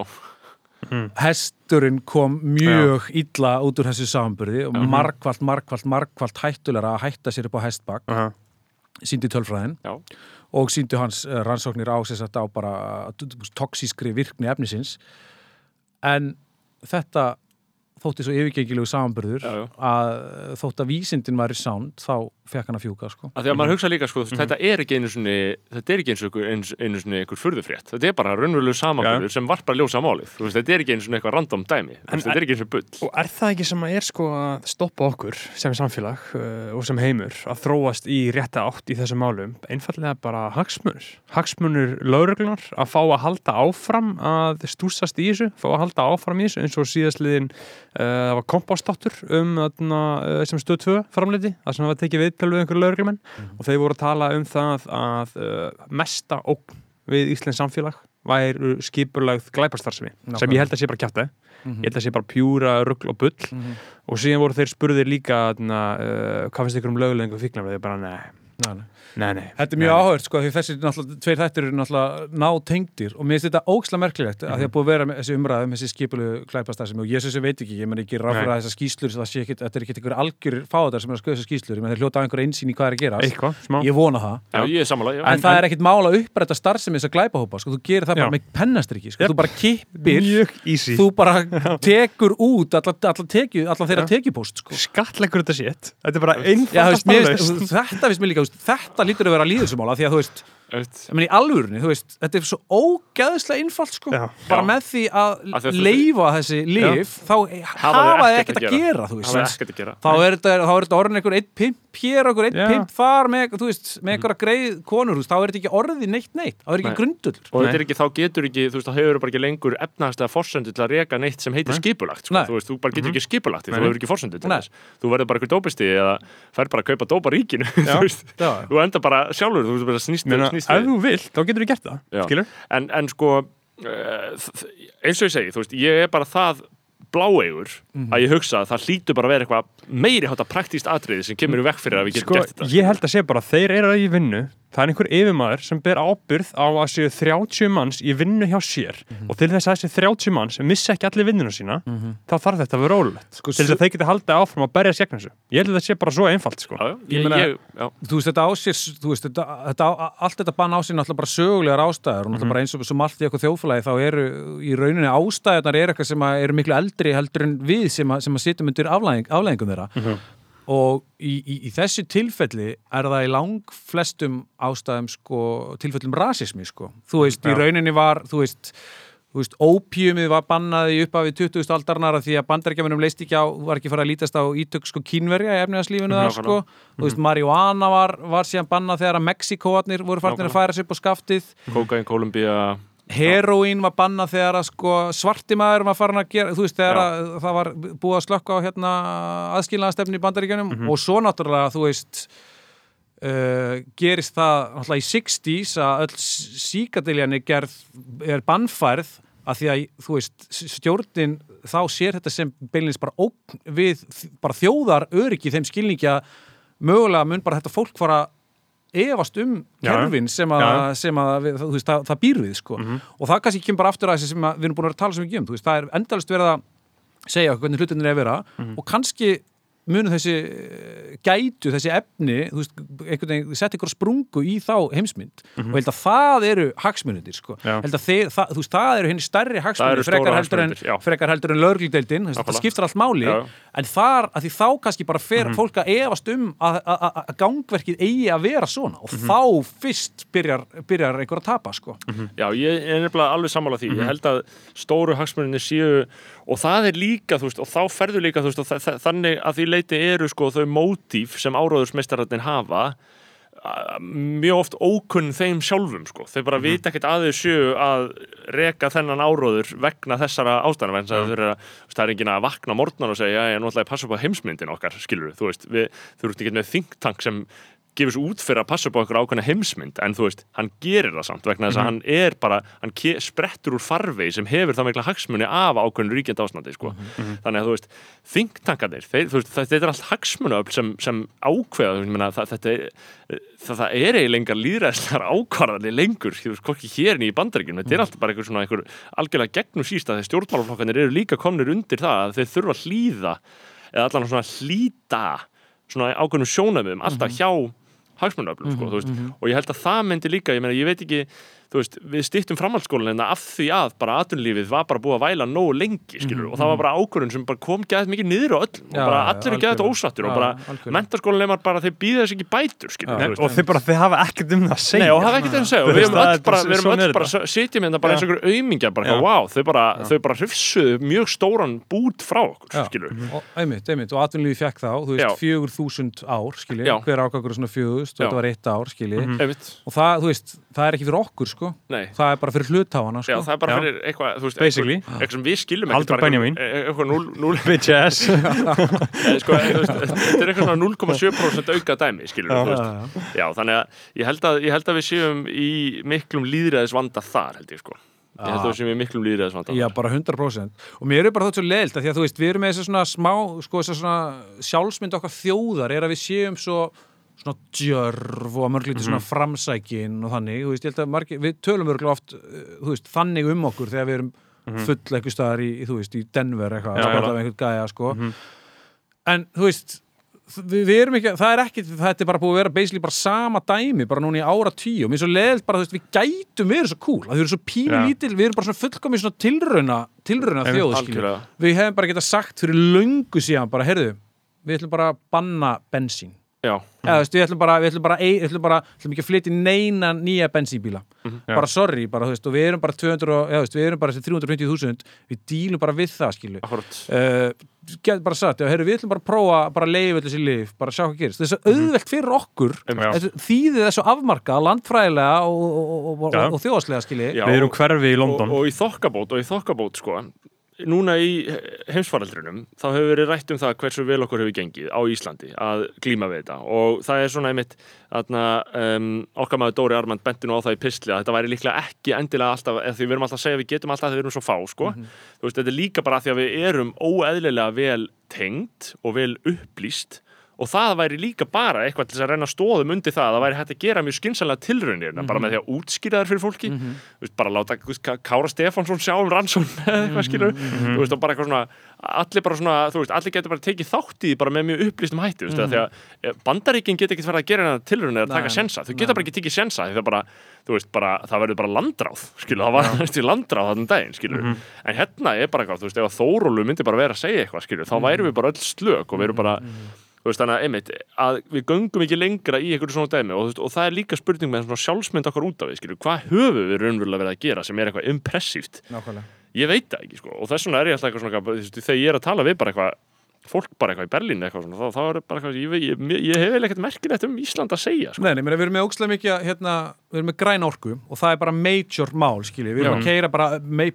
[SPEAKER 3] hesturinn kom mjög illa út úr þessu samanburði og
[SPEAKER 5] Mhm.
[SPEAKER 3] margvalt, margvalt, margvalt hættulega að hætta sér upp á hestbakk
[SPEAKER 2] Aha.
[SPEAKER 3] síndi tölfræðin.
[SPEAKER 5] Já.
[SPEAKER 3] og síndi hans eh, rannsóknir á, sagt, á bara toksískri virkni efnisins. En þetta þótti svo yfirgengilegu
[SPEAKER 5] já.
[SPEAKER 3] að þótt að vísindin væri sánd þá fekk hann að fjúka sko.
[SPEAKER 5] að því að maður hugsa líka sko, þetta er ekki einu sinni þetta er ekki einu sinni einhver furðufrétt. Þetta er bara raunverulegu samanburður sem varpar ljósa á málið. Þú veist, þetta er ekki einu sinni eitthvað random dæmi. Þú veist, þetta er ekki eins og bull.
[SPEAKER 2] Og er það ekki sem að er sko að stoppa okkur sem samfélag uh, og sem heimur að þróast í rétta átt í þessum málum? Einfallega bara hagsmunur hagsmunur lauruglunar að fá að halda áfram að stúsast í þessu fá að halda áfram í þessu eins og síðastliðin það var kompástáttur um uh, sem stöð 2 framleiti það sem var tekið viðtölu við einhverju lauruglumenn og þeir voru að tala um það að uh, mesta ógn við Íslands samfélag væru skipulagð glæparstarfsemi sem ég held að sé bara kjátt ég held að sé bara pjúra rugl og bull. Og síðan voru þeir spurðir líka þarna, uh, hvað finnst ykkur um lögulegingu fíknar og þeir bara nei,
[SPEAKER 3] Nei, nei.
[SPEAKER 2] Nei, nei.
[SPEAKER 3] Þetta er mjög áhört sko því þessi tveir þættir eru náttúrulega nátengdir og mér finnst þetta óksla merkilegt að því að búið að vera með þessi umræðum þessi skipulu klæpastarðsemi og ég sem veit ekki, ég menn ekki ráð fyrir
[SPEAKER 2] Nei.
[SPEAKER 3] að þessar skýslur það sé ekki, þetta er ekki einhver algjör fáðar sem er að skoða þessar skýslur, ég menn þeir hljóta á einhver einsýn í hvað er að gera
[SPEAKER 2] eitthvað,
[SPEAKER 3] ég vona það.
[SPEAKER 5] Já, ég er sammála ég-
[SPEAKER 3] en, það er ekkit mála að upprætta starfsemi þess að glæpahópa sko, þú gerir það bara
[SPEAKER 2] Já.
[SPEAKER 3] með pennastriki sko,
[SPEAKER 2] Jep.
[SPEAKER 3] þú bara kippir þú bara tekur út alla, alla, tekju, alla þeirra
[SPEAKER 2] Já.
[SPEAKER 3] tekjupóst sko.
[SPEAKER 2] skattleggur þetta sétt þetta er
[SPEAKER 3] Já, finnst- þetta mér líka, þú veist, þetta lítur að vera líðusumála því að þú veist. Ég meni í alvörunni, þú veist, þetta er svo ógæðslega einfalt sko,
[SPEAKER 2] Já.
[SPEAKER 3] bara
[SPEAKER 5] Já.
[SPEAKER 3] með því að
[SPEAKER 5] þú-
[SPEAKER 3] leifa þessi lif, þá hafa þið ekkert að gera, þú
[SPEAKER 5] Það er
[SPEAKER 3] veist
[SPEAKER 5] ekkert að gera.
[SPEAKER 3] Þá er þetta, þá er þetta orðin einhver eitt pimp hér, einhver eitt
[SPEAKER 2] Já.
[SPEAKER 3] pimp þar með, þú veist, með einhverja greið konur, þú veist, þá er þetta ekki orðið neitt neitt, þá er ekki
[SPEAKER 5] Nei.
[SPEAKER 3] grundullur.
[SPEAKER 5] Og þetta er ekki, þá getur ekki, þú veist, þá hefur bara ekki lengur efnaðastega forsendu til að reka neitt sem heitir skipulagt, sko, þú veist, þú bara getur ekki skipulagt þú hefur ekki forsendu til þess. Þú verður bara að snýst, snýst
[SPEAKER 2] ef
[SPEAKER 5] við.
[SPEAKER 2] þú vilt, þá getur þú gert það skilur?
[SPEAKER 5] en, en sko uh, eins og ég segi, þú veist, ég er bara það bláeigur
[SPEAKER 2] Mhm.
[SPEAKER 5] að ég hugsa að það hlýtur bara að vera eitthvað meiri hátta praktíst atriði sem kemur í vekk fyrir að við getum
[SPEAKER 2] Sko,
[SPEAKER 5] gert þetta
[SPEAKER 2] ég held að sé bara að þeir eru í vinnu það er einhver yfirmaður sem ber ábyrð á að séu 30 manns í vinnu hjá sér.
[SPEAKER 3] Mhm.
[SPEAKER 2] og til þess að þessi 30 manns missa ekki allir vinnuna sína þá þarf þetta að vera ólulegt
[SPEAKER 3] Sko,
[SPEAKER 2] til þess að þeir geti haldið áfram að berja segna þessu. Ég held að þetta sé bara svo einfalt sko.
[SPEAKER 5] Já,
[SPEAKER 3] Ég
[SPEAKER 5] ég, ég,
[SPEAKER 3] þú veist, þetta á sér, þú veist, þetta, þetta á, allt þetta bann á sér náttúrulega bara sögulegar ástæður. Og náttúrulega bara eins og sem allt í eitthvað þjóðfélagi þá eru í rauninni ástæðunar er eitthvað sem að eru miklu eldri heldur en við sem að, sem að og í, í, í þessu tilfelli er það í lang flestum ástæðum sko, tilfellum rasismi sko. þú veist, í
[SPEAKER 2] Já.
[SPEAKER 3] rauninni var þú veist, þú veist, ópíumið var bannað í upphafi 20. aldarnar af því að bandarækjamanum leist ekki á, var ekki farið að lítast á ítök sko kínverja í efniðarslífinu þar sko, þú veist, marihuana var, var síðan bannað þegar að Mexikoarnir voru farnir að færa upp á skaftið
[SPEAKER 5] Kókain, Kolumbía
[SPEAKER 3] heroín var bannað þegar að sko svarti maður var farin að gera þú veist þegar að það var búið að slökka á hérna aðskilnaðastefni í bandaríkjunum. Og svo náttúrulega þú veist uh, gerist það náttúrulega í 60s að öll síkadiljan er gerð er bannfærð að því að þú veist stjórnin þá sér þetta sem beinleins bara ógn við bara þjóðar öryggi þeim skilningi að mögulega mun bara þetta fólk fara efast um kerfin sem að, sem að við, veist, það, það býr við sko. og það kannski kemur bara aftur að þessi sem að við erum búin að tala svo mikið um þú veist, það er endalist verið að segja hvernig hlutinir er að vera og kannski munu þessi eh, gætu, þessi efni þú veist, einhvern veginn, setja ykkur sprungu í þá heimsmynd. Og ég held að það eru hagsmunundir, sko,
[SPEAKER 2] Já.
[SPEAKER 3] held að þeir, það, þú veist, það eru henni stærri
[SPEAKER 5] eru
[SPEAKER 3] frekar heldur en, en lögregldeildin, það skiptir allt máli.
[SPEAKER 5] Já.
[SPEAKER 3] en þar, að því þá kannski bara fer fólk að efast um að, að, að, að gangverkið eigi að vera svona. Og þá fyrst byrjar, byrjar einhver að tapa, sko.
[SPEAKER 5] Já, ég er nefnilega alveg sammála því. Ég held að stóru hagsmuninni séu og það er líka, þú veist, og þá ferður líka, þú veist, og þa- þa- þannig að því leiti eru sko þau mótíf sem áráðursmeistararnir hafa mjög oft ókunn þeim sjálfum sko. Þeir bara vita ekkert að þau séu að reka þennan áróður vegna þessara ástæðana vegna þau þú veist, það er enginn að vakna morgnan og segja, ég er náttúrulega að passa upp á heimsmyndin okkar, skilur þú veist, við, þú ert ekki með think tank sem gefur svo út fyrir að passa upp á okkur ákveðna heimsmynd en þú veist, hann gerir það samt vegna þess að hann er bara, hann sprettur úr farvegi sem hefur það mikla hagsmuni af ákveðnu ríkjandi ástandi, sko þannig að þú veist, veist, þetta er allt hagsmunaöfl sem, sem ákveða, þú meina, það, þetta er það, það er eiginlega engar líðræðslar ákvarðanir lengur, þú veist, hvorki hér í bandaríkjum, þetta er alltaf bara einhver svona einhver algjörlega gegnum síst að þeir stjórnmálaflokkanir eru líka svona hlýta svona ákveðnum sjónamöðum alltaf hjá hagsmunöflum sko, veist,
[SPEAKER 3] mhm.
[SPEAKER 5] og ég held að það myndi líka, ég meina, ég veit ekki veist, við stýttum framhaldsskólan en af því að bara atvinnulífið var bara búið að væla nógu lengi, skilur,
[SPEAKER 3] Mhm,
[SPEAKER 5] og það var bara ákvörðun sem bara kom gæðið mikið niður á öllum
[SPEAKER 3] Já,
[SPEAKER 5] og bara allir er gæðið ósattur og
[SPEAKER 3] Já,
[SPEAKER 5] bara
[SPEAKER 3] algjörlega.
[SPEAKER 5] mentaskólanleimar bara þeir býða þess ekki bætur, skilur,
[SPEAKER 3] Já.
[SPEAKER 5] veist.
[SPEAKER 2] og þið bara, þið hafa ekkert um það að segja.
[SPEAKER 5] Nei, og hafa ekkert þess að segja og við erum
[SPEAKER 2] það
[SPEAKER 5] öll bara,
[SPEAKER 2] bara-
[SPEAKER 5] við erum öll bara sitjum hérna bara eins og einhverjum aumingjar bara, wow, þau bara, þau bara hrifsuðu mjög stóran bút frá okkur, skilur
[SPEAKER 3] og, og atvinnulífi fekk þá fjögur þúsund ár, hver ákvæður
[SPEAKER 5] Já.
[SPEAKER 3] ekki sko
[SPEAKER 5] nei
[SPEAKER 3] það er bara fyrir hlutháfana,
[SPEAKER 5] Já,
[SPEAKER 3] sko
[SPEAKER 5] það er bara
[SPEAKER 2] Já.
[SPEAKER 5] fyrir eitthvað, þú veist,
[SPEAKER 2] Basically.
[SPEAKER 5] eitthvað, eitthvað sem við skiljum
[SPEAKER 2] Halldór Benjamin.
[SPEAKER 5] eitthvað núl, núl,
[SPEAKER 2] bitch ass
[SPEAKER 5] eh, sko, þú veist, þetta er eitthvað svona 0,7% auka dæmi, skilur
[SPEAKER 2] Já.
[SPEAKER 5] þú veist. Já, þannig að ég held að, ég held að við séum í miklum líðræðis vanda þar, held ég, sko. Ég held að við séum í miklum líðræðis vanda
[SPEAKER 3] Já, bara 100% og mér er bara þátt svo leilt að því að þú veist, við erum með þess svona smá, sko, þess svona sjálfsmynd okkar þjóðar er að við séum svo svona djörf og að mörglítið
[SPEAKER 5] Mhm.
[SPEAKER 3] svona framsækin og þannig, þú veist, ég held að margir, við tölum örgulega oft, uh, þú veist, þannig um okkur þegar við erum full eitthvað staðar í, í, þú veist, í Denver eitthvað,
[SPEAKER 2] Mhm.
[SPEAKER 3] Spjalla með einhvern gæja, sko
[SPEAKER 2] Mhm.
[SPEAKER 3] en, þú veist við, við erum ekki, það er ekki þetta er bara búið að vera basically bara sama dæmi bara núna í ára tíu og mér er svo leðilt bara þú veist við gætum verið svo cool, að við erum svo pínu lítil við erum bara svona fullkomi svona tilrauna tilrauna þjóð, við hefum bara getað sagt fyrir löngu síðan bara, heyrðu, við ætlum bara að banna bensín
[SPEAKER 5] Já,
[SPEAKER 3] eða þú veist, við ætlum bara, við ætlum bara, við ætlum bara við ætlum ekki að flytja neina nýja bensínbíla.
[SPEAKER 2] Já.
[SPEAKER 3] bara sorry, bara, veist, og við erum bara 200 og, þú veist, við erum bara þessi 350.000 við dílum bara við það,
[SPEAKER 5] akkurat.
[SPEAKER 3] Uh, get bara sagt, já, heyrðu, við ætlum bara að prófa bara að leiða þessi lif, bara að sjá hvað gerist. Þess að auðvelt fyrir okkur.
[SPEAKER 2] Já.
[SPEAKER 3] þessu, afmarka, landfræðilega og, og, og, og,
[SPEAKER 2] Já.
[SPEAKER 3] og, og þjóðaslega skilji
[SPEAKER 5] Já,
[SPEAKER 2] við erum hverfi í London.
[SPEAKER 5] og, og í þokkabót og í þokkabót sko núna í heimsfaraldrinum þá hefur verið rætt um það hversu vel okkur hefur gengið á Íslandi að glíma við þetta. Og það er svona einmitt aðna, um, okkar maður Dóri Armand benti nú á það í pistli að þetta væri líklega ekki endilega alltaf, eða því við erum alltaf að segja við getum alltaf að við erum svo fá sko. Þú veist, þetta er líka bara því að við erum óeðlilega vel tengd og vel upplýst og það væri líka bara eitthvað til að reyna stóðum undir það að það væri hægt að gera mjög skynsanlega tilraunir. Bara með því að útskýra þær fyrir fólki. Mm veist, bara láta Kára Stefánsson sjá um rannsón eða eitthvað skilur veist, og bara eitthvað svona allir bara svona, þú veist, allir getur bara tekið þátt í því bara með mjög upplýstum hætti þú veist, mm því að eh, bandaríkin geta ekkert verið að gera tilraunir að taka sensa, þau geta bara ekki tekið sensa því það bara, þú veist, bara, það verður bara landráð skilur, það var landráð þannig daginn skilur, en hérna er bara eitthvað, þú veist, þannig að einmitt að við göngum ekki lengra í einhverju svona dæmi og, veist, og það er líka spurning með svona sjálfsmynd okkar út af við skilur, hvað höfum við raunverulega verið að gera sem er eitthvað impressíft, ég veit það ekki sko. og þess vegna er ég alltaf eitthvað svona veist, þegar ég er að tala við bara eitthvað fólk bara eitthvað í Berlín eitthvað svona, þá, þá er bara eitthvað, ég, ég, ég, hef eiginlega ekkert merkilegt um Ísland að segja sko.
[SPEAKER 3] Nei, nei, við erum með ógstlega mikið hérna, við erum með græn orku og það er bara major mál, skilji, við erum
[SPEAKER 5] Já.
[SPEAKER 3] að keira bara,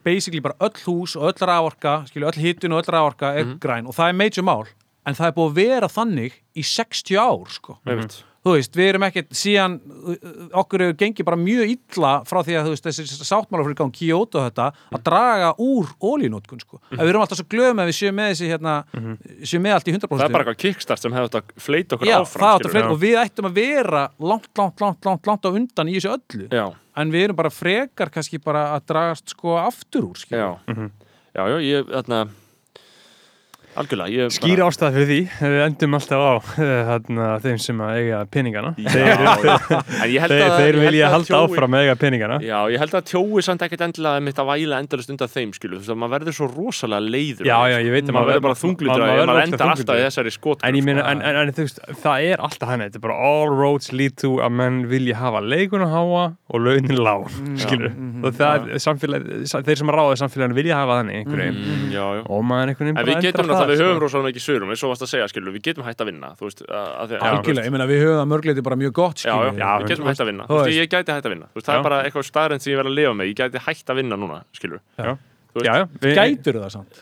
[SPEAKER 3] basically bara öll hús og öll raforka, skilji, öll hittun og öll raforka er græn og það er major mál en það er búið að vera þannig í 60 ár, sko.
[SPEAKER 5] Einmitt.
[SPEAKER 3] Þú veist, við erum ekkert síðan, uh, uh, okkur hefur gengið bara mjög illa frá því að þú veist, þessi sáttmála fyrir gang Kyoto og þetta, að draga úr ólínótkun, sko. Að við erum alltaf svo glöðum að við séum með þessi, hérna, séum með allt í 100%.
[SPEAKER 5] það er bara eitthvað kickstart sem hefur þetta fleit okkur
[SPEAKER 3] Já,
[SPEAKER 5] áfram
[SPEAKER 3] það áttu
[SPEAKER 5] skilurðu.
[SPEAKER 3] fleiri og við ættum að vera langt, langt, langt, langt, langt á undan í þessu öllu
[SPEAKER 5] já,
[SPEAKER 3] en við erum bara frekar kannski bara að dragast sko aftur úr skilur.
[SPEAKER 5] já, já, já, ég, þarna algjörlega, ég
[SPEAKER 2] skýra ástæða fyrir því, við endum alltaf á eh, þarna, þeim sem að eiga peningana.
[SPEAKER 5] Já,
[SPEAKER 2] þeir,
[SPEAKER 5] en ég held
[SPEAKER 2] þeir,
[SPEAKER 5] að
[SPEAKER 2] þeir vilja halda
[SPEAKER 5] tjói-
[SPEAKER 2] áfram að eiga peningana.
[SPEAKER 5] Já, ég held að tjói samt ekkert endilega mitt að væla endalust undan þeim, skilu, þú veist að maður verður svo rosalega leiður.
[SPEAKER 2] Já, já, ég veit
[SPEAKER 5] sko.
[SPEAKER 2] að
[SPEAKER 5] maður verður bara
[SPEAKER 2] maður-
[SPEAKER 5] þunglítur
[SPEAKER 2] maður
[SPEAKER 5] endar alltaf í þessari skot
[SPEAKER 2] En ég meina, en, en, en þú veist, það er alltaf hann, þetta er bara all roads lead to að menn vilja hafa leikun að háa og launin lág, og það er samfélag, þeir sem ráða samfélaginu vilja hafa þannig einhverjum
[SPEAKER 5] mm, Já, já.
[SPEAKER 2] Og maður einhvern veginn
[SPEAKER 5] En við
[SPEAKER 2] sko.
[SPEAKER 5] höfum rosalega mikið sögurum, eins og varst að segja, skilu, við getum hægt að vinna, þú veist, að, að, að,
[SPEAKER 3] algjörlega, ég meina við höfum það mörgleiti bara mjög gott
[SPEAKER 5] Já, já,
[SPEAKER 3] skilur.
[SPEAKER 2] Já,
[SPEAKER 5] við getum hægt að vinna,
[SPEAKER 3] Þú veist,
[SPEAKER 5] ég gæti hægt að vinna, þú veist, það
[SPEAKER 2] Já.
[SPEAKER 5] er bara eitthvað staðrænt sem ég verð að lifa með, ég gæti hægt að vinna núna, skilur
[SPEAKER 2] Já. Já, já,
[SPEAKER 3] gætur það samt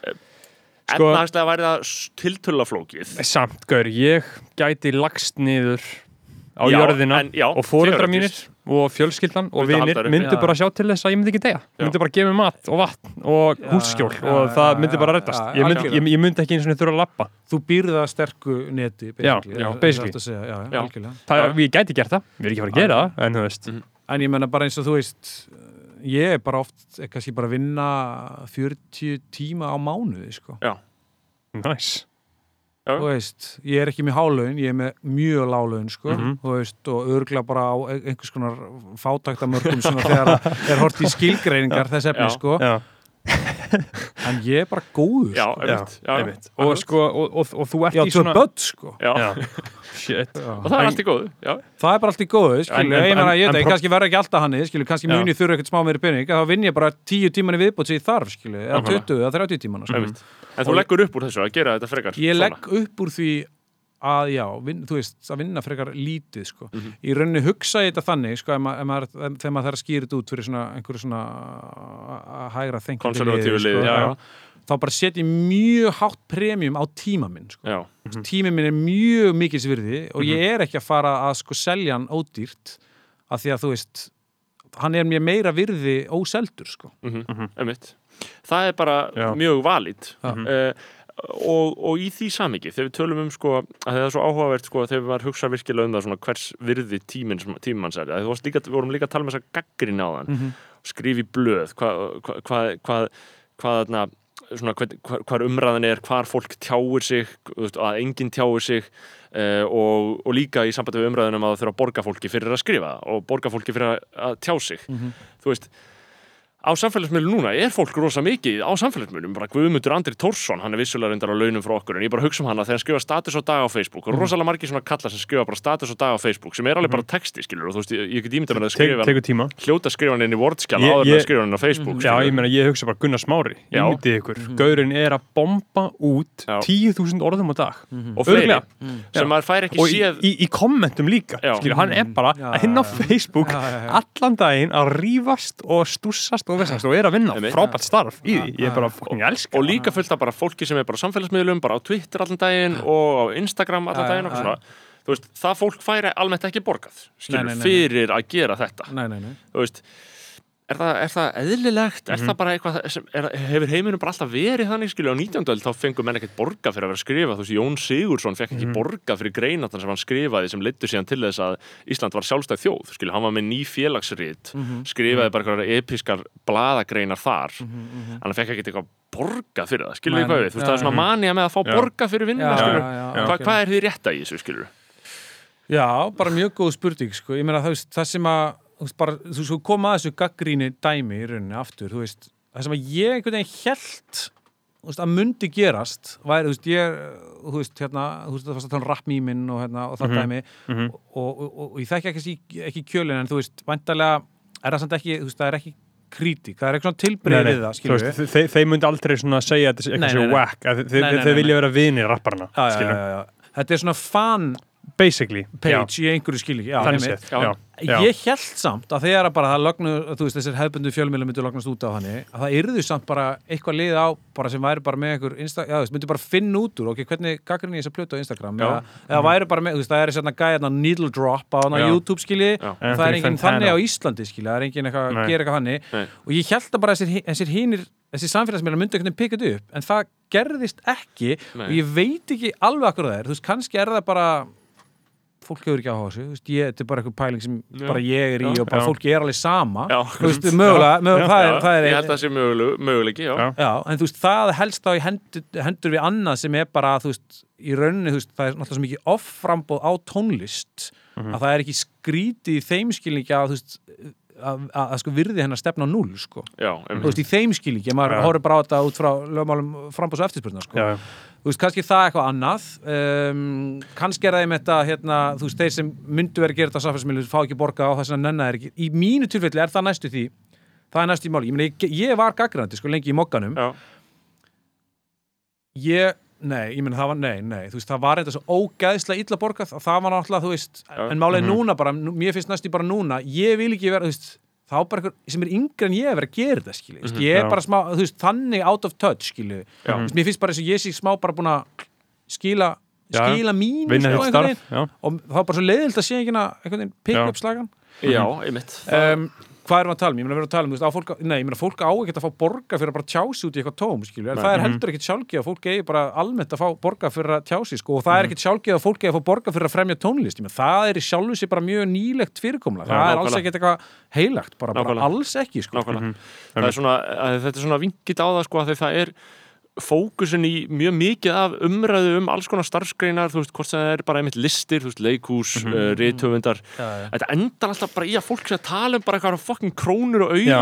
[SPEAKER 2] Sko-
[SPEAKER 5] Efnahagslega væri það tiltölulega flókið
[SPEAKER 2] samt, gaur, ég gæti lagst niður á
[SPEAKER 5] Já,
[SPEAKER 2] jörðina
[SPEAKER 5] en- já,
[SPEAKER 2] og fóreldra mínir. Og fjölskyldan og vinir myndu
[SPEAKER 3] Já.
[SPEAKER 2] bara sjá til þess að ég myndi ekki deyja
[SPEAKER 5] Já.
[SPEAKER 2] myndu bara gefa mér mat og vatn og
[SPEAKER 3] Já,
[SPEAKER 2] hússkjól
[SPEAKER 3] já,
[SPEAKER 2] og
[SPEAKER 3] já,
[SPEAKER 2] það
[SPEAKER 3] já,
[SPEAKER 2] myndi bara
[SPEAKER 3] já,
[SPEAKER 2] reddast
[SPEAKER 3] já,
[SPEAKER 2] ég myndi, ég, ég myndi ekki eins og þurfa að lappa
[SPEAKER 3] þú býrða sterku neti
[SPEAKER 2] Já,
[SPEAKER 3] basically,
[SPEAKER 2] já, basically.
[SPEAKER 3] satt að segja, já, já,
[SPEAKER 5] Já.
[SPEAKER 3] algjörlega.
[SPEAKER 2] það, ég gæti gert það, við erum ekki fara að gera það en þú veist,
[SPEAKER 3] en ég menna bara eins og þú veist ég er bara oft er kannski bara að vinna 40 tíma á mánuði sko.
[SPEAKER 2] næs
[SPEAKER 5] Já.
[SPEAKER 3] Þú veist, ég er ekki með hálaun ég er með mjög lálaun sko,
[SPEAKER 2] Mhm.
[SPEAKER 3] þú veist, og örgla bara á e- einhvers konar fátæktamörkum svona þegar að er hort í skilgreiningar þess efni sko,
[SPEAKER 2] Já,
[SPEAKER 3] en ég er bara góður
[SPEAKER 5] Já,
[SPEAKER 3] sko.
[SPEAKER 5] einmitt, já,
[SPEAKER 2] einmitt. Og, sko, og, og, og þú ert
[SPEAKER 3] já,
[SPEAKER 2] í svona
[SPEAKER 3] börn sko.
[SPEAKER 5] Og það er allt í góðu,
[SPEAKER 3] það er bara allt í góðu, skilu,
[SPEAKER 2] En- en-
[SPEAKER 3] ég kannski verður ekki alltaf hann skilu, kannski
[SPEAKER 2] Já.
[SPEAKER 3] muni þurfa eitthvað smá meiri pening þá vinn ég bara tíu tíman í viðbót sem ég þarf, skilu, eða
[SPEAKER 5] Nákvæmlega.
[SPEAKER 3] 20 eða 30 tíman sko.
[SPEAKER 5] En þú leggur upp úr þessu að gera þetta frekar
[SPEAKER 3] ég
[SPEAKER 5] svona.
[SPEAKER 3] legg upp úr því að já, vin, þú veist, að vinna frekar lítið sko.
[SPEAKER 5] Mhm.
[SPEAKER 3] í rauninni hugsa ég þetta þannig sko, ef ma- ef maður, ef- þegar maður þarf að skýra þetta út fyrir svona einhverju svona að hægra þengjandi
[SPEAKER 5] liði,
[SPEAKER 3] sko,
[SPEAKER 5] já,
[SPEAKER 3] já, þá bara setja ég mjög hátt premium á tíma minn sko.
[SPEAKER 5] Já,
[SPEAKER 3] tími minn er mjög mikils virði og
[SPEAKER 5] Mhm.
[SPEAKER 3] ég er ekki að fara að sko selja hann ódýrt af því að þú veist hann er mér meira virði óseldur sko.
[SPEAKER 5] mhm, einmitt Það er bara
[SPEAKER 2] Já.
[SPEAKER 5] mjög
[SPEAKER 3] Já.
[SPEAKER 5] uh, og, og í því samiki þegar við tölum um sko, að það er svo áhugavert sko, þegar maður hugsa virkilega um það svona, hvers virði tíminn, varst líka, við vorum líka að tala um þess að gaggrinni á þann
[SPEAKER 3] Mhm.
[SPEAKER 5] skrifa í blöð hvað svona, hvað, hvað, hvað umræðan er, hvar fólk tjáir sig að enginn tjáir sig uh, og, og líka í sambandi við umræðunum að það þurfa að borga fólki fyrir að skrifa og borga fólki fyrir að, tjá sig
[SPEAKER 3] Mhm.
[SPEAKER 5] þú veist á samfélagsmiðlum núna er fólk rosa mikið á samfélagsmiðlum, bara Guðmundur Andri Tórsson hann er vissulega reyndar á launum frá okkur en ég bara hugsa um hana þegar hann skrifa status á dag á Facebook. Og rosalega margir svona kallar sem skrifa bara status á dag á Facebook sem er alveg bara texti skilur og þú veist, ég, ég get ímyndað mér að
[SPEAKER 2] Tek,
[SPEAKER 5] skrifa hann
[SPEAKER 2] tíma.
[SPEAKER 5] hljóta að skrifa hann inn í Wordskjala
[SPEAKER 2] Ég-
[SPEAKER 5] áður en að skrifa hann á Facebook
[SPEAKER 2] Já,
[SPEAKER 5] skilurðu.
[SPEAKER 2] ég meina, ég hugsa bara Gunnar Smári
[SPEAKER 5] Já.
[SPEAKER 2] Ég myndi ykkur Gaurinn er að bomba út
[SPEAKER 5] Já.
[SPEAKER 2] 10.000 orðum á dag.
[SPEAKER 5] Og fleiri.
[SPEAKER 2] Örugglega.
[SPEAKER 5] sem maður fær ekki séð
[SPEAKER 2] í, í kommentum líka. Skilur, Hann er bara
[SPEAKER 3] Já,
[SPEAKER 2] að hinna á. Facebook allan daginn að rífast og stússast og vissast og er að vinna frábært starf í því. Ég er bara fucking elska
[SPEAKER 5] og líka fullt af bara fólki sem er bara á samfélagsmiðlum bara á Twitter allan daginn og á Instagram allan daginn og svona. Veist, það fólk færi almennt ekki borgað skilur,
[SPEAKER 3] Nei, nei, nei,
[SPEAKER 5] fyrir að gera þetta.
[SPEAKER 3] Nei, nei, nei.
[SPEAKER 5] þú veist Er það, er það eðlilegt? Er það bara eitthvað sem, er, hefur heiminum bara alltaf verið þannig skilju á 19. öld þá fengur menn ekkert borga fyrir að vera að skrifa þú veist Jón Sigursson fekk ekki borga fyrir greinatan sem hann skrifaði sem leittu síðan til þess að Ísland var sjálfstæð þjóð skilju, hann var með ný félagsrit skrifaði bara eitthvað episkar bladagreinar þar hann fekk ekkert eitthvað borga fyrir það skilju
[SPEAKER 3] Nei,
[SPEAKER 5] hvað við, þú veist það er svona mania með að fá
[SPEAKER 2] Já.
[SPEAKER 5] borga fyrir vinnuna
[SPEAKER 3] Já,
[SPEAKER 5] skilju
[SPEAKER 3] já, já,
[SPEAKER 5] Hva,
[SPEAKER 3] ok.
[SPEAKER 5] hvað er því rétta í þessu skilju?
[SPEAKER 3] Já, bara mjög góð spurning sko. ég meina það, það sem að þú veist, bara, þú svo koma að þessu gaggríni dæmi í rauninni aftur, þú veist það sem að ég einhvern veginn held veist, að myndi gerast væri, þú veist, ég þú veist, hérna, þú veist, það varst að tala um rappmímin og, hérna, og það dæmi
[SPEAKER 2] Mhm.
[SPEAKER 3] og, og, og, og ég þekki ekki, ekki kjölin en þú veist, væntalega er það samt ekki, þú veist, það er ekki krítik, það er eitthvað svona tilbreyð við það,
[SPEAKER 2] Þú veist, þe- þeir, þeir myndi aldrei svona segja að þetta
[SPEAKER 3] Nei,
[SPEAKER 2] eitthvað svo whack þeir, vilja vera skilur.
[SPEAKER 3] já, já. þetta er svona fan
[SPEAKER 2] basically
[SPEAKER 3] page í einhverju skilíki já,
[SPEAKER 2] þannig
[SPEAKER 5] Já.
[SPEAKER 2] já, já.
[SPEAKER 3] Ég held samt að þegar bara það lögnu, þú veist, þessir hefbundu fjölmiðla myndu lögnast út á hann að það yrðu samt bara eitthvað lið á bara sem væri bara með einhver já, veist, myndu bara finna út úr, ok, hvernig gaggrinn ég þess að plötu á Instagram,
[SPEAKER 5] Já.
[SPEAKER 3] eða, eða væri bara með, þú veist, það er svona gæðna needle drop á
[SPEAKER 5] Já.
[SPEAKER 3] YouTube skilji,
[SPEAKER 5] Já.
[SPEAKER 3] það er enginn þannig á Íslandi skilji, það er enginn að gera eitthvað þannig og ég held að bara þessir, hinir þessi samfélagsmiðla myndi einhvern veginn pikkað upp en það gerðist ekki
[SPEAKER 5] Nei.
[SPEAKER 3] og ég veit ekki alveg akkur það er þú veist, kannski er það bara fólk hefur ekki áhuga á þessu, þú veist, ég, þetta er bara eitthvað pæling sem
[SPEAKER 5] Já.
[SPEAKER 3] bara ég er í
[SPEAKER 5] Já.
[SPEAKER 3] og bara
[SPEAKER 2] Já.
[SPEAKER 3] fólki er alveg sama
[SPEAKER 5] Já.
[SPEAKER 3] þú veist, mögulega, mögulega
[SPEAKER 2] Já.
[SPEAKER 3] það er,
[SPEAKER 5] Já,
[SPEAKER 3] það er
[SPEAKER 5] ég held að það sé möguleg, möguleiki, já,
[SPEAKER 2] Já.
[SPEAKER 3] Já, en þú veist, það helst þá í hendur, hendur við annað sem er bara, þú veist, í rauninni, þú veist, það er náttúrulega svo mikið offframbóð á tónlist að það er ekki skrítið í þeim skilningi að, þú veist, að, sko virði hennar stefna á núl, sko.
[SPEAKER 5] já,
[SPEAKER 3] Þú veist, í þeim skilningi, maður
[SPEAKER 2] Já.
[SPEAKER 3] horfir bara á þetta út frá lögmálum frambóðs og eftirspurnar, sko.
[SPEAKER 2] Já,
[SPEAKER 3] Þú veist, kannski það eitthvað annað um, kannski er það einmitt að hérna, þú veist, þeir sem myndu verið að gera þetta á samfélagsmiðlum fá ekki borga á þess að nenna er ekki í mínu tilfelli er það næstu því það er næstu í máli, ég, meni, ég, ég var gaggrandi sko lengi í mokkanum
[SPEAKER 5] já,
[SPEAKER 3] ég, nei, ég meina það var, nei, nei. Þú veist, það var eitthvað svo ógæðslega illa borgað og það var náttúrulega, þú veist,
[SPEAKER 5] Já.
[SPEAKER 3] en málið er núna bara, mér finnst næstu bara núna ég vil ekki vera, þú veist, þá bara einhver sem er yngri en ég að vera að gera þetta, skilju. Mm ég er
[SPEAKER 2] Já.
[SPEAKER 3] bara smá, þú veist, þannig out of touch, skilju. Veist, mér finnst bara eins og ég sé smá bara búin að skila, skila mínu
[SPEAKER 2] vinna
[SPEAKER 3] sko, og var bara svo leiðilt að sé ekki einhvern veginn pick up slagan.
[SPEAKER 5] Já, einmitt.
[SPEAKER 3] Um, hvað erum við að tala um? Ég meina við erum að tala um, þú veist, á fólk, nei, ég meina fólk á ekki að fá borga fyrir að bara tjási út í eitthvað tóm, skilju, en
[SPEAKER 5] Nei.
[SPEAKER 3] það er
[SPEAKER 2] Mhm.
[SPEAKER 3] heldur ekkit sjálfgeð að fólk eigi bara almennt að fá borga fyrir að tjási, sko, og það er ekkit sjálfgeð að fólk eigi að fá borga fyrir að fremja tónlist, ég meina það er í sjálfu sér bara mjög nýlegt fyrirkomla, það er alls
[SPEAKER 5] nákvæmlega.
[SPEAKER 3] ekkit eitthvað heilagt, bara, bara
[SPEAKER 5] Nákvæmlega.
[SPEAKER 3] alls ekki, sko.
[SPEAKER 5] nákvæmlega
[SPEAKER 2] Mhm.
[SPEAKER 5] Fókusin í mjög mikið af umræðu um alls konar starfsgreinar, þú veist, hvort sem það er bara einmitt listir, þú veist, leikhús, mm -hmm. uh, rithöfundar þetta endar alltaf bara í að fólk sé að tala um bara eitthvað fucking krónur og auða.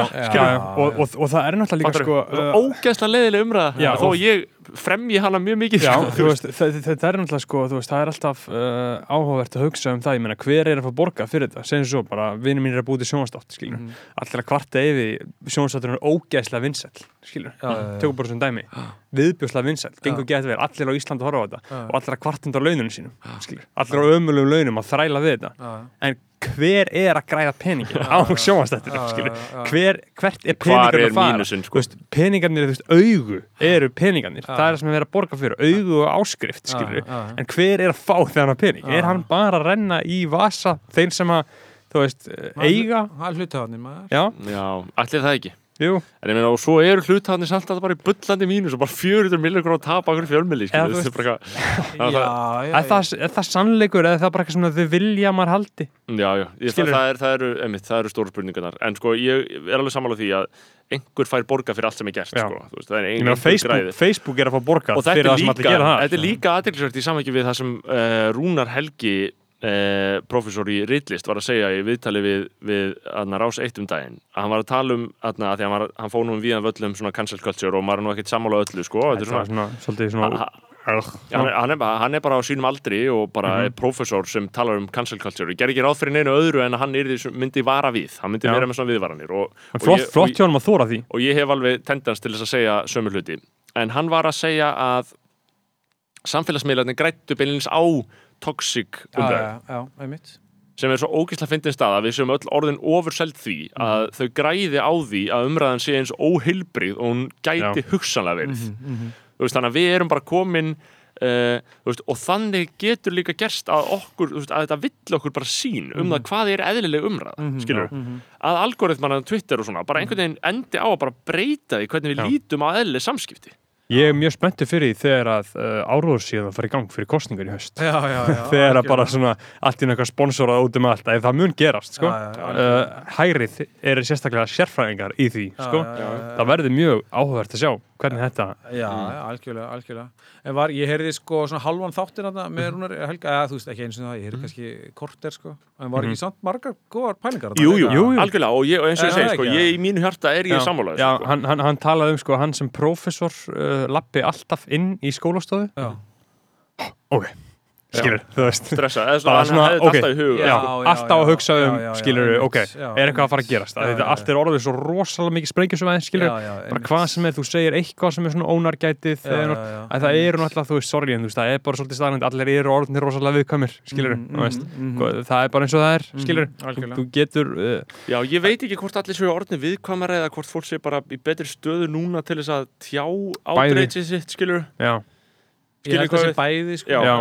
[SPEAKER 2] Og, og, og það er náttúrulega líka sko uh,
[SPEAKER 5] ógeðslega leiðileg umræða þó ég fremji hana mjög mikið
[SPEAKER 2] Já,
[SPEAKER 5] sko,
[SPEAKER 2] þú veist, það, það er náttúrulega sko, þú veist, það er alltaf uh, áhugavert að hugsa um það, ég meina, hver er að fá borga fyrir þetta, segjum svo, bara, vinur mínir er að búið til sjónastátt,
[SPEAKER 3] Mhm.
[SPEAKER 2] allir að kvarta yfir sjónastáttur er
[SPEAKER 3] já, já.
[SPEAKER 2] tökum bara sem dæmi, viðbjörslega vinsæll, gengur getur vel, allir á Íslandi að horfa á þetta og allir að kvartunda á laununum sínum, skilur, allir á ömulegum launum að þræla við þetta,
[SPEAKER 3] Já,
[SPEAKER 2] en hver er að græða peningin á
[SPEAKER 3] já.
[SPEAKER 2] hver, hvert er
[SPEAKER 5] er
[SPEAKER 2] að fara?
[SPEAKER 5] mínusinn
[SPEAKER 2] Þú
[SPEAKER 5] sko.
[SPEAKER 2] veist, peningarnir, þú veist, augu eru peningarnir, það er það sem er verið að borga fyrir augu og áskrift, skilur
[SPEAKER 3] já.
[SPEAKER 2] en hver er að fá þennan pening? Er hann bara að renna í vasa þeir sem að, þú veist, eiga?
[SPEAKER 3] Það er hlutaðanir maður
[SPEAKER 2] Já,
[SPEAKER 5] já, allir það ekki
[SPEAKER 2] jú,
[SPEAKER 5] en ég meina, og svo eru hlutafnir samt alltaf bara í bullandi mínus og bara 400 millir að fjölmili, er bara eitthvað
[SPEAKER 3] Já, já,
[SPEAKER 2] er það, er það sannleikur eða er það bara eitthvað sem þau vilja að maður haldi?
[SPEAKER 5] Já, já, ég, það, það, er, það, eru, einmitt, það eru stóru spurningarnar en sko ég er alveg sammála því að einhver fær borga fyrir allt sem er gert
[SPEAKER 2] Já.
[SPEAKER 5] sko. Þú veist, það er ein,
[SPEAKER 2] Facebook,
[SPEAKER 5] græði.
[SPEAKER 2] Facebook er að fá borga
[SPEAKER 5] og
[SPEAKER 2] fyrir
[SPEAKER 5] þetta
[SPEAKER 2] það
[SPEAKER 5] er
[SPEAKER 2] sem allir
[SPEAKER 5] líka,
[SPEAKER 2] gera það.
[SPEAKER 5] þetta er líka aðeinsvært í samhengi við það sem uh, Rúnar Helgi uh, professor í ritlist var að segja í viðtali við, við aðna, Rás 1 um daginn að hann var að tala um aðna, að því að hann, var, hann fóð nú um viðan völlum svona cancel culture og maður er nú ekkert sammála öllu sko. Þetta er svona,
[SPEAKER 2] svona, svolítið svona,
[SPEAKER 5] Ha- hann, hann, er, bara- hann er bara á sínum aldri og bara
[SPEAKER 2] Mhm.
[SPEAKER 5] er professor sem talar um cancel culture ég ger ekki ráð fyrir neinu öðru en hann myndi vara við hann myndi
[SPEAKER 2] Já.
[SPEAKER 5] vera með svona viðvaranir og, og,
[SPEAKER 2] flott,
[SPEAKER 5] ég,
[SPEAKER 2] flott hjá hann að þóra því.
[SPEAKER 5] og ég hef alveg tendens til þess að segja sömu hluti en hann var að segja að samfélagsmiðlarnir grættu beinlins á toxic
[SPEAKER 3] einmitt
[SPEAKER 5] sem er svo ógeðslega fyndin stað að við séum öll orðin ofurseld því að
[SPEAKER 3] Mhm.
[SPEAKER 5] þau græði á því að umræðan sé eins óheilbrið og hún gæti
[SPEAKER 2] Já.
[SPEAKER 5] hugsanlega verið
[SPEAKER 3] Mhm,
[SPEAKER 5] Þú veist, þannig að við erum bara komin uh, veist, og þannig getur líka gerst að okkur, veist, að þetta vill okkur bara sín um það hvað er eðlileg umræða
[SPEAKER 3] Mhm,
[SPEAKER 5] skilur,
[SPEAKER 3] mhm.
[SPEAKER 5] að algoritman á Twitter og svona, bara einhvern veginn endi á að bara breyta því hvernig við
[SPEAKER 2] Já.
[SPEAKER 5] lítum á eðlileg samskipti
[SPEAKER 2] Ég er mjög spenntur fyrir því þegar að uh, áróður síðan fara í gang fyrir kostningar í haust.
[SPEAKER 3] Já, já, já
[SPEAKER 2] þegar að bara svona allt í eitthvað sponsorað út um allt, að það mun gerast, sko. Uh, Hægrið er sérstaklega sérfræðingar í því, sko. Það verður mjög áhugavert að sjá hvernig þetta?
[SPEAKER 3] Já, já, algjörlega, algjörlega. En var, ég heyrði sko svona halvan þáttir þarna með Rúnar Helga, eða þú veist ekki eins og það, ég heyrði kannski korter sko, en var ekki samt margar góðar pælingar þarna?
[SPEAKER 5] Jú, jú,
[SPEAKER 2] jú, jú.
[SPEAKER 5] algjörlega og, ég, og eins og ég segi, sko, ég í mínu hjarta er ég sammálaður
[SPEAKER 2] Já,
[SPEAKER 5] sko.
[SPEAKER 2] hann, hann, hann talaði um sko, hann sem prófessor uh, lappi alltaf inn í skólastofu.
[SPEAKER 3] Já,
[SPEAKER 2] Ok, skilur, þú veist.
[SPEAKER 5] Stressa, eða svona, hann
[SPEAKER 2] svona,
[SPEAKER 5] hefði
[SPEAKER 2] ok.
[SPEAKER 5] þetta alltaf í huga
[SPEAKER 2] Já,
[SPEAKER 3] Já, já,
[SPEAKER 2] alltaf að hugsa um, skilur, ok,
[SPEAKER 3] já,
[SPEAKER 2] er eitthvað að fara að gerast? Þetta allt er orðið svo rosalega mikið sprengjusvæði, skilur
[SPEAKER 3] já, já,
[SPEAKER 2] bara hvað sem er, þú segir eitthvað sem er svona ónargætið að það eru náttúrulega, þú veist, sorry en þú veist, það er bara svolítið staðnænt, allir eru orðinir rosalega viðkvæmir, skilur,
[SPEAKER 3] Mhm,
[SPEAKER 2] þú veist.
[SPEAKER 3] mhm, mhm.
[SPEAKER 2] Sko, það er bara eins og það er, skilur
[SPEAKER 3] algjörlega.
[SPEAKER 2] þú getur, uh,
[SPEAKER 5] Já, ég veit ekki hvort allir séu orðni viðkvæmara eða hvort fólk sé bara í betri stöðu núna til þess að tjá ádreitsið sitt, skilur
[SPEAKER 2] já.
[SPEAKER 3] Ég held að
[SPEAKER 5] við-
[SPEAKER 3] sé bæði sko.
[SPEAKER 5] Já.
[SPEAKER 3] já,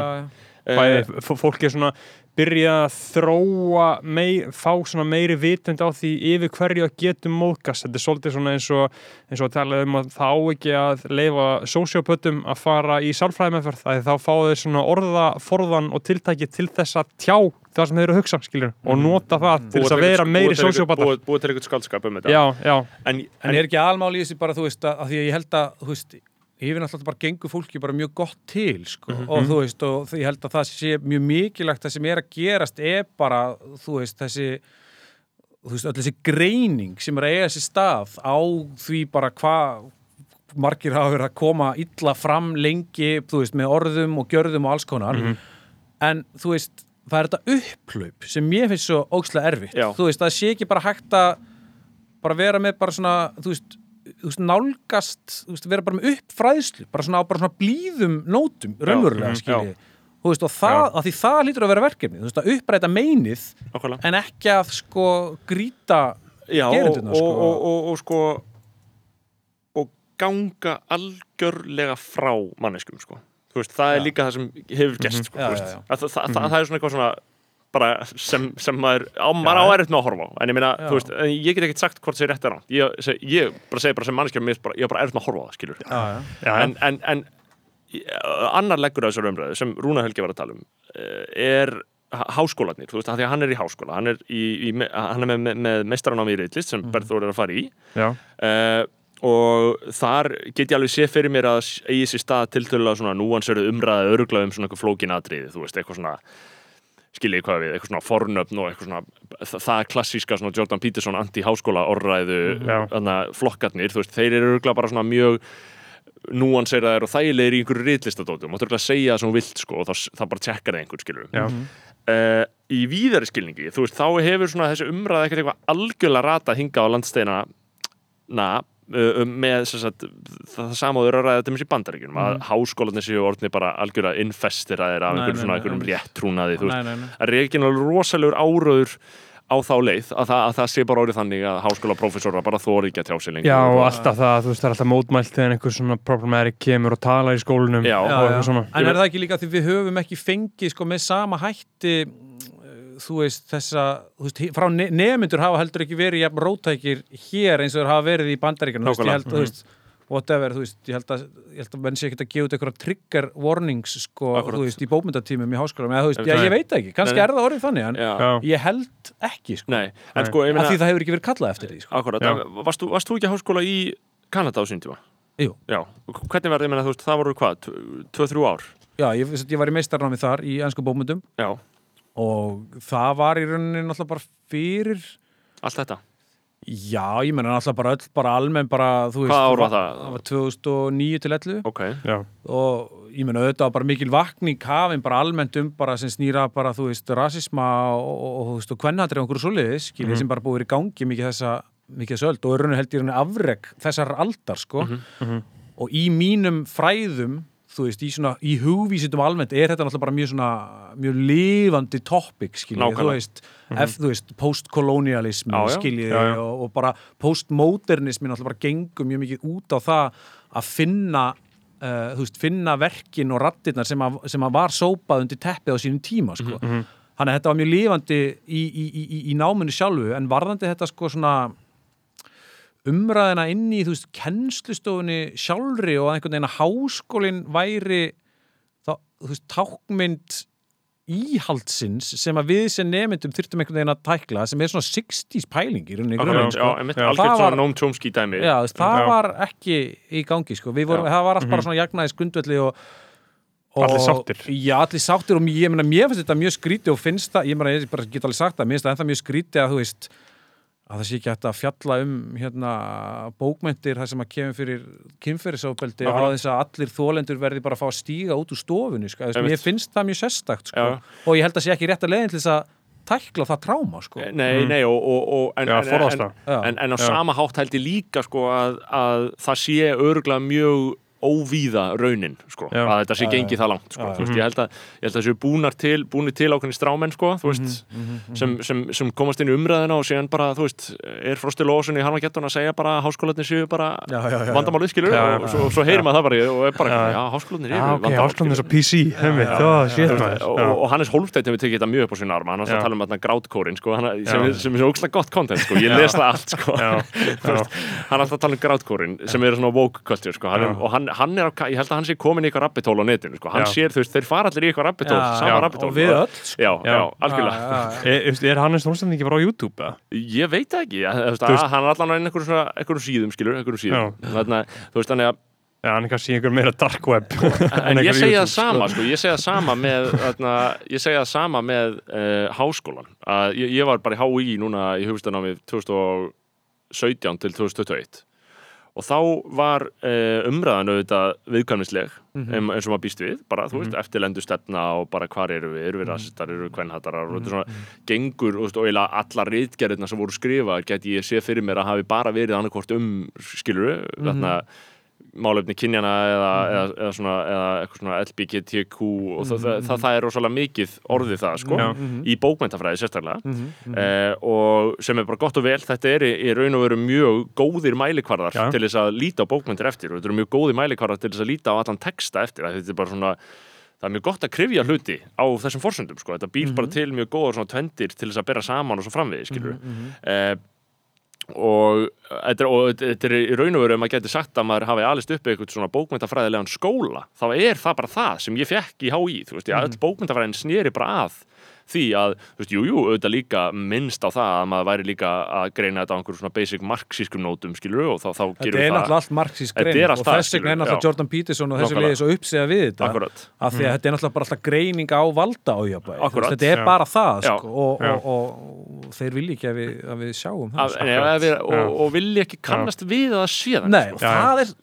[SPEAKER 2] bæði, f- fólk er svona byrja að þróa mei, fá svona meiri vitund á því yfir hverju að getum móðgast. Þetta er svolítið svona eins og eins og að tala um að þá ekki að leifa sósjópötum að fara í sálfræðimeðferð að þá fá þeir svona orða forðan og tiltæki til þess að tjá það sem þeir eru að hugsa, skilur og nota það til þess að vera meiri sósjópata
[SPEAKER 5] Búið til eitthvað skaldskap um þetta.
[SPEAKER 2] Já, já,
[SPEAKER 5] En,
[SPEAKER 3] En er ekki almáli í þessi bara, þú veist, að, að því að ég held að, þú veist, hef náttúrulega bara gengur fólki bara mjög gott til, sko, og þú veist, og ég held að það sé mjög mikilvægt það sem er að gerast er bara, þú veist, þessi, þú veist, öll þessi greining sem er að eiga þessi stað á því bara hvað margir hafa verið að koma illa fram lengi, þú veist, með orðum og gjörðum og alls konar, en þú veist, það er þetta upphlaup sem mér finnst svo ógslega erfitt,
[SPEAKER 5] Já.
[SPEAKER 3] þú veist, það sé ekki bara hægt að bara vera með bara svona, þú veist, veist nálgast, veist, vera bara með uppfræðslu, bara svona bara svona blíðum nótum, raunverulega,
[SPEAKER 5] mhm,
[SPEAKER 3] skilji þú veist, og það, að því það lítur að vera verkefni veist, að uppræta meinið
[SPEAKER 5] Nákvæmlega.
[SPEAKER 3] en ekki að sko grýta
[SPEAKER 5] Já, og,
[SPEAKER 3] sko.
[SPEAKER 5] og, og, og sko og ganga algjörlega frá manneskum sko. veist, það er
[SPEAKER 3] Já.
[SPEAKER 5] líka það sem hefur gerst sko,
[SPEAKER 3] Já,
[SPEAKER 5] þú
[SPEAKER 3] já, já.
[SPEAKER 5] Að, það, það, það, það er svona eitthvað svona bara sem, sem maður á, maður á erfitt með að horfa á. En ég meina,
[SPEAKER 3] Já.
[SPEAKER 5] þú veist, ég get ekkert sagt hvort það er rétt eða rátt ég, ég bara segi bara sem bara, ég er bara erfitt með að horfa á það, skilur
[SPEAKER 3] já, já.
[SPEAKER 2] já,
[SPEAKER 5] en, en, en í- annar leggur að þessar umræðu sem Rúna Helgi var að tala um eh, er há- háskólarnir, þú veist, af því að hann er í háskóla hann er, í, í, hann er með, með, með meistaranám í reitlist sem Berþór er að fara í.
[SPEAKER 2] Já,
[SPEAKER 5] uh, og þar get ég alveg sé fyrir mér að eigi sér stað tiltölulega svona núansverðu umræði örgla um svona eitthvað flókin atriði, þú veist, eitthvað svona skiljið hvað við, eitthvað svona fornöfn og eitthvað svona, það, klassíska svona Jordan Peterson anti-háskóla orðræðu þarna flokkarnir, þú veist, þeir eru örgla bara svona mjög núanseraðir og þægilegir í einhverju ritlistadótum, máttu örgla segja það sem þú vilt sko og það, það bara tjekkar það einhvern skilur
[SPEAKER 2] Já.
[SPEAKER 5] uh, í víðari skilningi þú veist, þá hefur svona þessi umræða ekkert eitthvað algjörlega rata hinga á landsteina na, með sem sagt, það, það samáður að ræða til í bandaríkjunum að háskólanir séu orðni bara algjörlega infestiraðir af
[SPEAKER 3] Nei,
[SPEAKER 5] einhverjum
[SPEAKER 3] nei,
[SPEAKER 5] svona einhverjum réttrúnaði þú veist,
[SPEAKER 3] Nei, nei, nei.
[SPEAKER 5] að reikin alveg rosalegur áraður á þá leið að það, að það sé bara orðið þannig að háskólaprófessora bara þóri ekki að tjá sig lengur
[SPEAKER 2] Já, og
[SPEAKER 5] og,
[SPEAKER 2] alltaf það, þú veist, það er alltaf mótmælt þegar einhver svona problematic kemur og tala í skólanum
[SPEAKER 5] Já.
[SPEAKER 2] og
[SPEAKER 3] Já, já. En er það ekki líka því við höfum ekki fengið sko með sama hætti uh, þú veist þessa þú veist, frá ne nemyndur hafa heldur ekki verið jafn rótækir hér eins og þeir hafa verið í bandaríkjunum. Þú veist, ég held, þú veist whatever, þú veist, ég held að ég held að menn sé ekki að gefa út eitthvað trigger warnings sko,
[SPEAKER 5] Akkúrat.
[SPEAKER 3] þú veist, í bókmyndatímum í háskólam eða þú veist,
[SPEAKER 5] það-
[SPEAKER 3] ég veit það ekki, kannski er það orðið þannig en
[SPEAKER 5] já,
[SPEAKER 3] ég held ekki, sko.
[SPEAKER 5] Nei, en sko, ég
[SPEAKER 3] af því
[SPEAKER 5] meina
[SPEAKER 3] það hefur ekki verið kallað eftir því, sko.
[SPEAKER 5] Akkurat, varst, þú- varst þú ekki í háskóla í Kanada á sín tíma?
[SPEAKER 3] Jú.
[SPEAKER 5] Já, hvernig var það, ég meina, þú veist, það voru hvað, 2-3 ár?
[SPEAKER 3] Já, ég, ég var í meistarnámi þar í ennsku bókmyndum
[SPEAKER 5] Já,
[SPEAKER 3] og það var í rauninni náttúrulega bara fyrir
[SPEAKER 5] allt þetta?
[SPEAKER 3] Já, ég menna náttúrulega bara öll, bara almenn bara, þú veist
[SPEAKER 5] Hvað ár var það?
[SPEAKER 3] Það var 2009 til 11
[SPEAKER 5] Ok,
[SPEAKER 2] Já,
[SPEAKER 3] og ég menna auðvitað var bara mikil vakning hafin bara almennt um bara sem snýra bara, þú veist, rasisma og, og, og þú veist, og kvennhatri og einhverju svoleiðis, skiljið, sem bara búið í gangi mikið þessa, mikið þessa öld og í rauninni held ég rauninni afreg þessar aldar, sko. Og í mínum fræðum þú veist, í svona, í hugvísitum almennt er þetta náttúrulega bara mjög svona mjög lifandi topic, skiljið, þú
[SPEAKER 5] Nákvæmlega.
[SPEAKER 3] veist ef, þú veist, postkolonialismi
[SPEAKER 5] Já, já.
[SPEAKER 3] skiljið, og, og bara postmodernismi náttúrulega bara gengur mjög mikið út á það að finna uh, þú veist, finna verkin og rattirnar sem að, sem að var sópað undir teppið á sínum tíma, sko
[SPEAKER 2] Mhm,
[SPEAKER 3] þannig að þetta var mjög lifandi í, í, í, í- í náminu sjálfu, en varðandi þetta sko svona umræðina inn í, þú veist, kennslustofunni sjálfri og að einhvern veginn að háskólinn væri þá, þú veist, tákmynd íhaldsins sem að við sem nemyndum þyrftum einhvern veginn að tækla sem er svona 60s pæling í rauninni sko. Það var- ekki í gangi sko. Við vorum,
[SPEAKER 5] Já.
[SPEAKER 3] það var allt bara svona jagnaði skundvelli og, og
[SPEAKER 2] Allir sáttir.
[SPEAKER 3] Já, allir sáttir og ég meina, mér finnst þetta mjög skríti og finnst það, ég meina, ég bara get alveg sagt það mér finnst það ennþá mjög skríti að þú veist að það sé ekki hægt að fjalla um hérna, bókmyndir þar sem að kemur fyrir kynferðisofbeldi á
[SPEAKER 5] Nákvæmlega.
[SPEAKER 3] þess að allir þólendur verði bara að fá að stíga út úr stofunni sko. Mér finnst það mjög sérstakt sko. Og ég held að sé ekki rétt að leiðin til þess að tækla það tráma sko.
[SPEAKER 5] Nei, nei, og, og, og en,
[SPEAKER 2] Já,
[SPEAKER 5] en, en, en, en á
[SPEAKER 2] Já.
[SPEAKER 5] sama hátt held ég líka sko að, að það sé örgulega mjög óvíða raunin sko,
[SPEAKER 2] Já.
[SPEAKER 5] að þetta sé gengið það langt sko.
[SPEAKER 3] Já,
[SPEAKER 5] veist, ég held að, ég held að þessu búnar til, búnir til ákveðni strámenn sko, veist,
[SPEAKER 3] Mhm,
[SPEAKER 5] sem, sem, sem komast inn í umræðina og síðan bara, þú veist, er Frosti Lóðsson í Harmageddon að segja bara að háskólanir séu bara vandamálið skilur og svo, svo heyrir maður það bara og er bara,
[SPEAKER 2] Já.
[SPEAKER 5] já, háskólanir
[SPEAKER 2] já
[SPEAKER 5] eru
[SPEAKER 2] ok,
[SPEAKER 5] vandamál
[SPEAKER 2] áslunum
[SPEAKER 5] skilurðu.
[SPEAKER 2] þess að PC
[SPEAKER 5] veist,
[SPEAKER 2] maður
[SPEAKER 5] og, Hannes Hólmstedt hefur tekið þetta mjög upp á sína arma hann
[SPEAKER 2] Já.
[SPEAKER 5] að tala um þarna grátkórin sko, hann, sem, er, sem er ógslag gott content sko. ég les það allt sko. Hann er alltaf að tala um grátkórin sem er svona woke culture sko. er, og hann, hann er, á, ég held að hann sé komin í eitthvað rabbitól á netinu sko. hann
[SPEAKER 2] Já.
[SPEAKER 5] sér, þú veist, þeir fara allir í eitthvað rabbitól sama rabbitól
[SPEAKER 3] og við öll sko.
[SPEAKER 5] já, já,
[SPEAKER 2] Já.
[SPEAKER 5] algjörlega
[SPEAKER 3] Já, já, já.
[SPEAKER 2] Er, veist, er Hannes Þorstein ekki bara á YouTube eða?
[SPEAKER 5] ég veit það ekki, veist,
[SPEAKER 2] Þú veist-
[SPEAKER 5] að, hann er allan á einhverjum, svona, einhverjum síðum skilur, einhverjum síðum Þarna, þú veist, þannig að
[SPEAKER 2] Já, hann er kannski í einhver meira dark web
[SPEAKER 5] en ég segi það
[SPEAKER 2] YouTube,
[SPEAKER 5] sama sko, ég segi það sama með þarna, ég segi það sama með uh, háskólan að ég, ég var bara í HÍ núna í hugstanámi 2017 til 2021 og þá var uh, umræðan auðvitað viðkvæmnisleg um, eins og maður býst við, bara þú veist, eftirlendu stefna og bara hvar eru við, eru við rasistar, eru við kvenhattarar og þetta er svona gengur og, og eiginlega allar ritgerðirna sem voru skrifaðar geti ég sé fyrir mér að hafi bara verið annarkvort um skiluru, þarna málefni kynjana eða, eða, eða, svona, eða eitthvað svona LBGTQ og það, það, það, það er rosalega mikið orðið það sko,
[SPEAKER 2] Já.
[SPEAKER 5] í bókmentafræði sérstaklega. Eh, og sem er bara gott og vel þetta er í, í raun og veru mjög góðir mælikvarðar
[SPEAKER 2] Já.
[SPEAKER 5] til þess að líta á bókmentir eftir og þetta eru mjög góðir mælikvarðar til þess að líta á allan texta eftir þetta er bara svona það er mjög gott að krifja hluti á þessum forsöndum sko. þetta býr bara til mjög góðar svona tvendir til þess að bera saman og svo framvegi skilur eh, og þetta er, í raun og veru ef maður getur sagt að maður hafi alist upp eitthvað svona bókmyndafræðilegan skóla þá er það bara það sem ég fekk í HÍ þú veist, ég, öll bókmyndafræðin sneri bara að því að, þú veist, jú, jú, auðvitað líka minnst á það að maður væri líka að greina þetta á einhverjum svona basic marxískum nótum, skilur og þá, þá
[SPEAKER 3] Þetta
[SPEAKER 5] gerum
[SPEAKER 3] er
[SPEAKER 5] við það
[SPEAKER 3] náttúrulega allt marxísk
[SPEAKER 5] Þetta
[SPEAKER 3] grein
[SPEAKER 5] er
[SPEAKER 3] og þess vegna er náttúrulega
[SPEAKER 5] já.
[SPEAKER 3] Jordan Peterson og þessi liði svo uppsega við þetta
[SPEAKER 5] Akkurat.
[SPEAKER 3] af því að þetta er náttúrulega bara alltaf greining á valda á
[SPEAKER 5] Akkurat.
[SPEAKER 3] þetta er
[SPEAKER 2] Já.
[SPEAKER 3] bara það
[SPEAKER 5] Já.
[SPEAKER 3] sko, og,
[SPEAKER 2] Já.
[SPEAKER 3] og, og, og þeir vilja ekki að við, að við sjáum það
[SPEAKER 5] Að,
[SPEAKER 3] sko.
[SPEAKER 5] nei, að við, og,
[SPEAKER 2] Já.
[SPEAKER 5] vilja ekki kannast við að það sé það
[SPEAKER 3] Nei,
[SPEAKER 5] sko.
[SPEAKER 3] og það er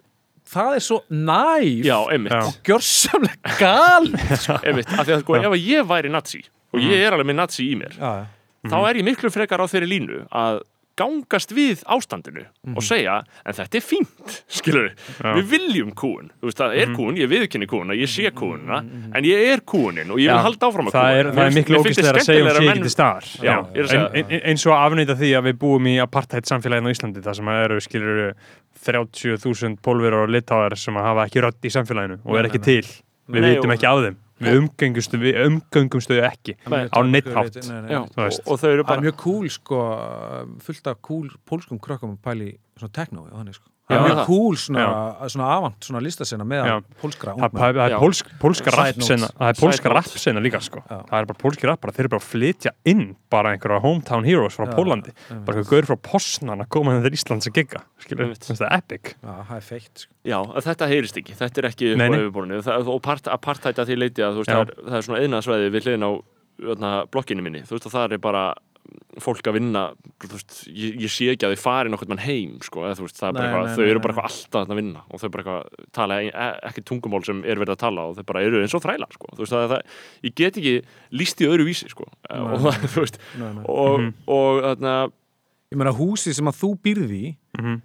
[SPEAKER 3] það er svo næf
[SPEAKER 5] Já, einmitt,
[SPEAKER 2] Já.
[SPEAKER 3] og gjörsamlega gal
[SPEAKER 5] einmitt af því að sko, ef ég væri nazi og ég er alveg með nazi í mér.
[SPEAKER 3] Já, já.
[SPEAKER 5] þá er ég miklu frekar á þeirri línu að gangast við ástandinu og segja, en þetta er fínt skilur við, við viljum kúun þú veist, það er kúun, ég viðkynni kúuna, ég sé kúuna en ég er kúunin og ég vil
[SPEAKER 2] Já.
[SPEAKER 5] halda áfram að
[SPEAKER 2] það
[SPEAKER 5] kúun
[SPEAKER 2] er, það er miklu ógæslega að segja um sé ekki til staðar.
[SPEAKER 5] Já, er segja
[SPEAKER 2] ein, ein, eins og að afnýta því að við búum í apartheid samfélaginu á Íslandi það sem eru skilur 30.000 pólverur og litáðar sem að hafa ekki rödd í samfélaginu og er ekki til. Við vitum ekki af þeim við umgöngumstu, við umgöngumstu þau ekki á neitt hátt
[SPEAKER 3] Nei, nei,
[SPEAKER 5] Já,
[SPEAKER 3] nei.
[SPEAKER 2] þú
[SPEAKER 5] og, þau eru
[SPEAKER 3] Það er
[SPEAKER 5] bara
[SPEAKER 3] mjög cool sko, fullt af cool pólskum krökkum að pæli svona techno og þannig sko.
[SPEAKER 2] Já,
[SPEAKER 3] Það er mjög cool svona, svona avant, svona listasena með
[SPEAKER 2] Já.
[SPEAKER 3] pólskra
[SPEAKER 2] það,
[SPEAKER 5] Já.
[SPEAKER 2] er pólsk, pólska
[SPEAKER 3] Side
[SPEAKER 2] rappsena það er
[SPEAKER 5] notes.
[SPEAKER 2] rappsena líka sko.
[SPEAKER 3] Já.
[SPEAKER 2] það er bara pólski rappara, þeir eru bara að flytja inn bara einhverja hometown heroes frá
[SPEAKER 3] Já,
[SPEAKER 2] Pólandi
[SPEAKER 3] einmitt.
[SPEAKER 2] bara einhver gaur frá Posnan að koma þeir Íslands að gigga skilur, það er epic
[SPEAKER 3] Já, það er feitt sko.
[SPEAKER 5] Já, að þetta heyrist ekki, þetta er ekki yfirborðinu það, og part, apartheid að því leiti að þú veist,
[SPEAKER 2] Já.
[SPEAKER 5] það er, það er svona einaðsvæði við hliðin á öðna, blokkinu minni, þú veist og það er bara fólk að vinna þú veist, ég, ég sé ekki að þau fari nokkuð mann heim sko, eða, þú veist, er
[SPEAKER 3] Nei,
[SPEAKER 5] eitthvað,
[SPEAKER 3] nei,
[SPEAKER 5] þau
[SPEAKER 3] nei,
[SPEAKER 5] eru bara alltaf að vinna og þau bara eitthvað tala e ekki tungumál sem er verið að tala og þau bara eru eins og þrælar sko, þú veist, það, það, ég get ekki líst í öðru vísi sko, og, þú veist,
[SPEAKER 3] Nei, nei.
[SPEAKER 5] og,
[SPEAKER 2] Mhm.
[SPEAKER 5] og þarna,
[SPEAKER 3] Ég meina húsið sem að þú býrði í
[SPEAKER 2] Mhm.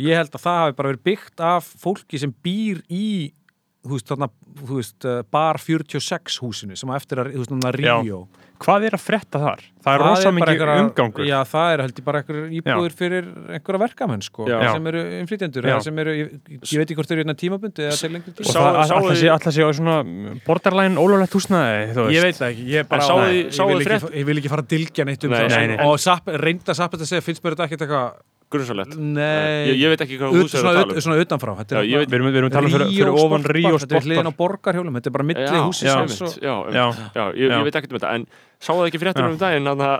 [SPEAKER 3] ég held að það hafi bara verið byggt af fólki sem býr í þú veist, þarna, þú veist, uh, bar 46 húsinu sem að eftir að, þú veist, núna
[SPEAKER 2] Já.
[SPEAKER 3] Ríó
[SPEAKER 2] hvað er að frétta þar? það er rosa
[SPEAKER 3] bara
[SPEAKER 2] mikið umgangur
[SPEAKER 3] Já, það er held ég bara einhverjur íbúður fyrir einhverja verkamenn, sko,
[SPEAKER 5] Já.
[SPEAKER 3] sem eru innflytjendur,
[SPEAKER 2] Já.
[SPEAKER 3] eða sem eru, ég, ég veit ekki hvort þau eru hérna tímabundi eða til lengri
[SPEAKER 2] og
[SPEAKER 3] tíma
[SPEAKER 5] Sá-
[SPEAKER 2] það alltaf
[SPEAKER 5] þið-
[SPEAKER 2] sé, alltaf sé á svona borderline ólöflegt húsnæði þú veist.
[SPEAKER 3] Ég veit það ekki, ég, bara,
[SPEAKER 5] sáu þið- frétt-
[SPEAKER 3] ég vil ekki fara að dilgja neitt um það og sapp, reynda sapp að segja, finnst mér þetta ekkert eitthvað
[SPEAKER 5] grunnsalett
[SPEAKER 3] Nei,
[SPEAKER 5] ég, ég veit ekki hvað
[SPEAKER 3] Ut-
[SPEAKER 5] hús er að tala um
[SPEAKER 3] svona utanfrá þetta
[SPEAKER 5] Já, ég veit-
[SPEAKER 2] við erum, við erum að tala um fyrir, fyrir
[SPEAKER 3] Ríó
[SPEAKER 2] ofan
[SPEAKER 3] Sportbar,
[SPEAKER 2] Ríó
[SPEAKER 3] þetta er hliðin á borgarhjólum þetta er bara og-.
[SPEAKER 5] Já.
[SPEAKER 2] Já,
[SPEAKER 5] ég,
[SPEAKER 2] Já.
[SPEAKER 5] ég veit ekkert um þetta en sá það ekki fréttur
[SPEAKER 2] Já.
[SPEAKER 5] um daginn að það,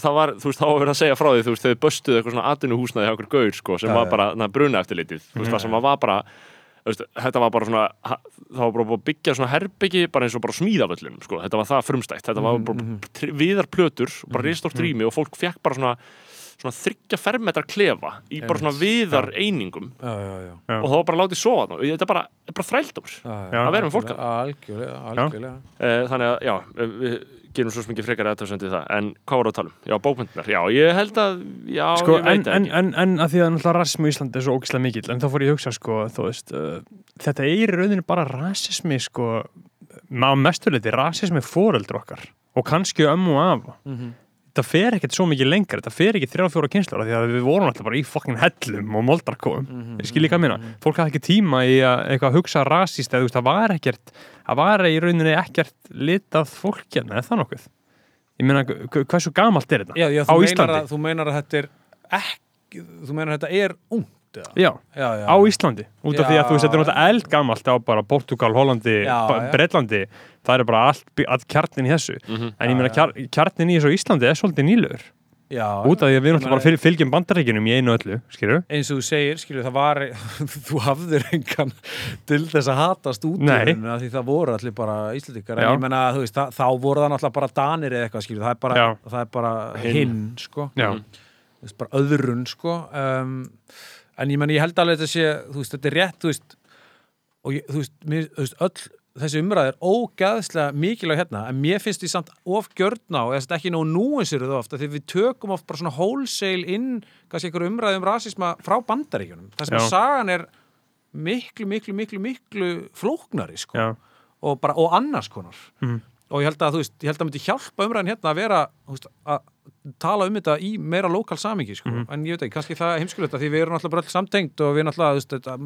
[SPEAKER 5] það var, þú veist, þá var verið að segja frá því þú veist, þau böstuðu eitthvað svona atvinnuhúsnaði hjá okkur gaur, sko, sem
[SPEAKER 3] Já,
[SPEAKER 5] var bara na, bruna eftir litið, þú veist, það sem var bara veist, þetta var bara svona það var bara að byggja svona herbyggi bara eins og bara smíðavöllunum, sko, þetta var það frumstætt þetta var bara mm viðar plötur bara ristort rými og fólk fekk bara svona svona þryggja fermetra klefa í bara svona viðar einingum
[SPEAKER 3] já, já, já,
[SPEAKER 2] Já.
[SPEAKER 5] og það var bara látið sofa þarna. þetta er bara, er bara
[SPEAKER 3] Já.
[SPEAKER 5] að vera með fólk
[SPEAKER 3] algjörlega, algjörlega.
[SPEAKER 5] Eh, þannig að, já, við gerum svo mikið frekar aðtöðsendið það, en hvað voru að tala um? Já, bókmyndunar, já, ég held að já,
[SPEAKER 2] sko,
[SPEAKER 5] ég
[SPEAKER 2] en,
[SPEAKER 5] veit það
[SPEAKER 2] en,
[SPEAKER 5] ekki
[SPEAKER 2] en, en að því að náttúrulega rasismi í Íslandi er svo ógislega mikill en þá fór ég að hugsa sko, þú veist uh, þetta er í rauninu bara rasismi sko, á mestuleiti rasismi fóreldur okkar og kannski ömmu og afa
[SPEAKER 3] Mhm.
[SPEAKER 2] Þetta fer ekkert svo mikið lengra, þetta fer ekki þrjá fjóra kynslar því að við vorum alltaf bara í fokkin hellum og moldarkóum,
[SPEAKER 3] Mhm.
[SPEAKER 2] ég skil líka að minna fólk hafði ekki tíma í að hugsa rasist eða það var ekkert það var í rauninni ekkert litað fólk hérna, er það nokkuð? Ég meina, hv- hversu gamalt er þetta?
[SPEAKER 3] já, já,
[SPEAKER 2] á Íslandi?
[SPEAKER 3] að, þú meinar að þetta er ekki þú meinar að þetta er ungt eða?
[SPEAKER 2] Já,
[SPEAKER 3] já, já,
[SPEAKER 2] á Íslandi út af því að þú veist, þetta er náttúrulega eldgamalt á bara Portugal, Hollandi. Bretlandi það er bara allt, allt kjarnin í þessu.
[SPEAKER 5] Mhm.
[SPEAKER 2] en ég meina, kjar, kjarnin í þessu Íslandi er svolítið nýlegur.
[SPEAKER 3] Já,
[SPEAKER 2] út af því að við náttúrulega bara fylgjum bandaríkinum í einu og öllu, skilju
[SPEAKER 3] eins og þú segir, skilju, það var þú hafðir engan til þess að hatast út því það voru allir bara Íslandikar en ég menna, þú veist, það, þá voru það náttúrulega bara danir eða eitthvað, skilju, það er bara, það er bara
[SPEAKER 5] Hinn.
[SPEAKER 3] hinn, sko. Veist, bara öðrun, sko. Um, en ég menna, ég held alveg að þetta sé veist, þetta er rétt, veist og ég, veist, mér, öll þessi umræð er ógæðslega mikilvæg hérna en mér finnst því samt of gjörna og þess að ekki nóg núinsir það ofta því við tökum oft bara svona wholesale inn kannski einhverju umræð um rasisma frá bandaríkjunum þar sem
[SPEAKER 2] Já.
[SPEAKER 3] að sagan er miklu, miklu, miklu, miklu flóknari sko og, bara, og annars konar
[SPEAKER 2] Mhm.
[SPEAKER 3] og ég held að þú veist, ég held að myndi hjálpa umræðin hérna að vera veist, að tala um þetta í meira lokal samingi sko.
[SPEAKER 2] Mhm.
[SPEAKER 3] en ég veit ekki, kannski það heimskulegt að því við erum alltaf bara öll samtengt og við erum alltaf þetta,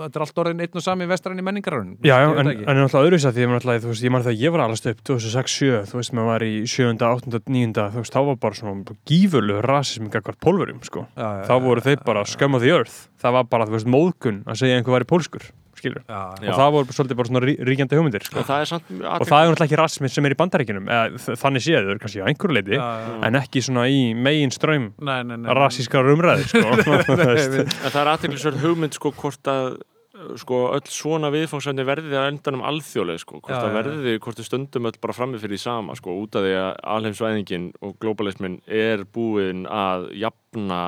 [SPEAKER 3] þetta er allt orðin einn og sami vestræn í menningararun
[SPEAKER 2] já, já en, en er náttúrulega öðruvísa því þú veist, ég man þegar ég var allast upp 2006-7, þú veist, maður var í 7. 8. 9. þú veist, þá var bara svona gífurlu rasismi gagvart pólverum, sko
[SPEAKER 3] Já, já,
[SPEAKER 2] þá voru þeir bara of the earth það var bara, þú veist, móðgun að segja einhver væri pólskur skilur
[SPEAKER 3] Já,
[SPEAKER 5] Já.
[SPEAKER 2] og það voru svolítið bara svona rí- ríkjandi hugmyndir sko.
[SPEAKER 5] og það er samt
[SPEAKER 2] og það er náttúrulega ekki rasmi sem er í bandaríkinum eða þannig séður kannski á einhverju leiti en ekki svona í megin ströym
[SPEAKER 3] Nei, nei, nei.
[SPEAKER 2] rassískar umræði sko.
[SPEAKER 5] Það er aðteklisverð hugmynd sko hvort að sko öll svona viðfangsefni verði að endanum alþjóðlega sko. Hvort það verði, hvort við stöndum öll bara frammi fyrir því sama sko út af því að alheimsvæðingin og globalismin er búin að jafna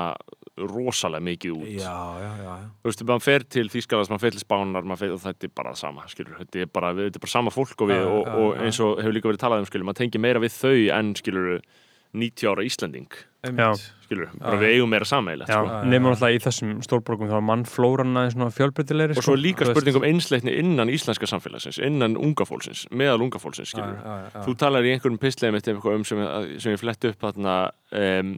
[SPEAKER 5] rosalega mikið út.
[SPEAKER 3] Já, já, já, já.
[SPEAKER 5] þú veist, maður fer til Þýskalands, maður fer til Spánar maður fer, og þetta er bara sama, skilur þetta er bara, þetta er bara sama fólk og við
[SPEAKER 3] Já,
[SPEAKER 5] og,
[SPEAKER 3] já,
[SPEAKER 5] og eins og hefur líka verið talað um skilur, maður tengir meira við þau en skilur 90 ára Íslanding skilur, bara
[SPEAKER 3] Já.
[SPEAKER 5] við eigum meira sammeilegt
[SPEAKER 2] Já,
[SPEAKER 5] sko.
[SPEAKER 3] já,
[SPEAKER 2] nefnum alltaf í þessum stórborgum þá er mannflóran aðeins svona fjölbreytilegri
[SPEAKER 5] og svo er líka spurning um einsleitni innan íslenska samfélagsins, innan unga fólksins meðal unga fólksins, skilur
[SPEAKER 3] já, já.
[SPEAKER 5] þú talar í einhverjum pistleim eftir eitthvað um sem, sem ég flett upp þarna um,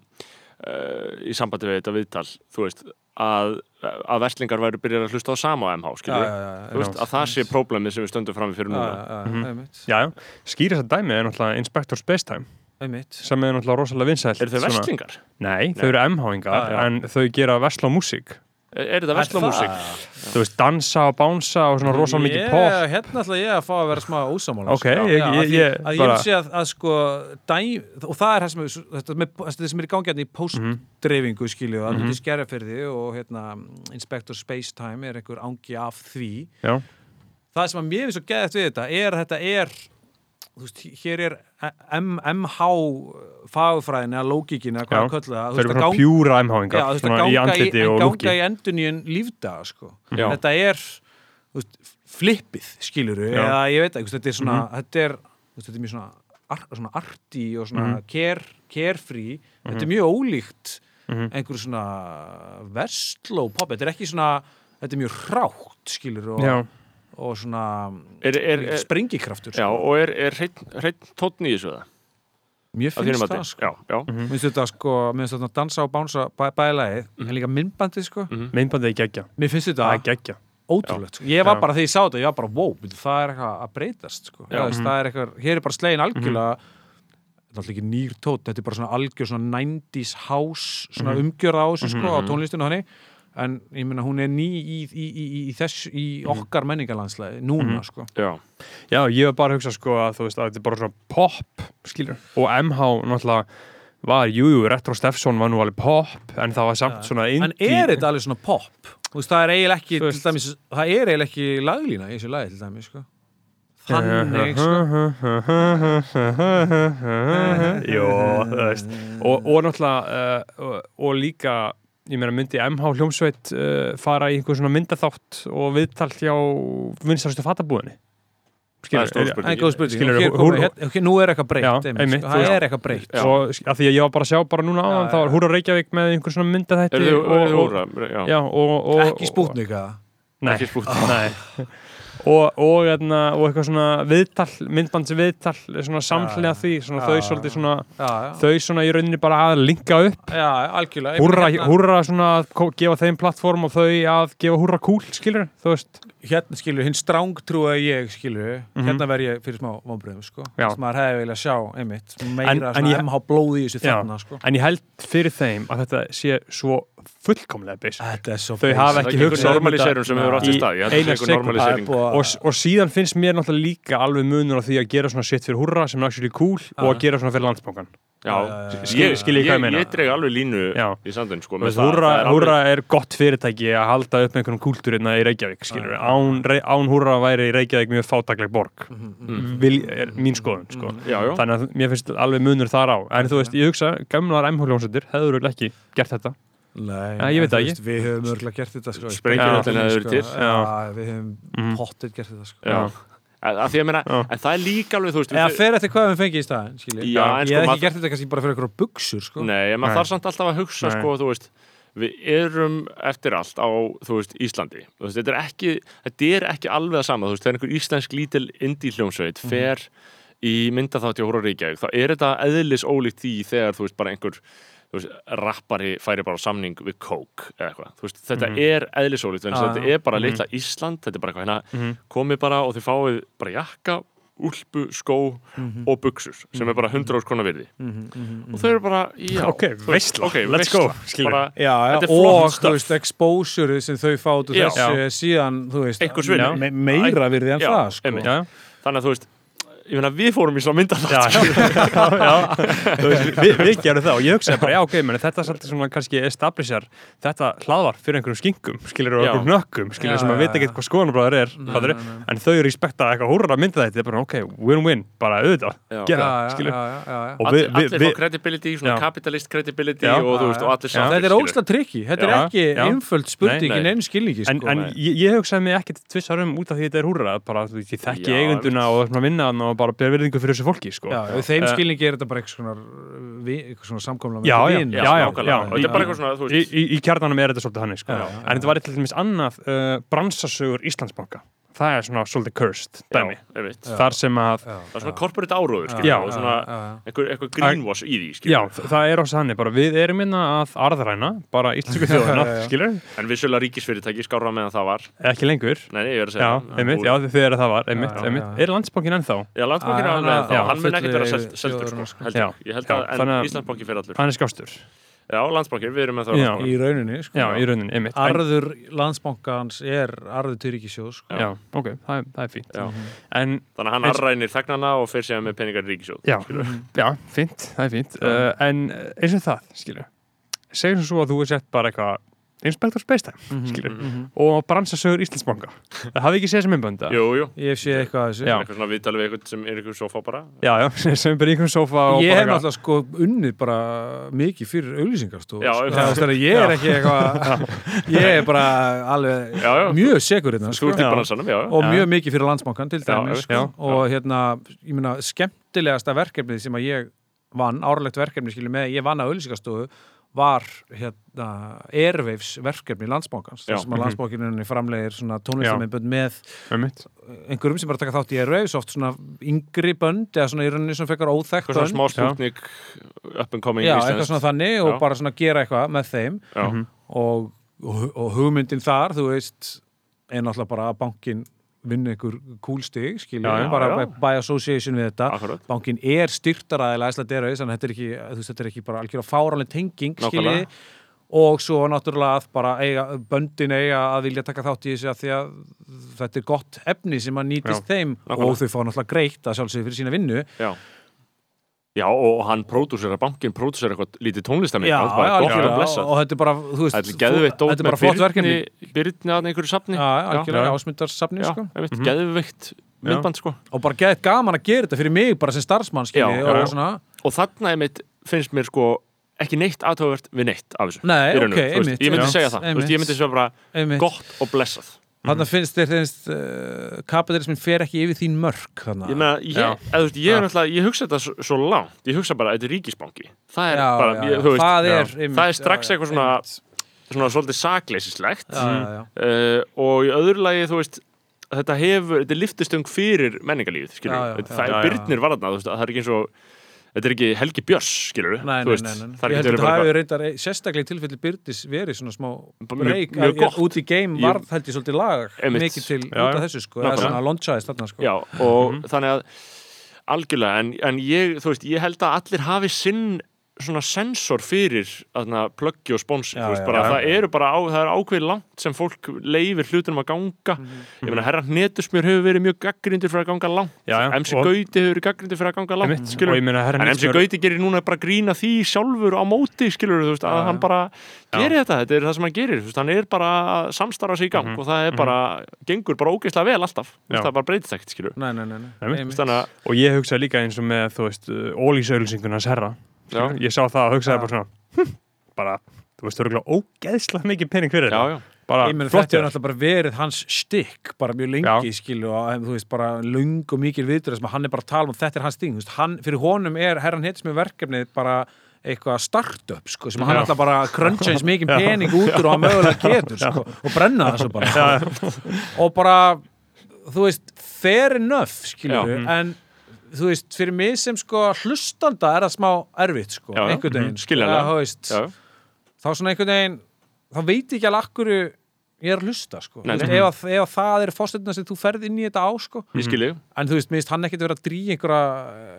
[SPEAKER 5] í sambandi við þetta viðtal þú veist, að, að verslingar væru byrjar að hlusta á sama á MH,
[SPEAKER 3] já.
[SPEAKER 5] þú veist, að það sé próblemið sem við stöndum fram fyrir núna
[SPEAKER 3] já,
[SPEAKER 2] Mhm.
[SPEAKER 3] einmitt.
[SPEAKER 2] Já, já, skýrist að dæmi er náttúrulega Inspector Spacetime
[SPEAKER 3] Einmitt.
[SPEAKER 2] sem er náttúrulega rosalega vinsælt
[SPEAKER 5] eru þau verslingar?
[SPEAKER 2] Nei, þau eru MH-ingar en þau gera versla músík
[SPEAKER 5] Er, er þetta verslamúsík?
[SPEAKER 2] þú veist, dansa og bánsa og svona rosalega mikið pop.
[SPEAKER 3] Ég- Hérna ætla ég að fá að vera smá ósamála
[SPEAKER 2] Ok, ég- ég-
[SPEAKER 3] að,
[SPEAKER 2] ég
[SPEAKER 3] að ég sé að, að sko dæ, og það er það sem, er- þetta, með, þetta sem er í gangi hérna í postdreifingu skilju, að
[SPEAKER 2] Mhm.
[SPEAKER 3] út í skerjafyrði og hérna, Inspector Spacetime er einhver ángi af því.
[SPEAKER 2] Já,
[SPEAKER 3] það sem að mér finnst svo geðast við þetta er að þetta er veist, hér er MH fagfræðin eða lógíkin eða hvað að kölla það
[SPEAKER 2] þau eru
[SPEAKER 3] gang-
[SPEAKER 2] pjúra MH-ingar
[SPEAKER 3] en ganga í endurnýjun lífdaga sko.
[SPEAKER 2] Já.
[SPEAKER 3] þetta er veist, flippið skiluru eða ég veit ekki, þetta er svona
[SPEAKER 2] Mhm.
[SPEAKER 3] þetta er, þetta er mjög svona, ar, svona arti og svona
[SPEAKER 2] Mhm.
[SPEAKER 3] care, carefree þetta er mjög ólíkt
[SPEAKER 2] Mhm.
[SPEAKER 3] einhverju svona vestló pop, þetta er ekki svona þetta er mjög hrátt skiluru og,
[SPEAKER 2] Já,
[SPEAKER 3] og svona
[SPEAKER 5] Er, er, er,
[SPEAKER 3] sprengikraftur
[SPEAKER 5] já,
[SPEAKER 3] sko.
[SPEAKER 5] og er, er hreitt tónn í þessu það?
[SPEAKER 3] mér
[SPEAKER 5] Að
[SPEAKER 3] finnst það sko.
[SPEAKER 2] Mhm.
[SPEAKER 3] mér finnst þetta sko, mér finnst þetta dansa og bánsa bæ, bælaðið, en líka myndbandið sko.
[SPEAKER 2] Myndbandið er geggja
[SPEAKER 3] mér finnst þetta
[SPEAKER 2] er
[SPEAKER 3] ótrúlegt sko. ég var bara þegar ég sá þetta, ég var bara wow, það er eitthvað að breytast sko.
[SPEAKER 5] Já.
[SPEAKER 3] Veist, það er eitthvað, hér er bara slegin algjörlega. Þetta er alltaf ekki nýr tótt þetta er bara svona algjör svona 90s house svona umgjörð á þessu sko, á tónlistinu og hannig en ég meina hún er ný í, í, í, í, í þess í okkar menningarlandslæði núna sko.
[SPEAKER 5] Já,
[SPEAKER 2] Já, ég var bara að hugsa sko að þú veist að þetta er bara svona pop, skilur og MH náttúrulega var, jú, jú, Retro Steffson var nú alveg pop en það var samt svona indie
[SPEAKER 3] en er þetta alveg svona pop? Þú veist, það er eiginlega ekki
[SPEAKER 2] veist-
[SPEAKER 3] til dæmis, það er eiginlega ekki laglína í þessu lagi til dæmis sko. þannig sko.
[SPEAKER 2] Jó, þú veist. Og, og náttúrulega uh, og, og líka, ég meina myndi MH hljómsveit uh, fara í einhver svona myndaþátt og viðtal hjá vinstarstu fatabúðinni?
[SPEAKER 5] Það er stór spurning.
[SPEAKER 3] Nú er eitthvað breytt það er eitthvað breytt.
[SPEAKER 2] Og að því að ég var bara að sjá bara núna áðan, það var. Húra Reykjavík með einhver svona og,
[SPEAKER 3] ekki spútnika.
[SPEAKER 2] Nei. og, og, hérna, og eitthvað svona viðtal, myndbands viðtal svona samhliða því, svona
[SPEAKER 3] Já,
[SPEAKER 2] þau svolítið svona,
[SPEAKER 3] já, já.
[SPEAKER 2] þau svona í rauninni bara að linka upp.
[SPEAKER 3] Já,
[SPEAKER 2] húrra,
[SPEAKER 3] hérna,
[SPEAKER 2] húrra svona að gefa þeim plattform og þau að gefa húrra kúl, skilur þú veist,
[SPEAKER 3] hérna skilur, hinn strángtrúa ég skilur,
[SPEAKER 2] Mhm.
[SPEAKER 3] hérna verð ég fyrir smá vonbröðum sko, þess að maður hefði viljað sjá einmitt, meira
[SPEAKER 2] En- en
[SPEAKER 3] svona
[SPEAKER 2] ég-
[SPEAKER 3] MH blóði í þessu þarna sko.
[SPEAKER 2] En ég held fyrir þeim að þetta sé svo fullkomlega basic.
[SPEAKER 3] Þetta er svo
[SPEAKER 2] Þau hafa ekki hugsað um
[SPEAKER 5] normalisering sem hefur átt í stað Ég held að það sé
[SPEAKER 2] eina
[SPEAKER 5] einhver
[SPEAKER 2] og, og síðan finnst mér náttúrulega líka alveg munur á því að gera svona shit fyrir húrra sem er actually cool og að gera svona fyrir landsbankan
[SPEAKER 5] Já,
[SPEAKER 2] Skil- skil ég hvað ég meina?
[SPEAKER 5] Ég dreg alveg línu
[SPEAKER 2] Já.
[SPEAKER 5] í sandin sko, með Það. er alveg-
[SPEAKER 2] húrra er gott fyrirtæki að halda upp einhvern kúltúrina í Reykjavík skilur án, Rey- án húrra væri Reykjavík mjög fátakleg borg.
[SPEAKER 3] Mhm,
[SPEAKER 2] Vil, er mín skoðun sko.
[SPEAKER 5] Já, já,
[SPEAKER 2] þannig að mér finnst alveg munur þar á. En þú veist, ég hugsa, gamlar MH-ljónsettir hefur ekki gert þetta
[SPEAKER 3] Nei,
[SPEAKER 2] Ja, ég veit það
[SPEAKER 3] veist, Við höfum örgulega gert þetta sko,
[SPEAKER 5] verið
[SPEAKER 3] sko. Já, við höfum
[SPEAKER 2] Mhm.
[SPEAKER 3] pottet gert þetta sko.
[SPEAKER 5] Að Því að meina, en það er líka alveg, þú veist
[SPEAKER 3] Eða fer eftir hvað við fengið í staðin.
[SPEAKER 5] Já, en
[SPEAKER 3] Ég
[SPEAKER 5] sko,
[SPEAKER 3] hef
[SPEAKER 5] maður-
[SPEAKER 3] ekki gert þetta kannski bara fyrir eitthvað buksur sko.
[SPEAKER 5] Nei, en maður þarf samt alltaf að hugsa sko, veist, við erum eftir allt á, veist, Íslandi. Veist, þetta er ekki, þetta er ekki alveg að sama, þegar einhver íslensk lítil indie hljómsveit fer í myndaþátti á Hóra Reykjavík, þá er þetta eðlis ólíkt því þegar, þú veist, bara einhver veist, rappari færi bara samning við Coke eða eitthvað, þú veist, þetta er eðlisólíkt, en
[SPEAKER 3] Já,
[SPEAKER 5] þetta
[SPEAKER 3] já.
[SPEAKER 5] er bara litla Ísland, þetta er bara eitthvað hérna,
[SPEAKER 2] Mhm.
[SPEAKER 5] komið bara og þið fáið bara jakka úlpu, skó
[SPEAKER 3] Mhm.
[SPEAKER 5] og buksur sem er bara 100 krona virði. Og þau eru bara, já
[SPEAKER 2] Ok, veistla,
[SPEAKER 5] ok,
[SPEAKER 2] let's
[SPEAKER 5] veistla.
[SPEAKER 2] go,
[SPEAKER 5] bara,
[SPEAKER 3] Já, já,
[SPEAKER 5] Þetta er flott
[SPEAKER 3] og þú veist, exposure sem þau fá út úr
[SPEAKER 5] Já.
[SPEAKER 3] þessu er síðan, þú veist, meira virði en það, sko.
[SPEAKER 5] þannig að þú veist ég meina við fórum í svona myndan
[SPEAKER 2] já, já, já. Þú veist, við, við gerum það og ég hugsaði bara, já ok, meni, þetta er svolítið svona kannski establishar þetta hlaðvar fyrir einhverjum skinkum skilur og einhverjum nökkum, skilur
[SPEAKER 3] Já,
[SPEAKER 2] sem að vita ekkert hvað skoðanabræður er fattarðu? en þau respekta eitthvað húrra mynda þetta, þetta er bara ok, win-win, bara auðvitað
[SPEAKER 5] Já.
[SPEAKER 2] gera, það,
[SPEAKER 3] já,
[SPEAKER 2] skilur
[SPEAKER 3] já, já, já.
[SPEAKER 2] og
[SPEAKER 5] allir,
[SPEAKER 2] við, við,
[SPEAKER 5] allir
[SPEAKER 2] við,
[SPEAKER 5] fá credibility, svona capitalist credibility
[SPEAKER 2] Já.
[SPEAKER 5] og þú veist, og allir sáttir,
[SPEAKER 3] Þetta er ósla trikki, þetta er ekki einföld spurning
[SPEAKER 5] Nei,
[SPEAKER 3] í
[SPEAKER 5] nei.
[SPEAKER 3] neinu skilningi,
[SPEAKER 2] en,
[SPEAKER 3] sko.
[SPEAKER 2] ég, ég hugsaði mig ekkert tvissar um út af því þetta er húrra bara,
[SPEAKER 5] Já,
[SPEAKER 2] ber virðingu fyrir þessu fólki sko.
[SPEAKER 3] Já, í þeim
[SPEAKER 2] Eh,
[SPEAKER 3] skilningi er þetta bara eitthvað svona, eitthvað svona samkomla
[SPEAKER 2] Já, já,
[SPEAKER 3] vin,
[SPEAKER 2] já, já,
[SPEAKER 5] nákvæmlega.
[SPEAKER 2] já.
[SPEAKER 5] og þetta er bara eitthvað svona, þú
[SPEAKER 2] í, í, í kjarnanum er þetta svolítið hann sko.
[SPEAKER 3] Já, já,
[SPEAKER 2] en þetta var til dæmis annað uh, bransasögur Íslandsbanka það er svona svolítið cursed dæmi.
[SPEAKER 5] já,
[SPEAKER 2] þar sem að
[SPEAKER 5] það er svona corporate áróður,
[SPEAKER 2] Já.
[SPEAKER 5] og svona eitthvað, greenwash í því,
[SPEAKER 2] Já, það er ás þannig, bara. Við erum minna að arðræna, bara
[SPEAKER 3] Já, já, já.
[SPEAKER 2] skilur,
[SPEAKER 5] en vissulega ríkisfyrirtæki skára meðan það var.
[SPEAKER 2] Ekki lengur.
[SPEAKER 5] Nei, er að
[SPEAKER 2] Já,
[SPEAKER 5] segja
[SPEAKER 2] einmitt, já, þegar það var, einmitt,
[SPEAKER 3] Já, já,
[SPEAKER 2] einmitt.
[SPEAKER 3] já.
[SPEAKER 2] Er landsbankin ennþá?
[SPEAKER 5] Já, landsbankin er alveg
[SPEAKER 3] hann-
[SPEAKER 2] já,
[SPEAKER 5] mun ekkert vera seldur sko,
[SPEAKER 3] sko.
[SPEAKER 5] heldur,
[SPEAKER 2] Já,
[SPEAKER 5] ég. ég held
[SPEAKER 2] já,
[SPEAKER 5] að, en
[SPEAKER 2] að-
[SPEAKER 5] Íslandsbanki fyrir allur.
[SPEAKER 2] Hann er skástur
[SPEAKER 5] Já, landsbankin, við erum með það
[SPEAKER 2] Já.
[SPEAKER 3] í rauninni, sko.
[SPEAKER 2] Já, í rauninni, einmitt
[SPEAKER 3] Arður landsbankans er arður til ríkisjós, sko.
[SPEAKER 2] Já, ok, það, er- það er fínt
[SPEAKER 5] Já.
[SPEAKER 2] En,
[SPEAKER 5] Þannig að hann
[SPEAKER 2] Eins-
[SPEAKER 5] arrænir þegnana og fyrir sig með peningar í ríkisjóð
[SPEAKER 2] já,
[SPEAKER 5] skilur.
[SPEAKER 2] já, fínt, það er fínt uh, En uh, eins og það, skilur Segjum svo að þú er sett bara eitthvað Inspector Spacetime, skilur
[SPEAKER 3] Mhm.
[SPEAKER 2] Og bransasögur Íslandsbanka Það hafi ekki séð sem
[SPEAKER 5] jú,
[SPEAKER 3] Ég hef séð eitthvað að þessu.
[SPEAKER 5] Eitthvað svona viðtalið við eitthvað sem er eitthvað sofa bara.
[SPEAKER 2] Já, já, sem í einhverjum sofa og
[SPEAKER 3] Ég hef náttúrulega sko unnið bara mikið fyrir auðlýsingarstofu
[SPEAKER 5] Já,
[SPEAKER 3] sko. er að ég er ekki eitthvað ég er bara alveg
[SPEAKER 5] Já, já.
[SPEAKER 3] mjög segur hérna sko. og mjög mikið fyrir landsbankan til dæmis sko. og hérna, ég meina, skemmtilegasta verkefnið sem að ég vann, árlegt verkefni skilur með, ég vann á auðlýsingarstofu var hérna Airwaves verkefni landsbankans
[SPEAKER 5] Já.
[SPEAKER 3] þar sem að landsbankininni framlegir svona tónlistamindbönd með einhverjum sem bara taka þátt í Airwaves oft svona yngri bönd eða svona í rauninni svona fekar óþekkt
[SPEAKER 5] Eitthvað svona
[SPEAKER 3] bönd
[SPEAKER 5] smá spútnik up and coming
[SPEAKER 3] Já, eitthvað svona þannig og
[SPEAKER 5] Já.
[SPEAKER 3] bara svona gera eitthvað með þeim
[SPEAKER 2] Mhm.
[SPEAKER 3] og, og, og hugmyndin þar, þú veist er náttúrulega bara að bankin vinna einhver cool stig, skilja,
[SPEAKER 2] Já, já,
[SPEAKER 3] bara
[SPEAKER 5] já.
[SPEAKER 3] by, association við þetta.
[SPEAKER 5] Akkurat.
[SPEAKER 3] Bankin er styrtaraðilega Æsland Airways þannig að þetta er ekki, þetta er ekki bara algjör fáraleg tenging, og svo náttúrulega að bara eiga, böndin eiga að vilja taka þátt í þessu að því að þetta er gott efni sem að nýtist þeim.
[SPEAKER 5] nákvæmlega.
[SPEAKER 3] og þau fá náttúrulega greitt að sjálfsögðu fyrir sína vinnu.
[SPEAKER 5] Já Já, og hann pródúsera, bankin pródúsera eitthvað lítið gott og
[SPEAKER 3] þetta er bara,
[SPEAKER 5] Þetta er
[SPEAKER 3] bara flott verkefni.
[SPEAKER 5] Byrni að einhverju safni.
[SPEAKER 3] Já, sko.
[SPEAKER 2] Mhm.
[SPEAKER 5] geðveikt myndband sko.
[SPEAKER 3] Og bara geðið gaman að gera þetta fyrir mig bara sem starfsmann og
[SPEAKER 5] einmitt finnst mér sko ekki neitt aðtöfuvert við neitt af þessu Ég myndi segja það, ég myndi segja bara gott og blessað
[SPEAKER 3] Þannig finnst þér finnst uh, kapitalismin fer ekki yfir þín mörk þannig
[SPEAKER 5] Ég meina, ég, eða, veist, ég er náttúrulega, ég hugsa þetta svo, svo langt. Ég hugsa bara, þetta er ríkisbanki. Það er
[SPEAKER 3] já,
[SPEAKER 5] bara,
[SPEAKER 3] já,
[SPEAKER 5] ég, veist
[SPEAKER 3] það er, einmitt,
[SPEAKER 5] Það er strax
[SPEAKER 3] já,
[SPEAKER 5] eitthvað svona, svona svolítið sakleysislegt.
[SPEAKER 3] Já, já, já.
[SPEAKER 5] uh, Og í öðru lagi, þú veist Þetta hefur, þetta er liftistöng fyrir menningarlífið,
[SPEAKER 3] já.
[SPEAKER 5] Það er byrnir varðna, þú veist, það er ekki eins og Þetta er ekki Helgi Björns, skilur
[SPEAKER 3] Nei,
[SPEAKER 5] þú
[SPEAKER 3] nei, nei, nei.
[SPEAKER 5] Það
[SPEAKER 3] Ég held
[SPEAKER 5] er
[SPEAKER 3] að það hefur reyndar sérstaklega í tilfelli Byrtis verið svona smá reik út í game
[SPEAKER 5] Ég-
[SPEAKER 3] varð held ég svolítið lag mikið til út af þessu sko eða
[SPEAKER 5] Nákvæmlega.
[SPEAKER 3] svona launchaðist þarna sko
[SPEAKER 5] Já, og
[SPEAKER 3] Mhm.
[SPEAKER 5] þannig að algjörlega, en, en ég, þú veist, ég held að allir hafi sinn svona sensor fyrir plöggi og bara
[SPEAKER 3] já,
[SPEAKER 5] það eru bara á, það er ákveð langt sem fólk leifir hlutunum að ganga.
[SPEAKER 3] Mhm.
[SPEAKER 5] ég meina, herra Hnetusmjör hefur verið mjög gaggrindur fyrir að ganga langt,
[SPEAKER 2] Já, já,
[SPEAKER 5] MC
[SPEAKER 2] og-
[SPEAKER 5] Gauti hefur verið gaggrindur fyrir að ganga langt, skilur
[SPEAKER 2] og ég meina, herra
[SPEAKER 5] en MC Gauti gerir núna bara grína því sjálfur á móti, skilur þú veist, að
[SPEAKER 3] Já,
[SPEAKER 5] hann bara
[SPEAKER 2] Já.
[SPEAKER 5] gerir þetta, þetta er það sem hann gerir veist, hann er bara að samstarfa sig í gang
[SPEAKER 2] Mhm,
[SPEAKER 5] og það er bara, gengur bara ógeðslega vel alltaf, veist, það bara breytist ekkert, skilur
[SPEAKER 3] Nei, nei, nei, nei.
[SPEAKER 2] Einmitt.
[SPEAKER 3] Einmitt.
[SPEAKER 5] þannig að
[SPEAKER 2] Og ég hugsaði líka eins og með, þú.
[SPEAKER 5] Já.
[SPEAKER 2] Ég sá það og hugsaði
[SPEAKER 3] Já.
[SPEAKER 2] bara svona, hm, bara, þú veist, örgulega ógeðslega mikið pening fyrir þetta.
[SPEAKER 5] já,
[SPEAKER 2] Bara flott
[SPEAKER 3] þetta er náttúrulega bara verið hans stykk bara mjög lengi skilu og þú veist bara lung og mikil viðdur sem að hann er bara að tala um þetta er hans sting, þú veist, hann, fyrir honum er herran hittis með verkefnið bara eitthvað startup sko, sem hann ætla bara að cruncha eins mikið pening út úr og hann mögulega getur sko, og brenna þessu bara og bara, þú veist fair enough, skilur
[SPEAKER 5] Já.
[SPEAKER 3] en þú veist, fyrir mig sem sko hlustanda er það smá erfitt sko,
[SPEAKER 5] Já,
[SPEAKER 3] einhvern veginn
[SPEAKER 5] Mhm.
[SPEAKER 3] sko, veist,
[SPEAKER 5] já,
[SPEAKER 3] þá svona einhvern veginn þá veit ég ekki alveg akkur ég er að hlusta sko.
[SPEAKER 5] Nei,
[SPEAKER 3] veist, ef, að, ef að það er fórstöndina sem þú ferð inn í þetta á sko.
[SPEAKER 5] ég skil ég
[SPEAKER 3] en þú veist, minnst hann ekkert vera að dríja einhverja,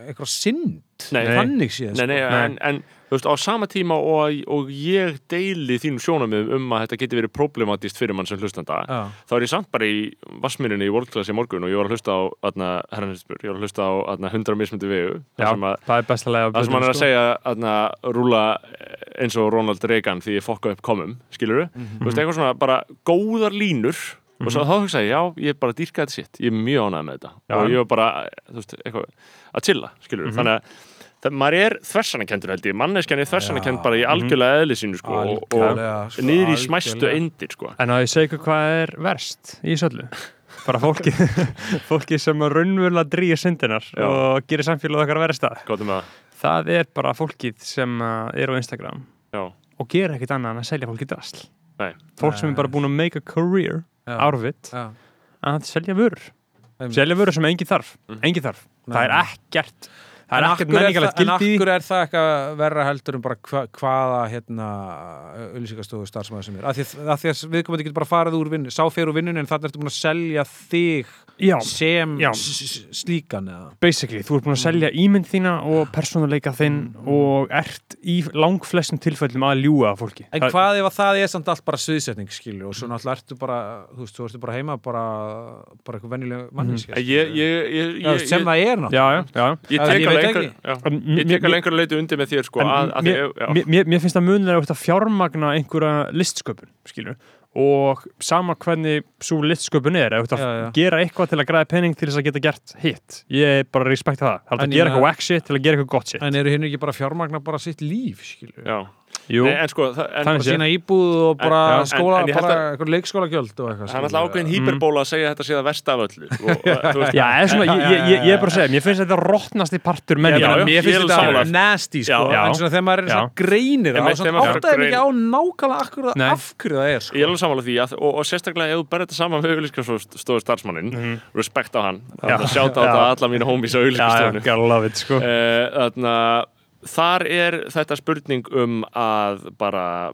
[SPEAKER 3] einhverja synd
[SPEAKER 5] Nei.
[SPEAKER 3] þannig
[SPEAKER 5] nei,
[SPEAKER 3] sko.
[SPEAKER 5] en, en þú veist, á sama tíma og, og ég deili þínum sjónamið um að þetta geti verið problematist fyrir mann sem hlustanda
[SPEAKER 3] Já.
[SPEAKER 5] þá er ég samt bara í Vassmýrinni í World Class í morgun og ég var að hlusta á aðna, herranhetsbjör, ég var að hlusta á aðna, 100 mismundi vegu þar sem, að,
[SPEAKER 2] það er
[SPEAKER 5] sem hann er að segja aðna, rúla eins og Ronald Reagan því ég fokka upp komum, skilur
[SPEAKER 3] Mhm.
[SPEAKER 5] þú veist, eitthvað svona bara góðar línur og svo þá hugsaði ég, já, ég bara dýrka þetta sitt ég er mjög ánægð með þetta
[SPEAKER 2] Já.
[SPEAKER 5] og ég var bara, þú veist, eitthvað að chilla, skilur
[SPEAKER 3] Mhm.
[SPEAKER 5] þannig að það, maður er þversanakendur held ég, manneskjan er þversanakend bara í algjörlega eðli sínu sko, og, og
[SPEAKER 3] Algjörlega, sko,
[SPEAKER 5] niður í smæstu
[SPEAKER 3] algjörlega.
[SPEAKER 5] eindir sko.
[SPEAKER 2] En að ég segi ykkur hvað er verst í söllu bara fólki, fólki sem raunverulega drýja syndinar
[SPEAKER 5] Já.
[SPEAKER 2] og gerir samfélag okkar að vera stað það er bara fólkið sem uh, er á Instagram
[SPEAKER 5] já,
[SPEAKER 2] og gera ekkit annað en að selja fólki drasl
[SPEAKER 5] Nei.
[SPEAKER 2] fólk sem er bara búin að make a career
[SPEAKER 3] Já.
[SPEAKER 2] out of it
[SPEAKER 3] Já.
[SPEAKER 2] að selja vörur selja vörur sem engin þarf
[SPEAKER 5] Mhm.
[SPEAKER 2] engin þarf, það er ekkert það
[SPEAKER 3] En
[SPEAKER 2] er ekkert
[SPEAKER 3] er En
[SPEAKER 2] gildi því.
[SPEAKER 3] akkur er það eitthvað verra heldur en bara hva, hvaða hérna auðlýsingastofu starfsmæður sem er af því, að- að viðkomandi getur bara farið úr vinnu sá fyrir úr vinnunni en þannig ertu búin að selja þig
[SPEAKER 2] já,
[SPEAKER 3] sem
[SPEAKER 2] Já.
[SPEAKER 3] slíkan eða?
[SPEAKER 2] Basically, þú ert búin að selja ímynd þína og persónuleika þinn og ert í langflestum tilfellum að ljúga að fólki.
[SPEAKER 3] En
[SPEAKER 2] Það-
[SPEAKER 3] hvað ef að það er samt allt bara sviðsetning skilju og svo náttúrulega ertu bara þú veist, þú ertu bara heima bara, bara eitthvað
[SPEAKER 5] ég,
[SPEAKER 3] Já,
[SPEAKER 5] ég,
[SPEAKER 3] sem
[SPEAKER 5] ég,
[SPEAKER 3] það er náttúrulega.
[SPEAKER 5] Ég
[SPEAKER 3] En
[SPEAKER 5] tek
[SPEAKER 3] ég
[SPEAKER 5] alveg
[SPEAKER 3] veit
[SPEAKER 5] einhver
[SPEAKER 3] ekki.
[SPEAKER 5] já,
[SPEAKER 2] En
[SPEAKER 5] ég
[SPEAKER 2] mér-
[SPEAKER 5] tek
[SPEAKER 2] mér-
[SPEAKER 5] alveg einhver leiti undir með þér sko,
[SPEAKER 2] En
[SPEAKER 5] að, að,
[SPEAKER 2] mér, finnst það munlega að fjármagna einhverja listsköpun, skilur og sama hvernig svo listsköpun er, að
[SPEAKER 3] já.
[SPEAKER 2] gera eitthvað til að græða penning til þess að geta gert hitt ég bara respekta það, það er
[SPEAKER 3] En
[SPEAKER 2] að gera eitthvað wack shit til að gera eitthvað gott shit
[SPEAKER 3] En eru hinn ekki bara fjármagna bara sitt líf skilju
[SPEAKER 5] já.
[SPEAKER 2] Jú,
[SPEAKER 5] Nei, en sko, en,
[SPEAKER 2] Þannig
[SPEAKER 3] sína íbúð og bara
[SPEAKER 5] En- en-
[SPEAKER 3] skóla,
[SPEAKER 5] en
[SPEAKER 3] bara
[SPEAKER 5] að-
[SPEAKER 3] eitthvað leikskólagjöld og eitthvað
[SPEAKER 5] það er alltaf ákveðin hýperbóla að segja að þetta sé það versta af öllu. Og, veist,
[SPEAKER 2] já, eða svona, ég, ég, ég, er bara að segja mér finnst þetta partur menningar.
[SPEAKER 5] Já,
[SPEAKER 3] meina,
[SPEAKER 5] já,
[SPEAKER 3] mér
[SPEAKER 5] ég
[SPEAKER 3] finnst þetta nasty sko,
[SPEAKER 5] Já,
[SPEAKER 3] en svona þegar maður er svona greinir þá
[SPEAKER 5] maður
[SPEAKER 3] áttaði mikið á nákvæmlega akkur,
[SPEAKER 2] Nei.
[SPEAKER 3] af hverju það er sko.
[SPEAKER 5] ég er alveg sammála því að, og, sérstaklega ef þú berði þetta saman með auðlýskastóðu starfsmannin respekt á hann,
[SPEAKER 2] Já.
[SPEAKER 5] þannig að sjáta á þetta alla mínu homies á
[SPEAKER 2] já,
[SPEAKER 5] Eh, þar er þetta spurning um að bara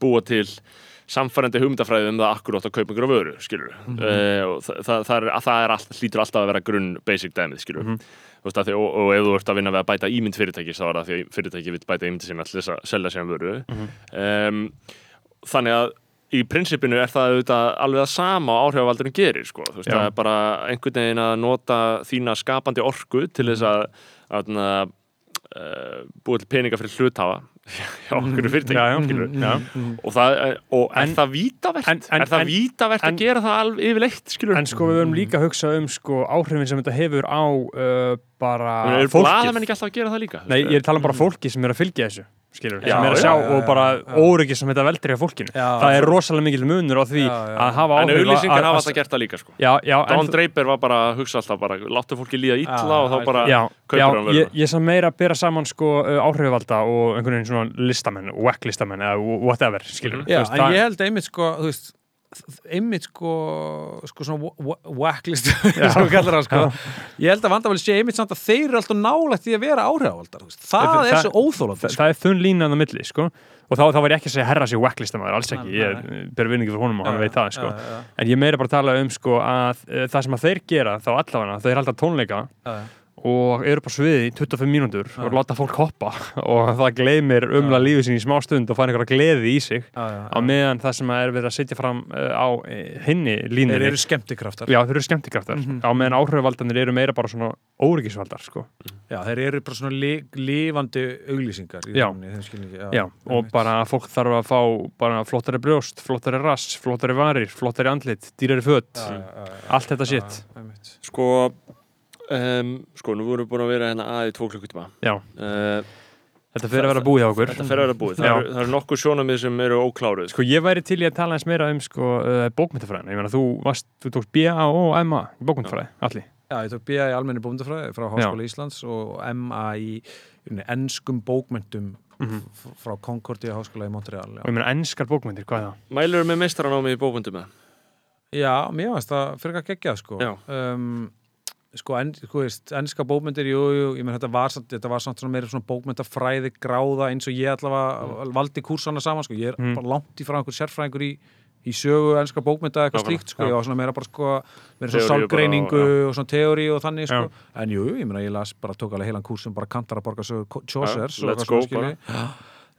[SPEAKER 5] búa til samfærandi hugmyndafræði um það akkur átt að kaupa einhverja vöru, skilur
[SPEAKER 2] Mhm.
[SPEAKER 5] og það, það, það, er, það er all, hlýtur alltaf að vera grunn basic dæmið, skilur veist, að því, og, og ef þú ert að vinna við að bæta ímynd fyrirtækis þá er það því að fyrirtæki vil bæta ímyndi sinna til þess að selja sér vöru
[SPEAKER 2] Mhm.
[SPEAKER 5] um, þannig að í prinsipinu er það auðvitað alveg að sama áhrifavaldurinn gerir sko. Veist, það er bara einhvern veginn að nota þína skapandi orku til þess að, að uh, búið til peninga fyrir hluthafa hjá okkur fyrirtæki
[SPEAKER 2] já, já,
[SPEAKER 5] skilurðu.
[SPEAKER 2] já.
[SPEAKER 5] og, það, og er
[SPEAKER 2] En-
[SPEAKER 5] það vítavert?
[SPEAKER 2] en- en-
[SPEAKER 5] er það vítavert að gera það alveg yfirleitt skilur?
[SPEAKER 2] En sko við höfum líka að hugsa um sko áhrifin sem þetta hefur á uh, bara
[SPEAKER 5] er
[SPEAKER 2] fólkið.
[SPEAKER 5] blaðamenn ekki alltaf að gera það líka?
[SPEAKER 2] Nei, ég er að tala um bara fólki sem er að fylgja þessu skilur,
[SPEAKER 5] Já,
[SPEAKER 2] sem er að
[SPEAKER 5] já,
[SPEAKER 2] sjá
[SPEAKER 3] já,
[SPEAKER 2] og bara
[SPEAKER 3] já.
[SPEAKER 2] óryggi sem þetta veldur hjá fólkinu
[SPEAKER 3] Já,
[SPEAKER 2] það er rosalega mikil munur á því
[SPEAKER 3] Já, já.
[SPEAKER 2] að hafa
[SPEAKER 5] en
[SPEAKER 2] áhrif
[SPEAKER 5] auðlýsingar
[SPEAKER 2] að-
[SPEAKER 5] hafa alltaf gert það líka sko.
[SPEAKER 2] Já, já, en
[SPEAKER 5] Don Draper var bara að hugsa alltaf bara láttu fólki líða illa
[SPEAKER 3] Já,
[SPEAKER 5] og þá bara
[SPEAKER 2] já,
[SPEAKER 5] kaupir
[SPEAKER 2] já
[SPEAKER 5] hann vöruna.
[SPEAKER 2] ég, ég sem meira að bera saman sko uh, áhrifvalda og einhvern veginn svona listamenn whack listamenn eða whatever skilur.
[SPEAKER 3] Já,
[SPEAKER 2] veist,
[SPEAKER 3] en ég held einmitt sko, þú veist einmitt sko, sko svona wa- wa- wacklist við kallar það sko. Ég held að vandamæli sé einmitt samt að þeir eru alltaf nálægt í að vera áhrifavaldar það,
[SPEAKER 2] Það-
[SPEAKER 3] er
[SPEAKER 2] það-
[SPEAKER 3] svo óþólandi
[SPEAKER 2] það,
[SPEAKER 3] sko.
[SPEAKER 2] það er þunn línan á milli sko. Og þá, þá var ég ekki að segja herra sér whack listamæður alls ekki, ég ber vinningi fyrir honum og hann veit það sko. en ég meira bara að tala um sko að uh, það sem að þeir gera þá allavega, þeir halda tónleika. Og eru bara sviði í 25 mínútur
[SPEAKER 3] Já.
[SPEAKER 2] og láta fólk hoppa og það gleymir umla lífið sín í smá stund og fær einhverja gleði í sig
[SPEAKER 3] Já, já,
[SPEAKER 2] á meðan það sem er verið að setja fram uh, á uh, hinni
[SPEAKER 3] þeir
[SPEAKER 2] línunni
[SPEAKER 3] eru skemmtikraftar
[SPEAKER 2] Já, þeir eru skemmtikraftar
[SPEAKER 3] Mhm.
[SPEAKER 2] á meðan áhrifvaldanir eru meira bara svona óryggisvaldar sko.
[SPEAKER 3] Já, þeir eru bara svona li lifandi auglýsingar í
[SPEAKER 2] Já.
[SPEAKER 3] já,
[SPEAKER 2] Já, og
[SPEAKER 3] einmitt.
[SPEAKER 2] bara fólk þarf að fá bara flottari brjóst, flottari rass, flottari varir flottari andlit, dýrari föt
[SPEAKER 3] Já, já, já, já.
[SPEAKER 2] allt þetta
[SPEAKER 3] einmitt.
[SPEAKER 5] Sko um, Sko, nú vorum við búin að vera hérna að í tvo klukkutíma
[SPEAKER 2] Já,
[SPEAKER 5] uh,
[SPEAKER 2] þetta fyrir að vera búið hjá okkur
[SPEAKER 5] Þetta fer að vera búið Það
[SPEAKER 2] Já.
[SPEAKER 5] eru, það eru nokkuð sjónamið sem eru ókláruð
[SPEAKER 2] Sko ég væri til í að tala eins meira um sko, uh, bókmyndafræðin, ég meina þú varst, þú tókst BA og MA í bókmyndafræði, allir
[SPEAKER 3] Já, ég tók BA í almenni bókmyndafræði frá Háskóla Íslands og MA í unni, enskum bókmyndum
[SPEAKER 2] Mhm.
[SPEAKER 3] f- frá Concordia Háskóla í Montreal já.
[SPEAKER 2] og ég meina enskar bókmyndir, hvað er það?
[SPEAKER 5] Mælur með meistranámi í bókundum með
[SPEAKER 3] Já, mér varst það fyrir að gegja sko.
[SPEAKER 5] Já.
[SPEAKER 3] um, sko, en, sko veist, enska bókmyndir, jú, jú, ég menn þetta var, samt- þetta var samt svona meira svona bókmyndafræði gráða eins og ég allavega valdi kúrsana saman, sko, ég er
[SPEAKER 2] Mm.
[SPEAKER 3] bara langt í frá einhver sérfræðingur í í sögu enska bókmynda eitthvað slíkt sko,
[SPEAKER 2] já.
[SPEAKER 3] ég var svona meira bara sko meira svo
[SPEAKER 5] Teóríu bara
[SPEAKER 3] sálgreiningu
[SPEAKER 5] og-
[SPEAKER 3] svona teóri og þannig sko,
[SPEAKER 2] Já.
[SPEAKER 3] en jú, ég meina ég las bara tók alveg heilan kurs sem bara kantar að borga
[SPEAKER 5] Ja,
[SPEAKER 3] og eitthvað svona skilji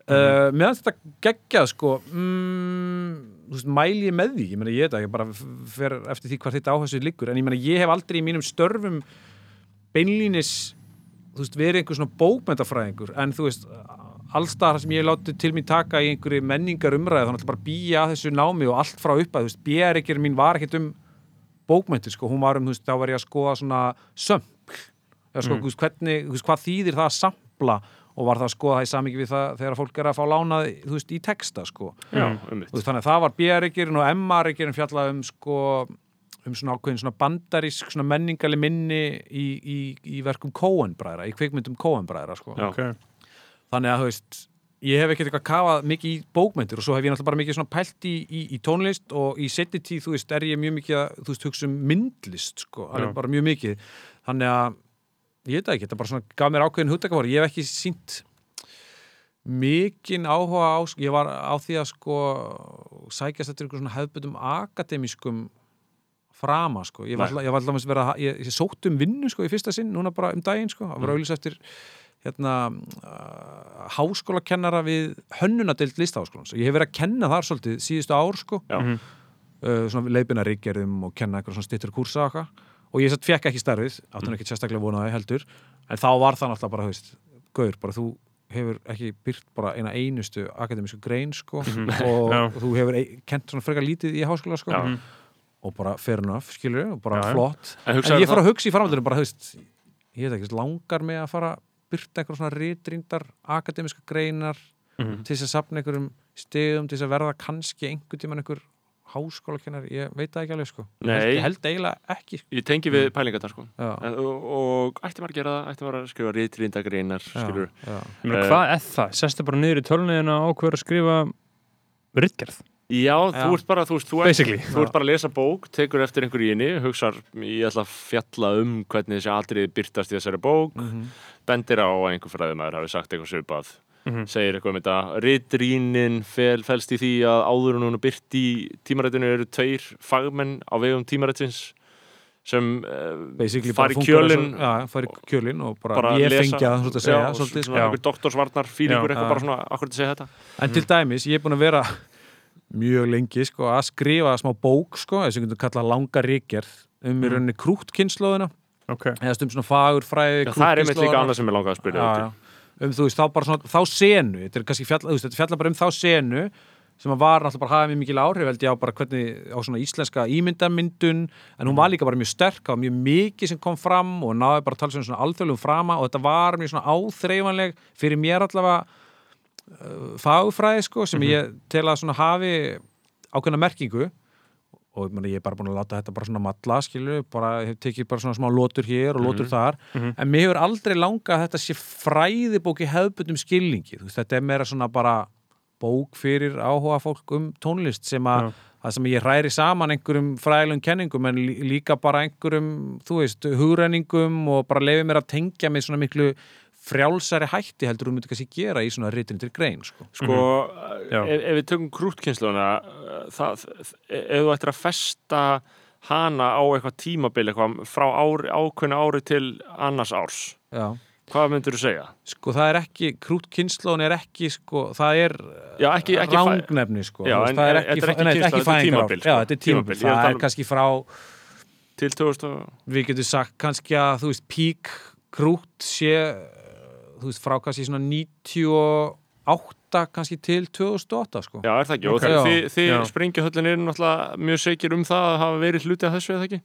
[SPEAKER 3] uh, meðan þetta geggjað sko. Mm, veist, mæli ég með því? Ég meina ég ég bara fer eftir því hvað þetta áhersu liggur, en ég meina ég hef aldrei í mínum störfum beinlínis veist, verið einhver svona bókmyndafræðingur en þú veist, allstaðar sem ég hef látið til mín taka í einhverju menningar umræði þannig að bara býja þessu námi og allt frá upp að bjærikkir mín var ekkert um bókmyndir, sko, hún var um, þú veist, þá var ég að skoða svona sömpl eða sko, veist, hvernig, veist, hvað þýðir það að sampla og var það að skoða það í samingi við það þegar fólk er að fá lánað, þú veist, í texta, sko.
[SPEAKER 5] Já, um
[SPEAKER 3] Þú veist, þannig að það var BR-reikirinn og MR-reikirinn fjallað um sko um svona ákveðin svona bandarísk svona menningali minni í, í, í verkum Coen-bræðra, í kvikmyndum Coen-bræðra sko.
[SPEAKER 5] Já.
[SPEAKER 2] ok,
[SPEAKER 3] þannig að þú veist ég hef ekkert eitthvað kafað mikið í bókmyndir og svo hef ég náttúrulega bara mikið svona pælt í, í, í tónlist og í setni tíð, þú veist, er ég mjög mikið að, þú veist, hugsa um myndlist, sko, alveg bara mjög mikið. Þannig að, ég veit ekki, þetta bara svona gaf mér ákveðin hugdækavor, ég hef ekki sínt mikinn áhuga á, ég var á því að sko sækjast eftir einhver svona hefðbundum akademískum frama sko, ég var alltaf, ég var alltaf að vera, ég, ég sótt um vinnu sko í fyrsta sinn, núna bara um daginn sko, að vera auðvitað eftir hérna uh, háskólakennara við hönnunadeild listaháskólans. Ég hef verið að kenna þar svolítið síðustu ár sko. Uh, svona leiðbina ríkgerðum og kenna eitthvað svona stittur kursa eitthvað og ég satt fekk ekki starfið, áttum ekki sérstaklega vonaði heldur, en þá var það náttúrulega bara, veist, gaur, bara þú hefur ekki byrt bara eina einustu akademísku grein, sko. Og
[SPEAKER 2] Já.
[SPEAKER 3] þú hefur kent svona frekar lítið í háskóla, sko.
[SPEAKER 5] Já.
[SPEAKER 3] og bara fair enough, skilur og bara
[SPEAKER 2] Já,
[SPEAKER 3] flott.
[SPEAKER 5] En
[SPEAKER 3] en ég fór að hugsa í framhaldinu bara, veist ég veit ekki, langar mig að fara byrta einhver svona ritrýndar akademiska greinar
[SPEAKER 2] Mhm.
[SPEAKER 3] til þess að sapna einhverjum stegum til þess að verða kannski einhver tíman einhver háskólakennar, ég veit það ekki alveg sko ég held,
[SPEAKER 5] Nei.
[SPEAKER 3] ég held eiginlega ekki sko.
[SPEAKER 5] Ég tengi við pælingarnar sko En, og, og ætti maður að gera það, ætti maður að skrifa rítríndagreinar,
[SPEAKER 3] já,
[SPEAKER 5] skilur
[SPEAKER 3] já.
[SPEAKER 2] ég meina,
[SPEAKER 5] Eh.
[SPEAKER 2] hvað er það? Sestu bara niður í tölniðina og ákveður að skrifa rittgerð,
[SPEAKER 5] Já, þú
[SPEAKER 3] Já.
[SPEAKER 5] ert bara, þú veist, þú ert,
[SPEAKER 2] basically
[SPEAKER 5] þú ert bara að lesa bók, tekur eftir einhverju í henni, hugsar, ég ætla að fjalla um hvernig þessi atriði byrtast í þessari bók,
[SPEAKER 3] Mhm.
[SPEAKER 5] bendir á að einhver fræðumæður hafi sagt eitthvað svipað,
[SPEAKER 2] Mhm.
[SPEAKER 5] segir eitthvað um þetta, ritrýnin fel, felst í því að áður hún er byrt í tímarættinu eru tveir fagmenn á vegum tímarættins sem uh,
[SPEAKER 3] basically
[SPEAKER 5] fari kjölinn
[SPEAKER 3] og- já, fari kjölinn og bara,
[SPEAKER 5] bara
[SPEAKER 3] ég
[SPEAKER 5] lesa-
[SPEAKER 3] fengi að segja
[SPEAKER 5] já,
[SPEAKER 3] svolítið,
[SPEAKER 5] svona einhver doktorsvarnar fílingur
[SPEAKER 2] Já.
[SPEAKER 5] eitthvað bara svona, akkur til að segja þetta?
[SPEAKER 3] En til dæmis, ég er búin að vera mjög lengi sko, að skrifa smá bók sko, þess að við getum kallað langa ríkjörð um í
[SPEAKER 5] Mm.
[SPEAKER 3] rauninni krútkynnslóðina
[SPEAKER 2] ok,
[SPEAKER 3] eða stum svona fagurfræði
[SPEAKER 5] Já, það er einmitt líka annað sem ég langaði að spyrja.
[SPEAKER 3] Um þú veist, þá bara svona, þá senu þetta er kannski fjalla, veist, þetta fjalla bara um þá senu sem að var náttúrulega bara hafði mjög mikil áhrif held ég á bara hvernig, á svona íslenska ímyndamyndun, en hún var líka bara mjög sterk og mjög mikið sem kom fram og náði bara að tala svona alþjóðlegum frama og þetta var mjög svona áþreifanleg fyrir mér allavega uh, fagfræði sko, sem ég tel að svona hafi ákveðna merkingu og meni, ég er bara búin að láta þetta bara svona matla skilju, bara hef tekið bara svona smá lótur hér og lótur þar, en mér hefur aldrei langað að þetta sé fræðibók í hefðbundum skilningi, þú veist, þetta er meira svona bara bók fyrir áhuga fólk um tónlist sem að
[SPEAKER 2] Já.
[SPEAKER 3] það sem ég hræri saman einhverjum fræðilegum kenningum en lí- líka bara einhverjum, þú veist, hugræningum og bara lefi mér að tengja mig svona miklu frjálsari hætti heldur hún myndi kannski gera í svona ritrindir grein, sko.
[SPEAKER 5] Sko,
[SPEAKER 2] Já.
[SPEAKER 5] ef, ef við tökum krútkynnsluna það, ef þú ættir að festa hana á eitthvað tímabil eitthvað frá ári, ákveðna ári til annars árs,
[SPEAKER 3] Já.
[SPEAKER 5] hvað myndur þú segja?
[SPEAKER 3] Sko það er ekki, krútkynnslóðin er ekki, sko, það er
[SPEAKER 5] Já, ekki, ekki fæ-
[SPEAKER 3] rangnefni, sko.
[SPEAKER 5] Já,
[SPEAKER 3] Þú
[SPEAKER 5] en-
[SPEAKER 3] það er ekki,
[SPEAKER 5] ekki
[SPEAKER 3] nei,
[SPEAKER 5] er
[SPEAKER 3] fæðingarár.
[SPEAKER 5] tímabil, sko.
[SPEAKER 3] Já, þetta er tímabil.
[SPEAKER 5] Tímabil,
[SPEAKER 3] Það er
[SPEAKER 5] um-
[SPEAKER 3] kannski frá,
[SPEAKER 5] til 2000 og...
[SPEAKER 3] við getum sagt kannski að, þú veist, pík krút sé, þú veist, frá kannski svona 98 kannski til 2008, sko.
[SPEAKER 5] Já, er það ekki?
[SPEAKER 2] Ok.
[SPEAKER 5] Og þið, þið, springjahöllin eru náttúrulega mjög segir um það að hafa verið hluti af þessu, eða ekki?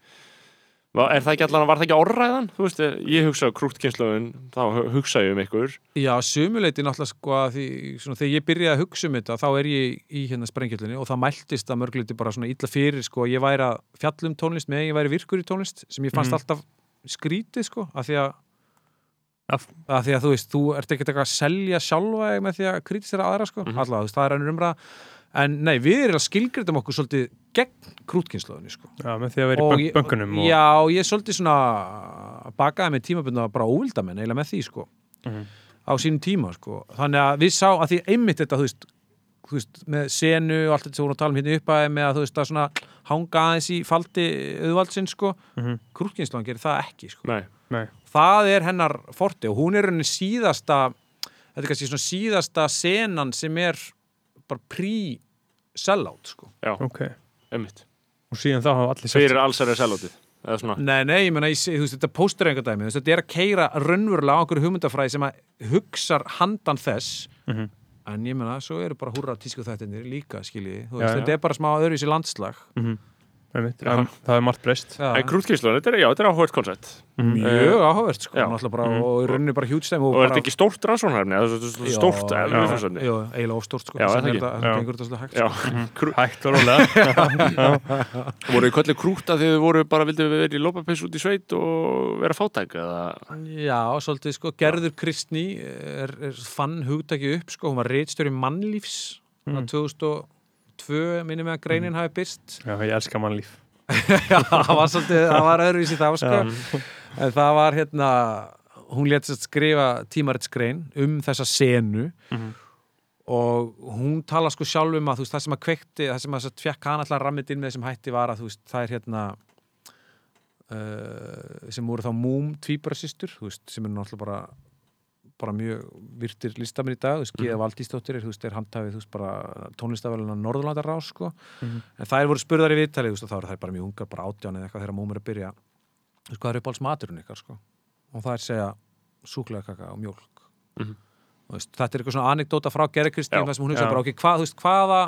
[SPEAKER 5] Va- Er það ekki allan, var það ekki orðræðan? Þú veist, ég hugsa krútkynnslóðin, þá hu- hugsa ég um ykkur.
[SPEAKER 3] Já, sumuleiti náttúrulega sko að því, svona, þegar ég byrjaði að hugsa um þetta þá er ég í hérna sprengjöldinni og það mæltist að mörgleiti bara svona illa fyrir sko, ég væri að fjallum tónlist með ég væri virkur í tónlist sem ég fannst
[SPEAKER 2] Mhm.
[SPEAKER 3] alltaf skrítið sko, af því að
[SPEAKER 2] Af-
[SPEAKER 3] því að þú veist, þú ert ekkert eitthvað að selja sjálfa með því að kritisera aðra sko,
[SPEAKER 5] Mhm.
[SPEAKER 3] allavega, þú veist, það er ennur umræða en nei, við erum að skilgriðum okkur svolítið gegn krútkynnslóðinni sko
[SPEAKER 2] já, með því að vera
[SPEAKER 3] Og
[SPEAKER 2] í
[SPEAKER 3] ég-
[SPEAKER 2] bönkunum og,
[SPEAKER 3] Já, ég er svolítið svona bakaði með tímabundna bara óvildamenn eiginlega með því sko
[SPEAKER 2] Mhm.
[SPEAKER 3] á sínum tíma sko þannig að við sá að því einmitt þetta þú veist þú veist, með senu og allt þetta sem voru að tala um hérna uppæði með að þú veist að svona hanga aðeins í faldi auðvaldsinn sko, mm
[SPEAKER 4] Mhm.
[SPEAKER 3] krútkynslan gerir það ekki sko.
[SPEAKER 5] Nei,
[SPEAKER 4] Nei.
[SPEAKER 3] það er hennar forti og hún er henni síðasta þetta er kannski svona síðasta senan sem er bara pre-sellout sko.
[SPEAKER 5] já,
[SPEAKER 4] ok
[SPEAKER 5] einmitt
[SPEAKER 4] og síðan þá hafa allir
[SPEAKER 5] Fyrir allsæri svona
[SPEAKER 3] Nei, nei, ég sé- þú veist, þetta póstur einhver dæmi, þú veist, þetta er að keira raunverulega á einhverju hugmyndafræði sem að hugsar handan þess
[SPEAKER 4] Mhm.
[SPEAKER 3] en ég meina, svo eru bara húrra tísku þættinir líka, skiljiði, þú
[SPEAKER 4] Já,
[SPEAKER 3] veist,
[SPEAKER 4] já.
[SPEAKER 3] þetta er bara smá öðruvísi landslag
[SPEAKER 4] Mhm. Einmitt, það, það er margt breyst.
[SPEAKER 5] Krútkynslan, þetta er, er áhugað koncept.
[SPEAKER 3] Mjög áhugavert, sko, bara, og í rauninni bara hjútstæmi
[SPEAKER 5] Og er þetta ekki stórt er Stórt
[SPEAKER 3] eiginlega ofstórt, sko, þess
[SPEAKER 5] er það
[SPEAKER 3] gengur þetta svolítið hægt,
[SPEAKER 5] Já,
[SPEAKER 3] sko.
[SPEAKER 5] Krú,
[SPEAKER 4] hægt og rólega.
[SPEAKER 5] Voru þið kallið krúta þegar þið voru bara vildið við vera í lópapeis út í sveit og vera fátæk eða?
[SPEAKER 3] Já, svolítið, sko, Gerður Kristný er, er fann hugtaki upp, sko, hún var reitstjóri mannlífs mm. 2002, minni með að greinin hafi byrst
[SPEAKER 4] já, ég elska mannlíf.
[SPEAKER 3] Já, það var svolítið, það var öðruvísi þá sko. en það var hérna hún sér skrifa tímaritsgrein um þessa senu. Og hún tala sko sjálf um að þú veist, það sem að kveikti, það sem að fekk hann alltaf rammið inn með þessum hætti var að þú veist, það er hérna uh, sem voru þá múm veist, sem er náttúrulega bara bara mjög virtir listamenn í dag, þú veist, Gíða Valdísdóttir er, er handhafið, þú veist, bara tónlistafæluna Norðurlandarás, sko. En það er voru spurðar í viðtali, þú veist, og þá eru þær bara mjög ungar, bara átján eða eitthvað þegar múmur er að byrja. Þú veist, hvað er uppáhalds maturinn ykkar, sko? Og það er segja súkulega kaka og mjólk.
[SPEAKER 5] Mhm.
[SPEAKER 3] Þú veist, þetta er eitthvað svona anekdóta frá Gerri Kristín, það sem hún hugsa bara, ok, hvað, veist, hvaða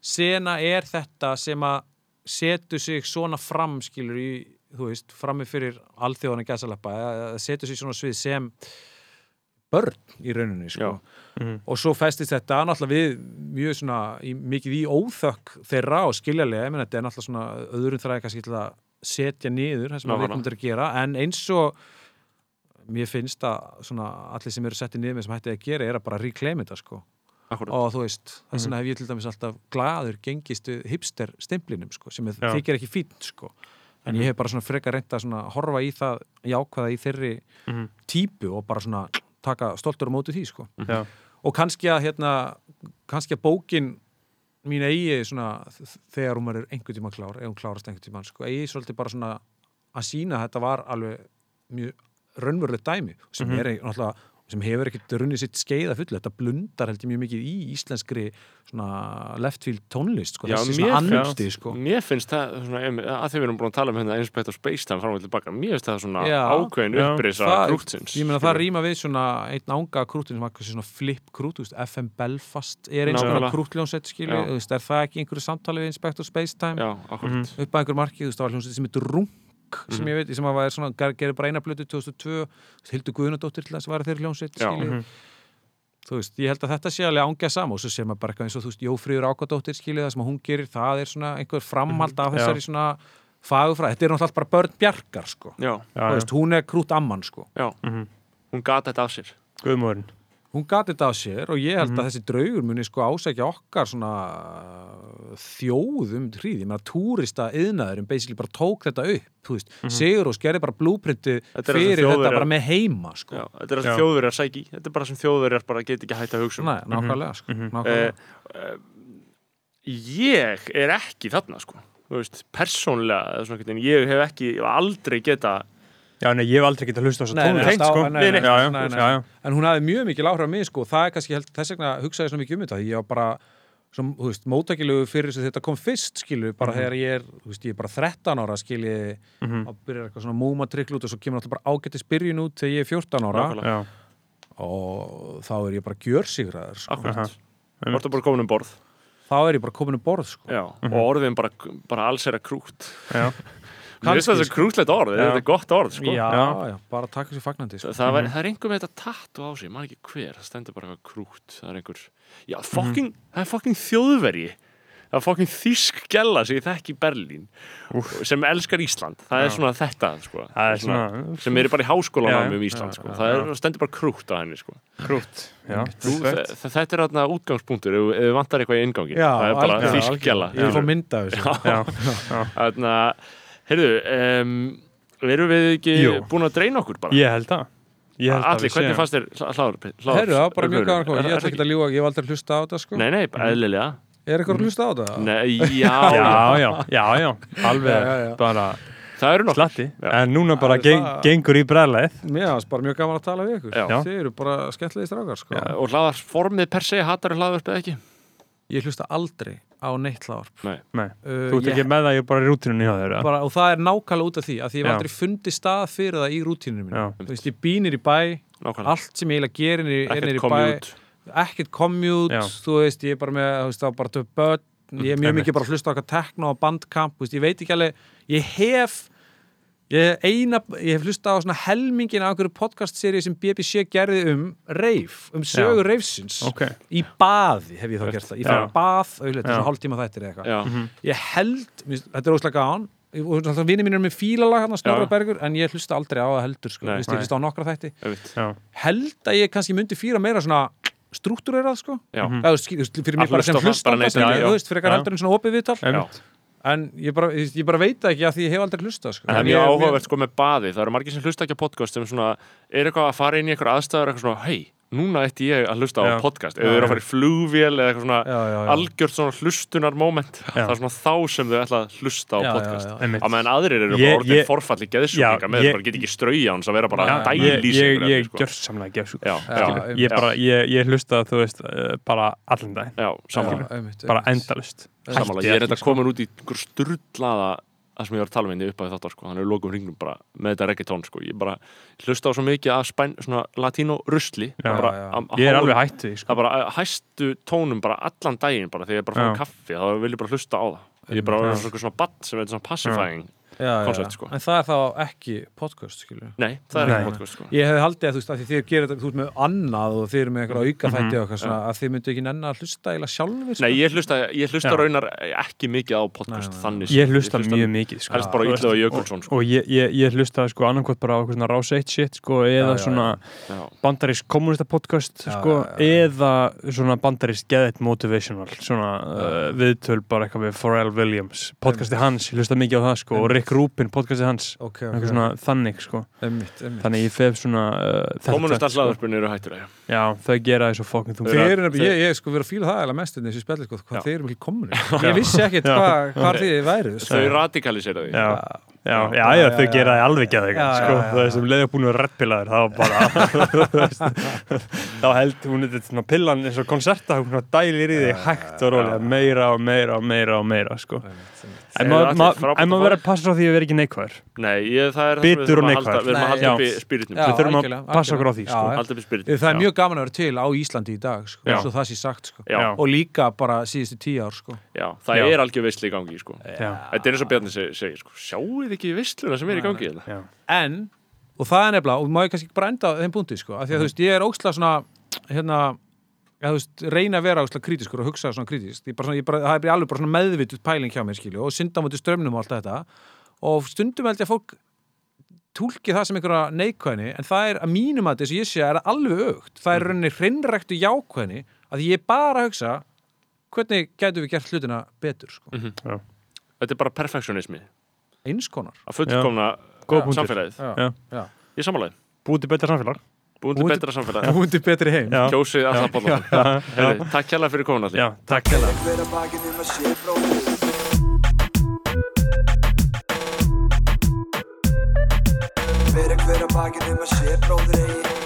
[SPEAKER 3] sena er þetta sem að setur sig svona fram, skilur í, þú veist, frammi fyrir alþjóðan gæsalappa, eða setur sig svona svið sem börn í rauninni, sko.
[SPEAKER 4] Mhm.
[SPEAKER 3] og svo festist þetta náttúrulega við mjög svona í, mikið í óþökk þeirra og skiljarlega, ég menn þetta er náttúrulega svona öðrum þræði kannski til að setja niður það sem við komum til að gera. En eins og mér finnst að svona allir sem eru settið niður með sem hættið að gera er að bara reclaim þetta sko.
[SPEAKER 5] Akkurat
[SPEAKER 3] og þú veist, þess vegna hef ég til dæmis alltaf glaður gengist við hipster stimplinum sko, sem þykir ekki fínt sko. En ég hef bara svona frekar reynda að svona horfa í það jákvæða í þeirri
[SPEAKER 4] Mhm.
[SPEAKER 3] típu og bara svona taka stoltur á móti því sko.
[SPEAKER 4] Já,
[SPEAKER 3] og kannski að hérna kannski að bókin mín eigi svona þegar hún er einhvern tíma klár, ef hún klárast einhvern tíma sko, eigi svolítið bara svona að sína að þetta var alveg mjög raunverulegt dæmi sem,
[SPEAKER 4] Mhm.
[SPEAKER 3] er, náttúrulega, sem hefur ekkert runnið sitt skeið að fullu, þetta blundar held ég mjög mikið í íslenskri leftfield tónlist sko,
[SPEAKER 5] Já, mér
[SPEAKER 3] andi sko.
[SPEAKER 5] Mér finnst það, svona, að því við erum búin að tala um hérna Inspector Spacetime fram og tilbaka Mér finnst það svona
[SPEAKER 3] Já.
[SPEAKER 5] ákveðin upprisa krútsins
[SPEAKER 3] ég meina það rýma við svona einn ánga krútin sem kannski svona flip krút, FM Belfast er eins og krútljónsett veist, er það ekki einhverju samtali við Inspector Spacetime?
[SPEAKER 5] Já, akkurat.
[SPEAKER 3] Upp að einhver marki, þú veist, það var hljómsveit sem heitir Runk sem
[SPEAKER 5] Mhm.
[SPEAKER 3] ég veit, sem að var svona ger- gerir bara eina blötu 2002 Hildur Guðnadóttir til þess að vara þeirri hljómsveit
[SPEAKER 5] Já.
[SPEAKER 3] skilju
[SPEAKER 4] Mhm.
[SPEAKER 3] þú veist, ég held að þetta sé alveg ángja sam og svo sé maður bara eitthvað eins og þú veist, Jófríður Ákadóttir skilju það sem hún gerir, það er svona einhver framhald af
[SPEAKER 4] Já.
[SPEAKER 3] þessari svona fagufræð, þetta er náttúrulega bara börn bjargar sko,
[SPEAKER 5] Já,
[SPEAKER 4] já,
[SPEAKER 3] þú
[SPEAKER 4] já.
[SPEAKER 3] veist, hún er krút amman sko,
[SPEAKER 5] já,
[SPEAKER 4] Mhm.
[SPEAKER 5] hún gata þetta af sér
[SPEAKER 4] Guðmóðurinn
[SPEAKER 3] hún gati þetta á sér og ég held
[SPEAKER 4] Mhm.
[SPEAKER 3] að þessi draugur muni sko ásækja okkar svona þjóðum hríð, ég meina túrista yðnaðurinn basically bara tók þetta upp þú veist,
[SPEAKER 4] Mhm.
[SPEAKER 3] Sigur og skerði bara
[SPEAKER 5] er sem
[SPEAKER 3] fyrir þetta bara með heima sko.
[SPEAKER 5] Já, þetta er það sem þjóðverjar sæki Þetta er bara sem þjóðverjar bara get ekki hægt að hugsa um
[SPEAKER 3] Nei, nákvæmlega, sko.
[SPEAKER 4] Mhm.
[SPEAKER 3] nákvæmlega.
[SPEAKER 5] Eh, Ég er ekki þarna sko Þú veist, persónlega ég hef ekki, ég hef aldrei geta
[SPEAKER 4] Já, nei, ég hef aldrei getað hlusta á
[SPEAKER 3] nei,
[SPEAKER 4] tónlist,
[SPEAKER 3] stá-
[SPEAKER 4] sko
[SPEAKER 3] nei, nei,
[SPEAKER 4] Já, já,
[SPEAKER 3] nei, nei.
[SPEAKER 4] já, já
[SPEAKER 3] en hún hafði mjög mikil áhrif á mig sko. það er kannski, held, þess vegna hugsaði ég svona mikið um þetta ég var bara sem, þú veist, móttakilegu fyrir þess að þetta kom fyrst skilu, bara
[SPEAKER 4] Mhm.
[SPEAKER 3] þegar ég er þú veist, ég er bara 13 ára skilji
[SPEAKER 4] Mhm.
[SPEAKER 3] og byrjar eitthvað svona múmatrykl út og svo kemur alltaf bara ágættis byrjun út þegar ég er 14 ára og þá er ég bara gjörsigraður sko.
[SPEAKER 5] Akkurat
[SPEAKER 4] Aha.
[SPEAKER 5] Þú ert bara komin um borð
[SPEAKER 3] þá er ég bara komin um borð sko.
[SPEAKER 5] Já, og orðin bara, bara alls er að krút
[SPEAKER 4] já,
[SPEAKER 5] Mér finnst það svo krútlegt orð, þetta er gott orð sko.
[SPEAKER 3] já,
[SPEAKER 4] Já.
[SPEAKER 3] já, bara taka sér fagnandi sko.
[SPEAKER 5] Það, það, var, það er einhver með þetta tattu á sig, maður ekki hver, það stendur bara eitthvað krút, það er einhver, já, fucking, það er fucking þjóðverji, það er fucking þýsk gælla sem ég þekki í Berlín, sem elskar Ísland, það er
[SPEAKER 4] Já.
[SPEAKER 5] svona þetta, sko,
[SPEAKER 4] það er svona
[SPEAKER 5] sem er bara í
[SPEAKER 4] já.
[SPEAKER 5] um Ísland,
[SPEAKER 4] Já,
[SPEAKER 5] sko,
[SPEAKER 4] já,
[SPEAKER 5] það er, stendur bara krút á henni, sko.
[SPEAKER 4] krútt Já,
[SPEAKER 5] Þú, þetta er þarna útgangspunktur, ef, við vantar eitthvað í ingangi,
[SPEAKER 3] já,
[SPEAKER 5] það er bara þýsk gælla.
[SPEAKER 4] Já, já,
[SPEAKER 5] heyrðu, um, erum við ekki
[SPEAKER 4] Jú.
[SPEAKER 5] búin að dreina okkur bara?
[SPEAKER 4] ég held það
[SPEAKER 2] Ég held að
[SPEAKER 5] Allir, hvernig fannst þér hlaður?
[SPEAKER 3] Herru, það var bara mjög gaman að koma Ég ætla ekki að ljúga, ég hef aldrei hlusta á þetta sko
[SPEAKER 5] Nei, nei, eðlilega
[SPEAKER 3] Er eitthvað að hlusta á þetta?
[SPEAKER 5] Nei, já,
[SPEAKER 2] Já, já, já, já, alveg
[SPEAKER 3] Já, já, já.
[SPEAKER 2] bara
[SPEAKER 5] það
[SPEAKER 2] slatti
[SPEAKER 5] Já.
[SPEAKER 2] En núna bara
[SPEAKER 3] Það er
[SPEAKER 2] geng,
[SPEAKER 3] það-
[SPEAKER 2] gengur í bræðleið
[SPEAKER 3] Mér finnst bara mjög gaman að tala við ykkur
[SPEAKER 5] Já.
[SPEAKER 2] Já.
[SPEAKER 3] Þið eru bara skemmtilegir strákar sko
[SPEAKER 5] Og hlaðarformið per se, hattar hlaðarvarpið ekki?
[SPEAKER 3] Ég hlusta aldrei á neitt hlaðvarp
[SPEAKER 5] Nei,
[SPEAKER 2] Nei,
[SPEAKER 3] uh,
[SPEAKER 2] þú ert
[SPEAKER 3] ég-
[SPEAKER 2] ekki með það, ég er bara í
[SPEAKER 3] bara, Og það er nákvæmlega út af því að því ég hef
[SPEAKER 2] Já.
[SPEAKER 3] aldrei fundið stað fyrir það í rútínunum
[SPEAKER 2] Já.
[SPEAKER 3] mínu Þú veist, ég býnir í bæ
[SPEAKER 5] nákvæmlega
[SPEAKER 3] Allt sem ég eiginlega gerir er, er í bæ
[SPEAKER 5] commute
[SPEAKER 3] ekkert commute,
[SPEAKER 2] Já.
[SPEAKER 3] þú veist, ég er bara með, þú veist, bara töf börn, ég er mjög
[SPEAKER 2] Einmitt.
[SPEAKER 3] mikið bara að hlusta á eitthvað tekno og bandkamp, þú veist, ég veit ekki alveg, ég hef, ég eina, ég hef hlusta á svona helmingin af einhverju podcast-seri sem BBC gerði um reif, um sögur reifsins,
[SPEAKER 2] Ok,
[SPEAKER 3] í baði hef ég þá gert það, ég
[SPEAKER 2] Já.
[SPEAKER 3] bað, auðvitað,
[SPEAKER 2] Já.
[SPEAKER 3] svona hálftíma þættir eða eitthvað,
[SPEAKER 5] Já,
[SPEAKER 3] ég held, þetta er óslega gán, og vinni mín er með fílalag hann að Snorra
[SPEAKER 5] Já.
[SPEAKER 3] Bergur, en ég hlusta aldrei á það heldur, sko,
[SPEAKER 5] Nei.
[SPEAKER 3] Ég hlusta á nokkra þætti,
[SPEAKER 2] já,
[SPEAKER 3] held að ég kannski myndi fýra meira svona struktúrerað sko.
[SPEAKER 5] Já,
[SPEAKER 2] Mhm.
[SPEAKER 3] veist, fyrir mig
[SPEAKER 5] Að
[SPEAKER 3] bara sem
[SPEAKER 5] hlusta já.
[SPEAKER 3] þú veist, fyrir eitthvað
[SPEAKER 2] Já.
[SPEAKER 3] heldur en svona opið viðtal en ég bara, ég ég bara veit það ekki að því ég hef aldrei hlustað sko.
[SPEAKER 5] En það er mjög áhugavert sko með baði Það eru margir sem hlusta ekki á podcast sem svona er eitthvað að fara inn í eitthvað aðstæður eitthvað svona, hei, núna ætti ég að hlusta á
[SPEAKER 2] Já.
[SPEAKER 5] podcast. Eða þau eru að fara í flugvél eða eitthvað svona
[SPEAKER 3] já, já,
[SPEAKER 5] algjört svona hlustunar moment það er svona þá sem þau ætla að hlusta á podcast. á meðan aðrir eru bara orðin forfalli
[SPEAKER 2] Já,
[SPEAKER 5] geðsjúklinga með
[SPEAKER 2] ég-
[SPEAKER 5] bara get ekki strauja hans að vera bara
[SPEAKER 3] Já,
[SPEAKER 5] dæl
[SPEAKER 2] Ég,
[SPEAKER 5] í sig
[SPEAKER 2] ég hlusta, þú veist, uh, bara allan
[SPEAKER 3] einmitt,
[SPEAKER 2] Bara endalust
[SPEAKER 5] Sammála, ég er þetta komin út í einhver sturlaða það sem ég var að tala með henni upp að þáttar sko. hann er lokum hringnum bara með þetta reggaetón sko. ég bara hlusta á svo mikið af spæn, svona latínó rusli
[SPEAKER 2] Já,
[SPEAKER 5] bara,
[SPEAKER 3] já.
[SPEAKER 5] að- að
[SPEAKER 2] Ég er
[SPEAKER 5] hálfu-
[SPEAKER 2] alveg
[SPEAKER 5] það
[SPEAKER 2] sko
[SPEAKER 5] er bara að hæstu tónum bara allan daginn bara þegar ég bara að
[SPEAKER 2] Já.
[SPEAKER 5] kaffi þá vil ég bara hlusta á það ég er bara
[SPEAKER 2] Já.
[SPEAKER 5] svona, svona badd sem er svona pacifying koncept,
[SPEAKER 3] já.
[SPEAKER 5] sko.
[SPEAKER 3] en það er þá ekki podcast skilur
[SPEAKER 5] nei, það er
[SPEAKER 2] Nei.
[SPEAKER 5] ekki podcast sko.
[SPEAKER 3] ég hefði haldið að þú veist að því þið gerir þetta veist með annað og þið eru með einhverja auka þætti og eitthvað svona að þið myndu ekki nenni að hlusta eila sjálfur sko.
[SPEAKER 5] nei, ég hlusta, ég hlusta
[SPEAKER 2] Já.
[SPEAKER 5] raunar ekki mikið á podcast
[SPEAKER 3] Nei,
[SPEAKER 5] þannig
[SPEAKER 2] Ég hlusta mjög mikið, sko
[SPEAKER 5] helst bara Ítla og Jökulsson sko.
[SPEAKER 2] Og ég, ég, ég hlusta sko annarkvæmt bara á eitthvað svona rás 1 shit sko eða
[SPEAKER 3] Já, já,
[SPEAKER 2] svona
[SPEAKER 5] já,
[SPEAKER 2] bandarís kommunista podcast
[SPEAKER 3] Já,
[SPEAKER 2] sko
[SPEAKER 3] já, já.
[SPEAKER 2] eða svona bandarís geðett motivational svona uh, viðtöl bara eitthvað við Pharrell Williams podcasti hans, ég hlusta mikið á það sko og Rick Rubin podcasti hans.
[SPEAKER 3] Ok,
[SPEAKER 2] eitthvað
[SPEAKER 3] ok,
[SPEAKER 2] svona þannig sko.
[SPEAKER 3] Einmitt, einmitt.
[SPEAKER 2] Þannig ég fef svona uh, þetta
[SPEAKER 5] kommunistar
[SPEAKER 2] tvennt, sko.
[SPEAKER 5] hlaðarpunni eru hættur já.
[SPEAKER 2] Þau gera það svo fokkin þú
[SPEAKER 3] Þið eru ég, ég sko verið að fíla það eða mest en þessu spjalli, sko, hvað
[SPEAKER 5] Já.
[SPEAKER 3] þið eru mikil komunir Ég vissi ekkert hvað hva þið væru sko.
[SPEAKER 5] þau radikalisera því
[SPEAKER 2] Já, já, já,
[SPEAKER 3] Já,
[SPEAKER 2] já,
[SPEAKER 3] já,
[SPEAKER 2] þau gera það alveg
[SPEAKER 3] Já,
[SPEAKER 2] sko,
[SPEAKER 3] já, já,
[SPEAKER 2] það er sem leiði búin að reddpilaður þá bara þá held hún þetta svona pillan eins og konserta hún dælir í þig hægt og rólega. meira og meira og meira og meira sko. En maður verður að passa á því að vera ekki neikvæður
[SPEAKER 5] nei, ég, það er það sem við þurfum
[SPEAKER 2] og
[SPEAKER 5] að halda við erum að halda upp í spiritum
[SPEAKER 2] við þurfum að passa okkur á því sko.
[SPEAKER 3] Já,
[SPEAKER 5] halda upp í spiritum
[SPEAKER 3] Það er mjög gaman að vera til á Íslandi í dag sko,
[SPEAKER 2] Já.
[SPEAKER 3] svo það sé sagt sko. og líka bara síðustu tíu ár sko.
[SPEAKER 5] já, það
[SPEAKER 2] Já.
[SPEAKER 5] er algjör veistli í gangi sko.
[SPEAKER 2] Já,
[SPEAKER 5] þetta er eins og Bjarni seg- segir sko. sjáu þið ekki veisluna sem er í gangi hérna?
[SPEAKER 2] já,
[SPEAKER 3] en, og það er nefnilega og að þú veist, reyna að vera óksla kritiskur og hugsa svona kritisk ég bara, svona, ég bara, það er bara alveg bara svona meðvituð pæling hjá mér skilju, og synda mútið strömmnum og allt þetta. Og stundum held ég að fólk túlki það sem einhverja neikvæðni en það er að mínum að þess að ég sé að er alveg aukt það er rauninni hreinræktu jákvæðni að ég bara hugsa hvernig gætu við gert hlutina betur sko.
[SPEAKER 5] þetta er bara perfektionismi.
[SPEAKER 3] Eins konar.
[SPEAKER 5] Að fullkomna
[SPEAKER 2] punktur.
[SPEAKER 5] samfélagið.
[SPEAKER 2] Já.
[SPEAKER 3] Já.
[SPEAKER 2] búið til betra samfélag
[SPEAKER 5] búin til
[SPEAKER 3] Búin til-
[SPEAKER 5] betra samfélag.
[SPEAKER 3] Húndi betri heim.
[SPEAKER 5] Kjósið alltaf bóla takk kjærlega fyrir komin allir
[SPEAKER 2] Já, takk hella
[SPEAKER 1] Hver að bakið um að sé bróðir Hver að hver að bakið um að sé bróðir eigi